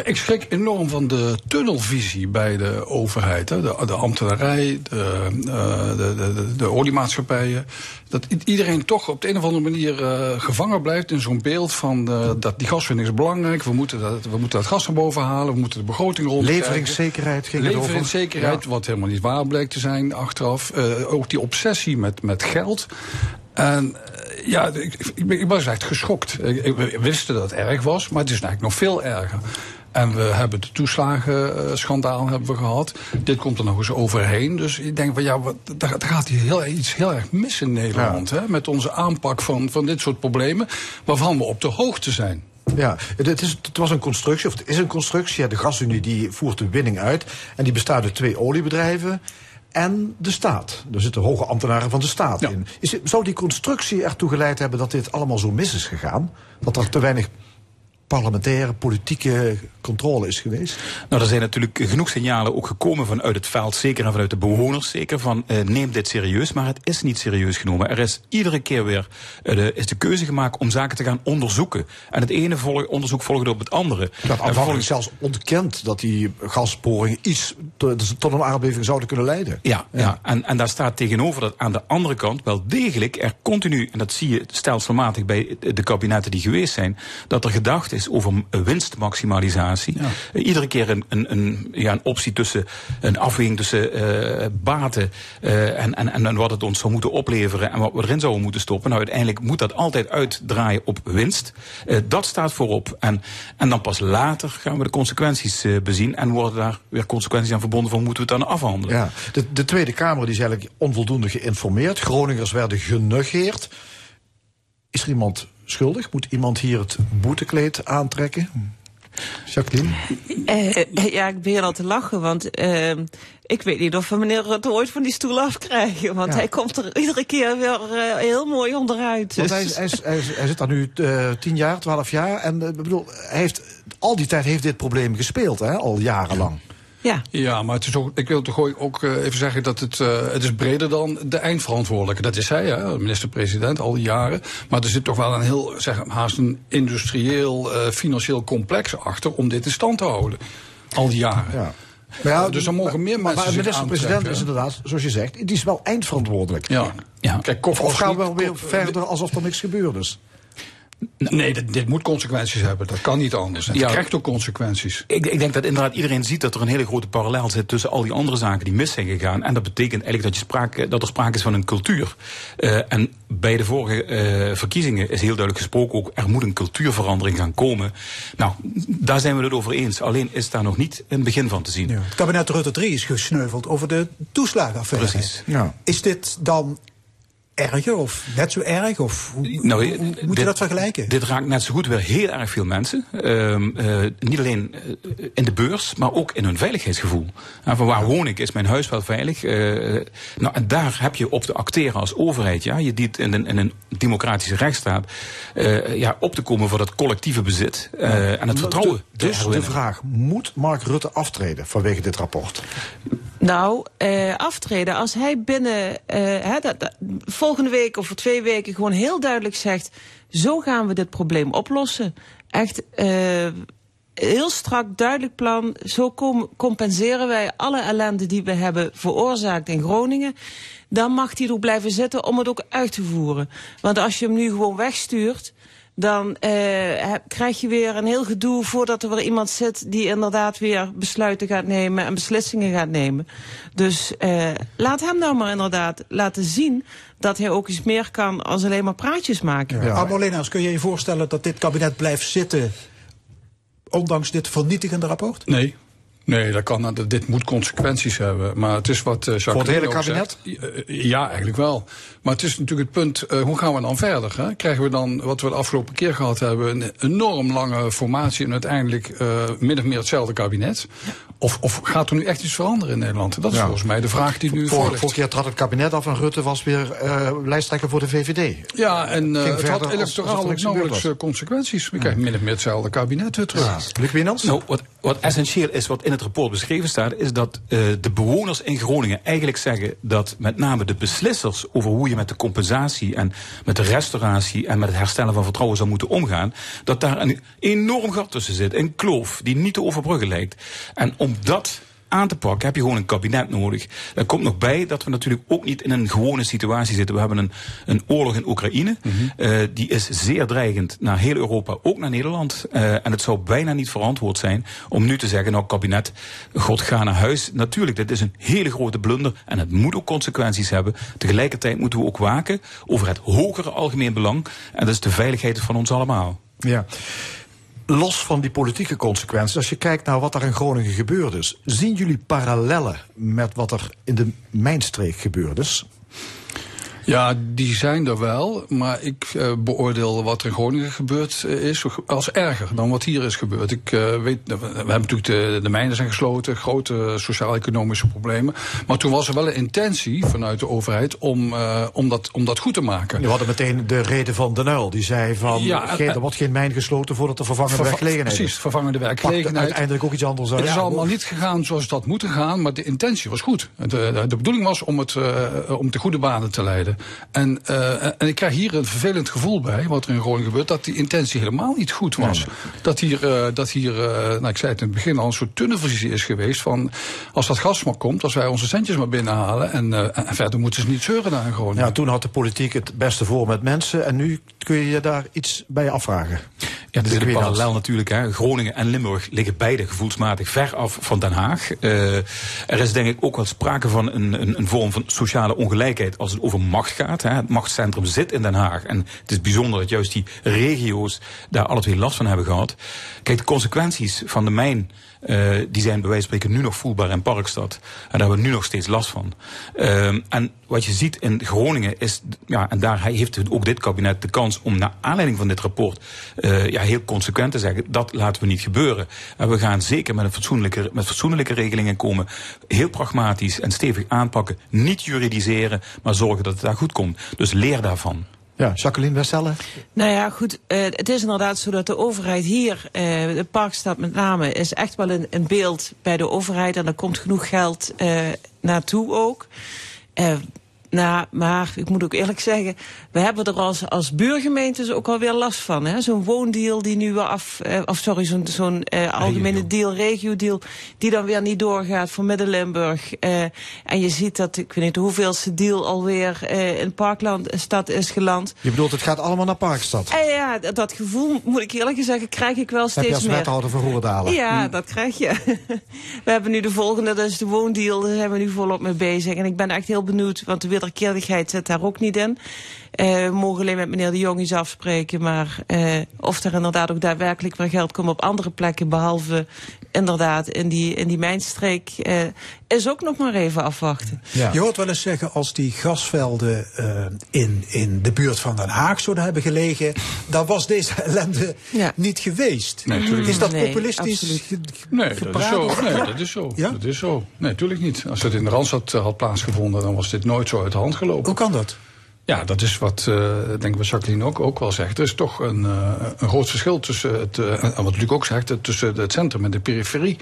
Ja, ik schrik enorm van de tunnelvisie bij de overheid. Hè. De, de ambtenarij, de, uh, de, de, de, oliemaatschappijen. Dat iedereen toch op de een of andere manier uh, gevangen blijft in zo'n beeld van uh, dat die gaswinning is belangrijk. We moeten, dat, we moeten dat gas naar boven halen. We moeten de begroting rond. Leveringszekerheid ging het over. Leveringszekerheid, ja. wat helemaal niet waar bleek te zijn achteraf. ook die obsessie met, met geld. En ja, ik, ik, ik was echt geschokt. We wisten dat het erg was, maar het is eigenlijk nog veel erger. En we hebben de toeslagenschandaal hebben we gehad. Dit komt er nog eens overheen. Dus ik denk van ja, wat, daar, daar gaat hier heel, iets heel erg mis in Nederland. Ja. Hè, met onze aanpak van, van dit soort problemen. Waarvan we op de hoogte zijn. Ja, het, is, het was een constructie, of het is een constructie. De gasunie die voert de winning uit. En die bestaat uit twee oliebedrijven en de staat. Er zitten hoge ambtenaren van de staat ja. in. Is, zou die constructie ertoe geleid hebben dat dit allemaal zo mis is gegaan? Dat er te weinig parlementaire, politieke controle is geweest? Nou, er zijn natuurlijk genoeg signalen ook gekomen vanuit het veld, zeker en vanuit de bewoners, zeker van uh, neem dit serieus, maar het is niet serieus genomen. Er is iedere keer weer uh, de, is de keuze gemaakt om zaken te gaan onderzoeken. En het ene volg, onderzoek volgde op het andere. Dat aanvankelijk zelfs ontkend dat die gasboringen iets tot, tot een aardbeving zouden kunnen leiden. Ja, ja. ja. En, en daar staat tegenover dat aan de andere kant wel degelijk er continu, en dat zie je stelselmatig bij de kabinetten die geweest zijn, dat er gedacht is is over winstmaximalisatie. Ja. Uh, iedere keer een, een, een, ja, een optie tussen een afweging tussen uh, baten uh, en, en, en wat het ons zou moeten opleveren en wat we erin zouden moeten stoppen. Nou, uiteindelijk moet dat altijd uitdraaien op winst. dat staat voorop. En, en dan pas later gaan we de consequenties bezien en worden daar weer consequenties aan verbonden van moeten we het dan afhandelen. Ja, de, de Tweede Kamer die is eigenlijk onvoldoende geïnformeerd. Groningers werden genegeerd. Is er iemand schuldig? Moet iemand hier het boetekleed aantrekken? Jacqueline? Uh, ja, ik ben al te lachen, want uh, ik weet niet of we meneer Rutte ooit van die stoel afkrijgen. Want ja. hij komt er iedere keer weer uh, heel mooi onderuit. Dus. Want hij, hij, hij, hij, zit daar nu tien jaar, twaalf jaar. En ik bedoel, hij heeft, al die tijd heeft dit probleem gespeeld, hè, al jarenlang. Ja. ja, maar het is ook, ik wil toch ook even zeggen dat het, uh, het is breder dan de eindverantwoordelijke. Dat is hij, hè, minister-president, al die jaren. Maar er zit toch wel een heel, zeg, haast een industrieel, uh, financieel complex achter om dit in stand te houden. Al die jaren. Ja. Maar ja, dus er mogen meer maar, mensen. Maar de minister-president is inderdaad, zoals je zegt, die is wel eindverantwoordelijk. Ja. ja. Kijk, of, of gaan we weer verder alsof er niks gebeurd is? Nee, dit, dit, moet consequenties hebben. Dat kan niet anders. En het krijgt ook consequenties. Ik, ik, denk dat inderdaad iedereen ziet dat er een hele grote parallel zit tussen al die andere zaken die mis zijn gegaan. En dat betekent eigenlijk dat, je sprake, dat er sprake is van een cultuur. Uh, en bij de vorige uh, verkiezingen is heel duidelijk gesproken ook, er moet een cultuurverandering gaan komen. Nou, daar zijn we het over eens. Alleen is daar nog niet een begin van te zien. Ja. Het kabinet Rutte 3 is gesneuveld over de toeslagenaffaire. Precies. Ja. Is dit dan erger of net zo erg? Of hoe, nou, hoe, hoe moet je dat vergelijken? Dit raakt net zo goed weer heel erg veel mensen. Uh, uh, niet alleen uh, in de beurs, maar ook in hun veiligheidsgevoel. En van waar woon ik? Is mijn huis wel veilig? nou, en daar heb je op te acteren als overheid. Ja? Je dient in een, in een democratische rechtsstaat ja, op te komen voor dat collectieve bezit en het vertrouwen. Dus de vraag, moet Mark Rutte aftreden vanwege dit rapport? Nou, uh, aftreden. Als hij binnen hè, dat, volgende week of voor twee weken gewoon heel duidelijk zegt: zo gaan we dit probleem oplossen. Echt uh, heel strak, duidelijk plan. Zo compenseren wij alle ellende die we hebben veroorzaakt in Groningen. Dan mag hij er blijven zitten om het ook uit te voeren. Want als je hem nu gewoon wegstuurt dan uh, krijg je weer een heel gedoe voordat er weer iemand zit die inderdaad weer besluiten gaat nemen en beslissingen gaat nemen. Dus uh, laat hem nou maar inderdaad laten zien dat hij ook iets meer kan als alleen maar praatjes maken. Ja. ja. kun je je voorstellen dat dit kabinet blijft zitten ondanks dit vernietigende rapport? Nee. Nee, dat kan, dit moet consequenties hebben. Maar het is wat uh, Voor het hele kabinet? Zegt. Ja, eigenlijk wel. Maar het is natuurlijk het punt, uh, hoe gaan we dan verder? Hè? Krijgen we dan, wat we de afgelopen keer gehad hebben, een enorm lange formatie en uiteindelijk uh, min of meer hetzelfde kabinet? Of, of gaat er nu echt iets veranderen in Nederland? Dat is ja. volgens mij de vraag die nu voor Vorige keer trad het kabinet af en Rutte was weer uh, lijsttrekker voor de VVD. Ja, en uh, het had electoraal ook nauwelijks consequenties. We krijgen min of meer hetzelfde kabinet weer terug. Ja. Luc Wienans? Nou, wat, wat essentieel is, wat in het rapport beschreven staat, is dat uh, de bewoners in Groningen eigenlijk zeggen dat met name de beslissers over hoe je met de compensatie en met de restauratie en met het herstellen van vertrouwen zou moeten omgaan, dat daar een enorm gat tussen zit, een kloof die niet te overbruggen lijkt. En om dat aan te pakken, heb je gewoon een kabinet nodig. Er komt nog bij dat we natuurlijk ook niet in een gewone situatie zitten. We hebben een, een oorlog in Oekraïne. Mm -hmm. uh, die is zeer dreigend naar heel Europa, ook naar Nederland. Uh, en het zou bijna niet verantwoord zijn om nu te zeggen, nou kabinet, god ga naar huis. Natuurlijk, dit is een hele grote blunder en het moet ook consequenties hebben. Tegelijkertijd moeten we ook waken over het hogere algemeen belang. En dat is de veiligheid van ons allemaal. Ja los van die politieke consequenties, als je kijkt naar wat er in Groningen gebeurd is, zien jullie parallellen met wat er in de mijnstreek gebeurd is? Ja, die zijn er wel. Maar ik uh, beoordeel wat er in Groningen gebeurd is als erger dan wat hier is gebeurd. Ik uh, weet, we hebben natuurlijk de, de mijnen zijn gesloten, grote sociaal-economische problemen. Maar toen was er wel een intentie vanuit de overheid om, om, dat, om dat goed te maken. We hadden meteen de reden van De Nuil. Die zei van, ja, geen, er wordt geen mijn gesloten voordat er vervangende verva werkgelegenheid precies, vervangende werkgelegenheid. Uiteindelijk ook iets anders uit. Het is allemaal niet gegaan zoals het had moeten gaan, maar de intentie was goed. De, de, de bedoeling was om het om de goede banen te leiden. En, uh, en ik krijg hier een vervelend gevoel bij, wat er in Groningen gebeurt, dat die intentie helemaal niet goed was. Nee. Dat hier, uh, dat hier uh, nou ik zei het in het begin al, een soort tunnelvisie is geweest van als dat gas maar komt, als wij onze centjes maar binnenhalen en, en verder moeten ze niet zeuren daar in Groningen. Ja, toen had de politiek het beste voor met mensen en nu kun je je daar iets bij afvragen. Ja, dat is een parallel natuurlijk. Hè. Groningen en Limburg liggen beide gevoelsmatig ver af van Den Haag. Uh, er is denk ik ook wel sprake van een, een, een, vorm van sociale ongelijkheid als het over macht gaat. Hè. Het machtscentrum zit in Den Haag. En het is bijzonder dat juist die regio's daar alle twee last van hebben gehad. Kijk, de consequenties van de mijn Uh, die zijn bij wijze van spreken nu nog voelbaar in Parkstad. En daar hebben we nu nog steeds last van. Uh, en wat je ziet in Groningen is, ja, en daar heeft ook dit kabinet de kans om naar aanleiding van dit rapport uh, ja, heel consequent te zeggen, dat laten we niet gebeuren. En we gaan zeker met, een fatsoenlijke, met fatsoenlijke regelingen komen, heel pragmatisch en stevig aanpakken, niet juridiseren, maar zorgen dat het daar goed komt. Dus leer daarvan. Ja, Jacqueline Westelle. Nou ja, goed. Uh, het is inderdaad zo dat de overheid hier, uh, de Parkstad met name, is echt wel een, een beeld bij de overheid. En er komt genoeg geld uh, naartoe ook. Nou, maar ik moet ook eerlijk zeggen, we hebben er als, als buurgemeentes ook alweer last van. hè? Zo'n woondeal die nu weer af, eh, of sorry, zo'n zo'n eh, algemene deal, regio-deal, die dan weer niet doorgaat voor Midden-Limburg. Eh, en je ziet dat, ik weet niet hoeveelste deal alweer eh, in Parklandstad is geland. Je bedoelt, het gaat allemaal naar Parkstad? En ja, dat- gevoel, moet ik eerlijk zeggen, krijg ik wel Heb je steeds als meer. wethouder van Roerdalen? Ja, dat krijg je. we hebben nu de volgende, dat is de woondeal. Daar zijn we nu volop mee bezig. En ik ben echt heel benieuwd, want de wederkerigheid zit daar ook niet in. Eh, we mogen alleen met meneer de Jong iets afspreken. Maar eh, of er inderdaad ook daadwerkelijk weer geld komt op andere plekken... behalve inderdaad in die, in die mijnstreek... eh, is ook nog maar even afwachten. Je hoort wel eens zeggen, als die gasvelden eh, in, in de buurt van Den Haag zouden hebben gelegen, dan was deze ellende niet geweest. Nee, is dat. Nee, populistisch? absoluut. Nee, dat is zo. Nee, dat is zo. Ja? Dat is zo. Nee, natuurlijk niet. Als het in de Randstad had plaatsgevonden, dan was dit nooit zo uit de hand gelopen. Hoe kan dat? Ja, dat is wat, eh denk ik wat Jacqueline ook, ook wel zegt. Er is toch een, eh, een groot verschil tussen het, eh, en wat Luc ook zegt, tussen het centrum en de periferie.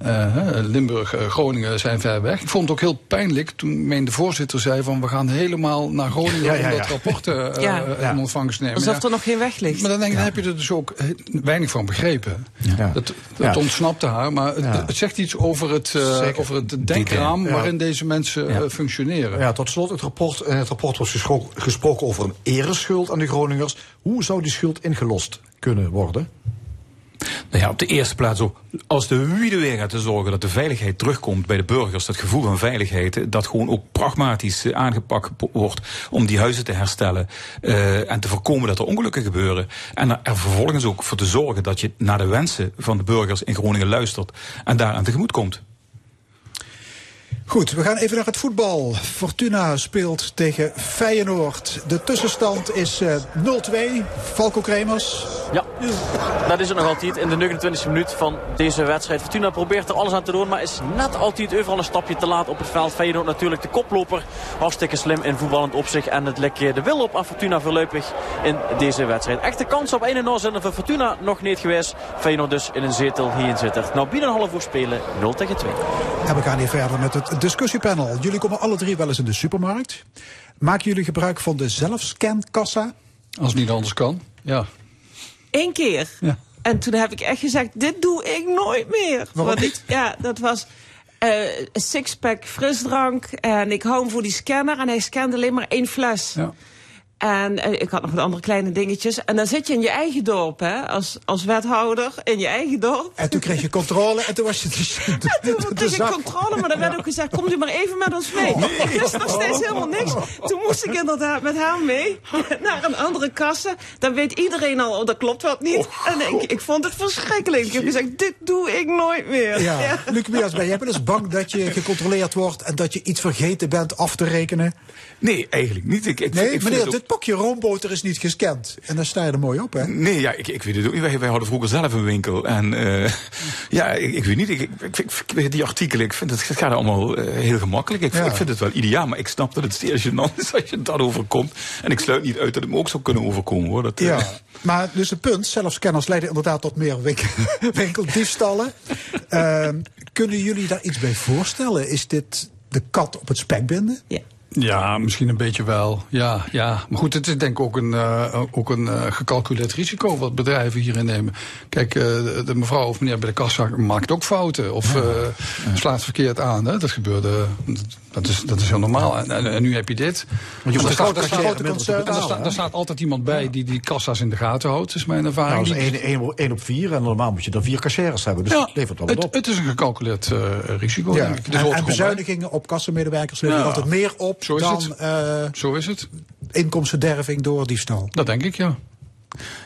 Eh, hè, Limburg, eh, Groningen zijn ver weg. Ik vond het ook heel pijnlijk toen mijn de voorzitter zei van we gaan helemaal naar Groningen Ja, ja, om dat rapport eh, Ja. Ja. in ontvangst nemen. Alsof Ja. er nog geen weg ligt. Maar dan denk ik, dan heb je er dus ook weinig van begrepen. Ja. Dat, dat Ja. ontsnapte haar, maar het, Ja. het zegt iets over het, eh, over het denkraam Ja. waarin deze mensen functioneren. Ja, tot slot, het rapport, in het rapport was gesproken over een ereschuld aan de Groningers. Hoe zou die schuld ingelost kunnen worden? Nou ja, op de eerste plaats ook, als de wie er weer te zorgen dat de veiligheid terugkomt bij de burgers, dat gevoel van veiligheid, dat gewoon ook pragmatisch eh, aangepakt wordt om die huizen te herstellen eh, en te voorkomen dat er ongelukken gebeuren. En er vervolgens ook voor te zorgen dat je naar de wensen van de burgers in Groningen luistert en daaraan tegemoet komt. Goed, we gaan even naar het voetbal. Fortuna speelt tegen Feyenoord. De tussenstand is eh, 0-2. Falco Kremers. Ja, dat is het nog altijd in de 29e minuut van deze wedstrijd. Fortuna probeert er alles aan te doen, maar is net altijd overal een stapje te laat op het veld. Feyenoord natuurlijk de koploper. Hartstikke slim in voetballend opzicht. En het lek de wil op aan Fortuna voorlopig in deze wedstrijd. Echte kans op 1-0 zijn er voor Fortuna nog niet geweest. Feyenoord dus in een zetel hierin zit er. Nou, binnen een half uur spelen 0 tegen 2. En we gaan hier verder met het discussiepanel. Jullie komen alle drie wel eens in de supermarkt. Maken jullie gebruik van de zelfscankassa? Als het niet anders kan, ja. Eén keer. En toen heb ik echt gezegd, dit doe ik nooit meer. Waarom Want niet? Ik, ja, dat was eh, een sixpack frisdrank. En ik hou hem voor die scanner. En hij scande alleen maar één fles. Ja. En eh, ik had nog wat andere kleine dingetjes. En dan zit je in je eigen dorp, hè, als, als wethouder in je eigen dorp. En toen kreeg je controle en toen was je de, de, Toen kreeg ik controle, maar dan werd ook gezegd, komt u maar even met ons mee. Er is nog steeds helemaal niks. Toen moest ik inderdaad met haar mee naar een andere kasse. Dan weet iedereen al, oh, dat klopt wat niet. En ik, ik vond het verschrikkelijk. Ik heb gezegd, dit doe ik nooit meer. Ja. Luc Mias, ben jij wel eens bang dat je gecontroleerd wordt en dat je iets vergeten bent af te rekenen? Nee, eigenlijk niet. Ik, ik, Nee, ik meneer, het ook- dit pakje roomboter is niet gescand. En dan sta je er mooi op, hè? Nee, ja, ik, ik weet het ook niet. Wij, wij hadden vroeger zelf een winkel. En eh, ja, ik, ik weet niet. Ik, ik, ik, ik- die artikelen, ik vind het, het gaat allemaal eh, heel gemakkelijk. Ik, Ja. ik vind het wel ideaal, maar ik snap dat het zeer gênant is als je dat overkomt. En ik sluit niet uit dat het me ook zou kunnen overkomen, hoor. Dat, eh, Ja, maar dus het punt, zelfscanners leiden inderdaad tot meer winkel, winkeldiefstallen. Ehm, kunnen jullie daar iets bij voorstellen? Is dit de kat op het spek binden? Ja. Ja, misschien een beetje wel. Ja, ja. Maar goed, het is denk ik ook een, eh, ook een eh, gecalculeerd risico wat bedrijven hierin nemen. Kijk, eh, de, mevrouw of meneer bij de kassa maakt ook fouten. Of slaat verkeerd aan. Hè? Dat gebeurde. Dat is, dat is heel normaal. En, en, en nu heb je dit. Want je er staat- altijd iemand bij die die kassa's in de gaten houdt, is mijn ervaring. Nou, dat is Die- 1, 1, 1 op 4 en normaal moet je dan 4 cashiers hebben. Dus Ja, dat levert wel wat het, op. het is een gecalculeerd risico, Ja. denk ik. En, en bezuinigingen op kassamedewerkers leveren Ja. altijd meer op Zo is dan het. eh, Zo is het. inkomstenderving door diefstal. Dat denk ik, ja.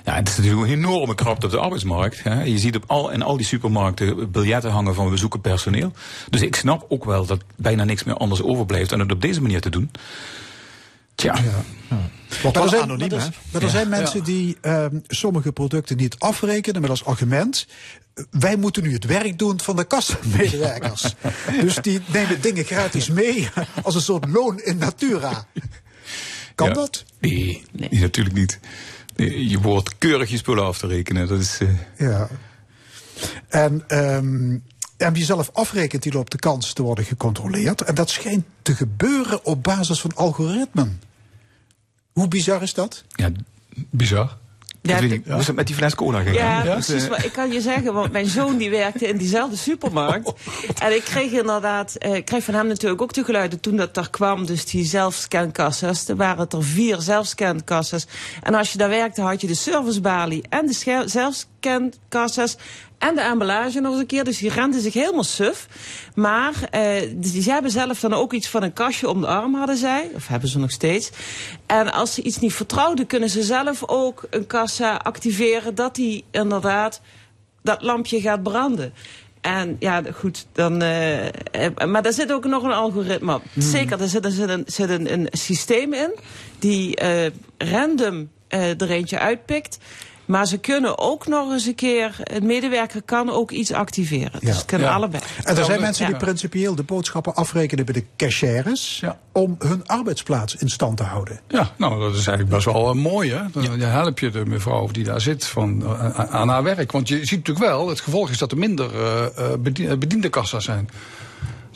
Ja, het is natuurlijk een enorme krapte op de arbeidsmarkt. Hè. Je ziet op al, in al die supermarkten biljetten hangen van we zoeken personeel. Dus ik snap ook wel dat bijna niks meer anders overblijft. En het op deze manier te doen. Tja. Wordt Maar wel er zijn, anoniem, maar er- hè? maar er zijn mensen die ehm, sommige producten niet afrekenen met als argument. eh, Wij moeten nu het werk doen van de kassamedewerkers. dus die nemen dingen gratis mee als een soort loon in natura. Kan Ja. dat? Nee, nee, natuurlijk niet. Nee, je wordt keurig je spullen af te rekenen. Dat is, eh, Ja. En ehm, En wie zelf afrekent, die loopt de kans te worden gecontroleerd. En dat schijnt te gebeuren op basis van algoritmen. Hoe bizar is dat? Ja, bizar. Ja, ik- met die fles cola gegaan? Ja, Dus, precies. eh, Maar ik kan je zeggen, want mijn zoon die werkte in diezelfde supermarkt. En ik kreeg inderdaad, eh, ik kreeg van hem natuurlijk ook de geluiden toen dat er kwam. Dus die zelfscankassas. Er waren er vier zelfscankassas. En als je daar werkte, had je de servicebalie en de zelfscankassas. En de emballage nog eens een keer. Dus die renden zich helemaal suf. Maar eh, ze hebben zelf dan ook iets van een kastje om de arm, hadden zij. Of hebben ze nog steeds. En als ze iets niet vertrouwden, kunnen ze zelf ook een kassa activeren. Dat die inderdaad dat lampje gaat branden. En ja, goed, dan. eh, eh, maar daar zit ook nog een algoritme op. Zeker, er zit, er zit, een, zit een, een systeem in die eh, random eh, er eentje uitpikt. Maar ze kunnen ook nog eens een keer, een medewerker kan ook iets activeren. Dus het kunnen Ja. allebei. En er zijn mensen die principieel de boodschappen afrekenen bij de cashiers. om hun arbeidsplaats in stand te houden. Ja, nou, dat is eigenlijk best wel eh, mooi, hè? Dan help je de mevrouw die daar zit van, eh, aan haar werk. Want je ziet natuurlijk wel, het gevolg is dat er minder eh, eh, bedien- eh, bediende kassa's zijn.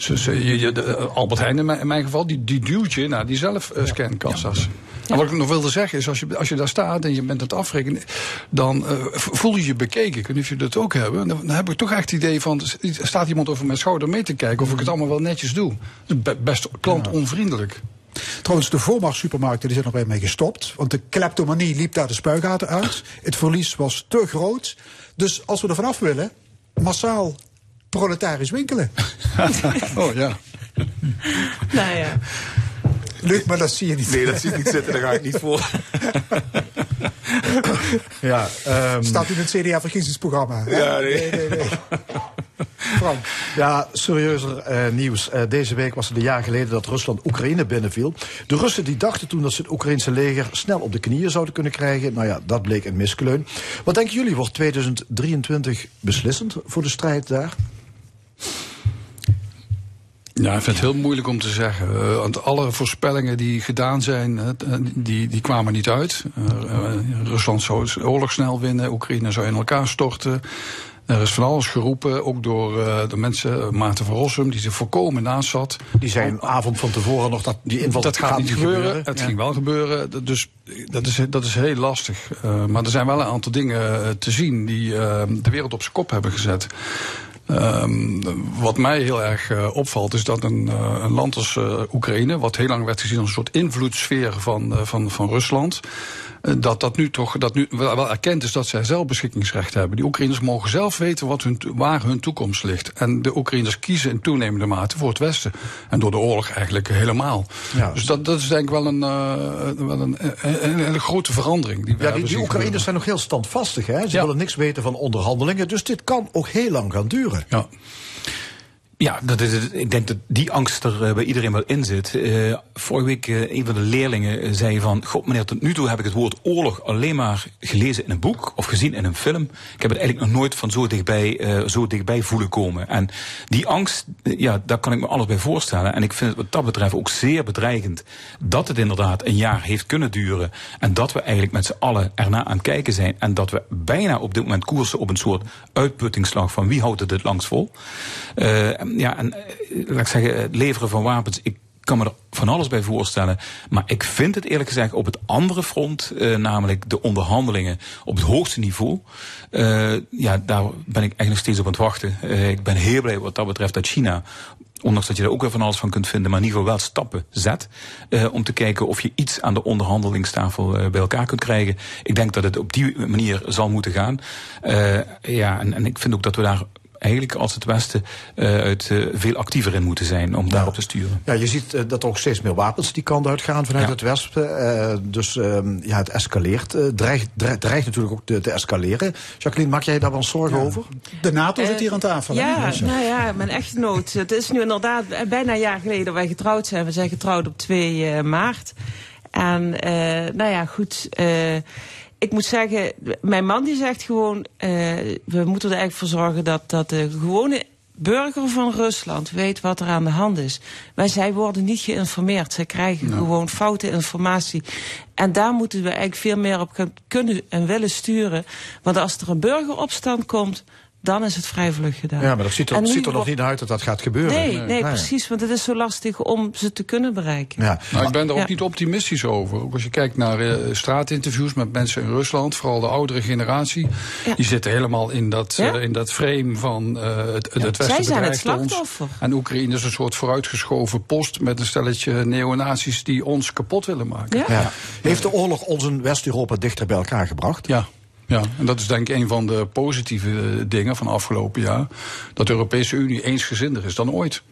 Dus, eh, je, de, eh, Albert Heijn in mijn, in mijn geval, die, die duwt je naar die zelfscankassa's. En wat ik nog wilde zeggen is, als je, als je daar staat en je bent aan het afrekenen, dan eh, voel je je bekeken. Ik weet niet of je dat ook hebben. Dan, dan heb ik toch echt het idee van, staat iemand over mijn schouder mee te kijken of ik het allemaal wel netjes doe. Be- best klantonvriendelijk. Trouwens, de voormacht-supermarkten die zijn er bij mee gestopt. Want de kleptomanie liep daar de spuigaten uit. Het verlies was te groot. Dus als we er vanaf willen, massaal proletarisch winkelen. oh ja. Nou ja. Luc, maar dat zie je niet. Nee, dat zie ik niet zitten, daar ga ik niet voor. Ja, ehm, Staat in het CDA-verkiezingsprogramma. Ja, nee. nee, nee. Frank. Ja, serieuzer eh, nieuws. Eh, deze week was het een jaar geleden dat Rusland Oekraïne binnenviel. De Russen die dachten toen dat ze het Oekraïnse leger snel op de knieën zouden kunnen krijgen. Nou ja, dat bleek een miskleun. Wat denken jullie, wordt 2023 beslissend voor de strijd daar? Ja, ik vind het heel moeilijk om te zeggen. Eh, want alle voorspellingen die gedaan zijn, eh, die, die kwamen niet uit. Eh, Rusland zou oorlog snel winnen, Oekraïne zou in elkaar storten. Er is van alles geroepen, ook door de mensen, Maarten van Rossum, die er volkomen naast zat. Die zei een avond van tevoren nog dat die inval Dat gaat, niet gebeuren. Het Ja. ging wel gebeuren. Dus dat is, dat is heel lastig. Maar er zijn wel een aantal dingen te zien die de wereld op zijn kop hebben gezet. Ehm, wat mij heel erg eh, opvalt is dat een, eh, een land als eh, Oekraïne, wat heel lang werd gezien als een soort invloedssfeer van, van, van Rusland, dat dat nu toch dat nu wel, erkend is dat zij zelf beschikkingsrecht hebben. Die Oekraïners mogen zelf weten wat hun, waar hun toekomst ligt. En de Oekraïners kiezen in toenemende mate voor het Westen. En door de oorlog eigenlijk helemaal. Ja. Dus dat, dat is denk ik wel een, eh, wel een, een, een grote verandering. Die Ja, die, Oekraïners zijn nog heel standvastig. Hè? Ze willen niks weten van onderhandelingen. Dus dit kan ook heel lang gaan duren. Ja. Ja, dat is ik denk dat die angst er eh, bij iedereen wel in zit. Eh, vorige week eh, een van de leerlingen zei van... God meneer, tot nu toe heb ik het woord oorlog alleen maar gelezen in een boek... of gezien in een film. Ik heb het eigenlijk nog nooit van zo dichtbij, zo dichtbij voelen komen. En die angst, ja, daar kan ik me alles bij voorstellen. En ik vind het wat dat betreft ook zeer bedreigend... dat het inderdaad een jaar heeft kunnen duren... en dat we eigenlijk met z'n allen ernaar aan het kijken zijn... en dat we bijna op dit moment koersen op een soort uitputtingsslag... van wie houdt het het langst vol... Ja, en eh, laat ik zeggen, het leveren van wapens. Ik kan me er van alles bij voorstellen. Maar ik vind het eerlijk gezegd op het andere front, eh, namelijk de onderhandelingen op het hoogste niveau. eh, ja, daar ben ik eigenlijk nog steeds op aan het wachten. Ik ben heel blij wat dat betreft dat China. Ondanks dat je er ook weer van alles van kunt vinden, maar in ieder geval wel stappen zet. om te kijken of je iets aan de onderhandelingstafel bij elkaar kunt krijgen. Ik denk dat het op die manier zal moeten gaan. Ja, en, en ik vind ook dat we daar eigenlijk als het Westen eh, uit eh, veel actiever in moeten zijn om daarop te sturen. Ja, je ziet eh, dat er ook steeds meer wapens die kant uitgaan vanuit Ja. het Westen. Eh, dus ehm, ja, het escaleert. dreigt, dreigt, dreigt natuurlijk ook te, te escaleren. Jacqueline, maak jij daar wel zorgen over? De NATO zit hier aan tafel. Ja, nou ja, mijn echtgenoot. Het is nu inderdaad bijna een jaar geleden dat wij getrouwd zijn. We zijn getrouwd op 2 eh, maart. En eh, nou ja, goed. Ik moet zeggen, mijn man die zegt gewoon... eh, we moeten er eigenlijk voor zorgen dat, dat de gewone burger van Rusland weet wat er aan de hand is. Maar zij worden niet geïnformeerd. Zij krijgen gewoon foute informatie. En daar moeten we eigenlijk veel meer op kunnen en willen sturen. Want als er een burgeropstand komt dan is het vrij vlug gedaan. Ja, maar dat ziet er, En nu ziet er nog niet uit dat dat gaat gebeuren. Nee, nee, precies, want het is zo lastig om ze te kunnen bereiken. Ja. Nou, ik ben er ook Ja. niet optimistisch over. Ook als je kijkt naar eh, straatinterviews met mensen in Rusland, vooral de oudere generatie, die zitten helemaal in dat, Ja. eh, in dat frame van eh, het, het Westen Zij zijn het ons. slachtoffer. En Oekraïne is een soort vooruitgeschoven post met een stelletje neonazis die ons kapot willen maken. Ja. Heeft de oorlog ons in West-Europa dichter bij elkaar gebracht? Ja. Ja, en dat is denk ik een van de positieve eh, dingen van afgelopen jaar. Dat de Europese Unie eensgezinder is dan ooit.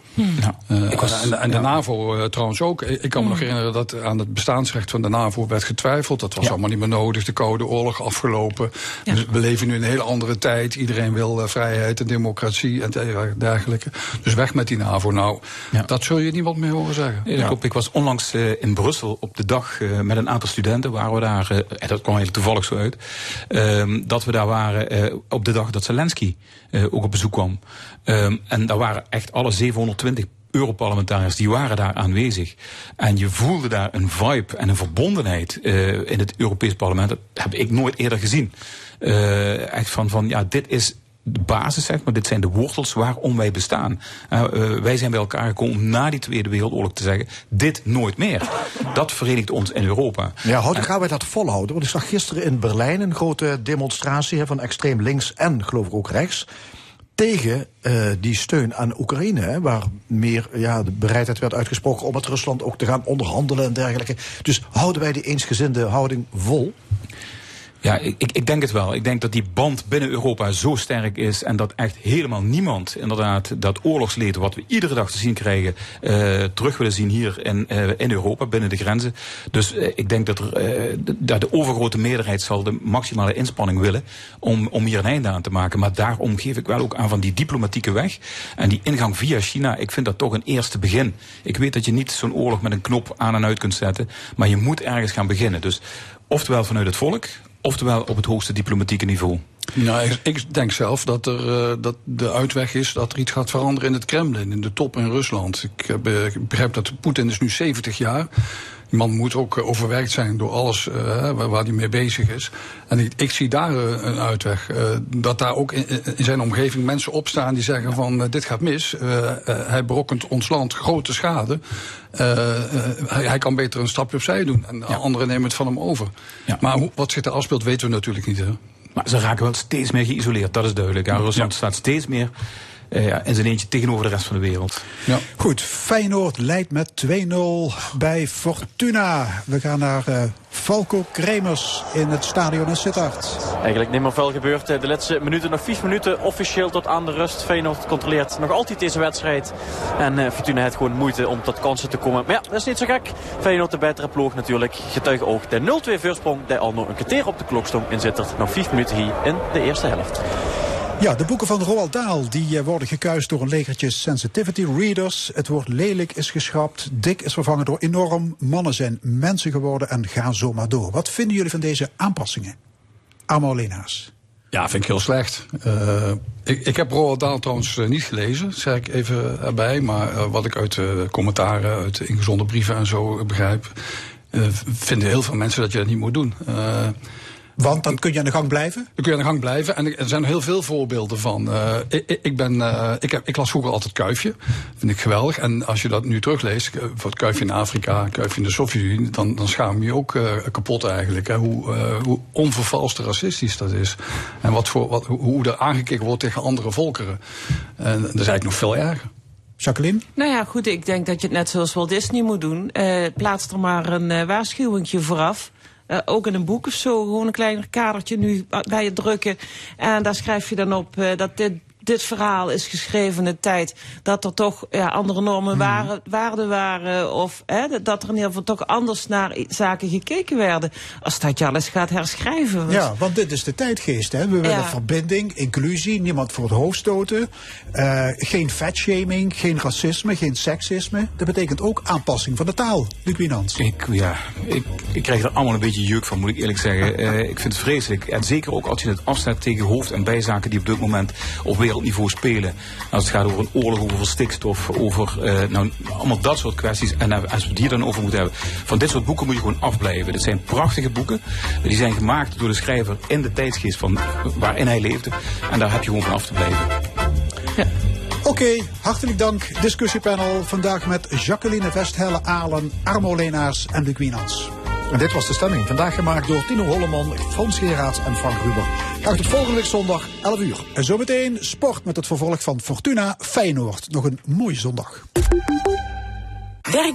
Eh, Ik was- en, en de NAVO eh, trouwens ook. Ik kan me nog herinneren dat aan het bestaansrecht van de NAVO werd getwijfeld. Dat was allemaal niet meer nodig. De Koude Oorlog afgelopen. Dus we leven nu in een hele andere tijd. Iedereen wil eh, vrijheid en democratie en dergelijke. Dus weg met die NAVO. Nou, dat zul je niemand meer horen zeggen. Ja. Ik was onlangs eh, in Brussel op de dag eh, met een aantal studenten. Waren we daar, eh, en dat kwam eigenlijk toevallig zo uit. Ehm, dat we daar waren eh, op de dag dat Zelensky eh, ook op bezoek kwam. Ehm, en daar waren echt alle 720 Europarlementariërs die waren daar aanwezig. En je voelde daar een vibe en een verbondenheid eh, in het Europees Parlement. Dat heb ik nooit eerder gezien. Echt van, van ja, dit is de basis, zeg maar. Dit zijn de wortels waarom wij bestaan. Uh, uh, wij zijn bij elkaar gekomen om na die Tweede Wereldoorlog te zeggen: dit nooit meer. Dat verenigt ons in Europa. Ja, hoe gaan wij dat volhouden? Want ik zag gisteren in Berlijn een grote demonstratie van extreem links en geloof ik ook rechts. Tegen uh, die steun aan Oekraïne, hè, waar meer ja, de bereidheid werd uitgesproken om met Rusland ook te gaan onderhandelen en dergelijke. Dus houden wij die eensgezinde houding vol? Ja, ik, ik denk het wel. Ik denk dat die band binnen Europa zo sterk is en dat echt helemaal niemand inderdaad dat oorlogsleed wat we iedere dag te zien krijgen uh, terug willen zien hier in, uh, in Europa, binnen de grenzen. Dus uh, ik denk dat de, de overgrote meerderheid zal de maximale inspanning willen om, om hier een einde aan te maken. Maar daarom geef ik wel ook aan van die diplomatieke weg en die ingang via China. Ik vind dat toch een eerste begin. Ik weet dat je niet zo'n oorlog met een knop aan en uit kunt zetten, maar je moet ergens gaan beginnen. Dus oftewel vanuit het volk, oftewel op het hoogste diplomatieke niveau. Nou, ik, denk zelf dat, er, uh, dat de uitweg is dat er iets gaat veranderen in het Kremlin, in de top in Rusland. Ik, ik begrijp dat Poetin is nu 70 jaar. Die man moet ook uh, overwerkt zijn door alles uh, waar, hij mee bezig is. En ik, ik zie daar uh, een uitweg. dat daar ook in, in, zijn omgeving mensen opstaan die zeggen van dit gaat mis. hij berokkent ons land grote schade. Hij, hij, kan beter een stapje opzij doen. En ja. anderen nemen het van hem over. Ja. Maar hoe, wat zich daar afspeelt weten we natuurlijk niet. Hè? Maar ze raken wel steeds meer geïsoleerd, dat is duidelijk. Ja, Rusland ja. staat steeds meer ja, in zijn eentje tegenover de rest van de wereld. Ja. Goed, Feyenoord leidt met 2-0 bij Fortuna. We gaan naar uh, Falco Kremers in het stadion in Sittard. Eigenlijk niet meer veel gebeurd. De laatste minuten, nog vier minuten officieel tot aan de rust. Feyenoord controleert nog altijd deze wedstrijd. En uh, Fortuna heeft gewoon moeite om tot kansen te komen. Maar ja, dat is niet zo gek. Feyenoord de betere ploeg natuurlijk. Getuige ook de 0-2 voorsprong. Die al nog een kwartier op de klok stond in Sittard. Nog vier minuten hier in de eerste helft. Ja, de boeken van Roald Dahl die worden gekuist door een legertje sensitivity readers. Het woord lelijk is geschrapt, dik is vervangen door enorm. Mannen zijn mensen geworden en gaan zomaar door. Wat vinden jullie van deze aanpassingen? Armo Lenaars. Ja, vind ik heel slecht. Uh, ik, ik heb Roald Dahl trouwens uh, niet gelezen, zeg ik even erbij. Maar wat ik uit commentaren, uit ingezonde brieven en zo begrijp... vinden heel veel mensen dat je dat niet moet doen. Want dan kun je aan de gang blijven? Dan kun je aan de gang blijven. En er zijn heel veel voorbeelden van. Uh, ik, ik, ben, uh, ik, heb, ik las vroeger altijd Kuifje. Vind ik geweldig. En als je dat nu terugleest, voor het Kuifje in Afrika, Kuifje in de Sovjet-Unie, dan, dan schaam je je ook uh, kapot eigenlijk. Hè, hoe, hoe onvervalst racistisch dat is. En wat voor, wat, hoe er aangekeken wordt tegen andere volkeren. En dat is eigenlijk nog veel erger. Jacqueline? Nou ja, goed, ik denk dat je het net zoals Walt Disney moet doen. plaats er maar een waarschuwingje vooraf. Uh, ook in een boek of zo, gewoon een klein kadertje nu bij je drukken. En daar schrijf je dan op uh, dat dit, dit verhaal is geschreven in de tijd dat er toch ja, andere normen Hmm. waren, waarden waren. Of hè, dat er in ieder geval toch anders naar zaken gekeken werden. Als dat je alles gaat herschrijven. Want... Ja, want dit is de tijdgeest. Hè? We willen ja. verbinding, inclusie, niemand voor het hoofd stoten. Uh, geen fatshaming, geen racisme, geen seksisme. Dat betekent ook aanpassing van de taal. Luc Wienans. Ik, ja, ik, ik krijg er allemaal een beetje juk van, moet ik eerlijk zeggen. uh, ik vind het vreselijk. En zeker ook als je het afzet tegen hoofd- en bijzaken die op dit moment op wereld wereldniveau spelen. Als het gaat over een oorlog, over stikstof, over eh, nou, allemaal dat soort kwesties. En eh, als we die dan over moeten hebben. Van dit soort boeken moet je gewoon afblijven. Dit zijn prachtige boeken. Die zijn gemaakt door de schrijver in de tijdsgeest van waarin hij leefde. En daar heb je gewoon van af te blijven. Oké, hartelijk dank. Discussiepanel vandaag met Jacqueline Vesthelle Alen, Armo Leenaars en Luc Wienans. En dit was de stemming. Vandaag gemaakt door Tino Holleman, Frans Geraerts en Frank Ruber. Graag tot volgende week zondag, 11 uur. En zometeen sport met het vervolg van Fortuna Feyenoord. Nog een mooie zondag. Werk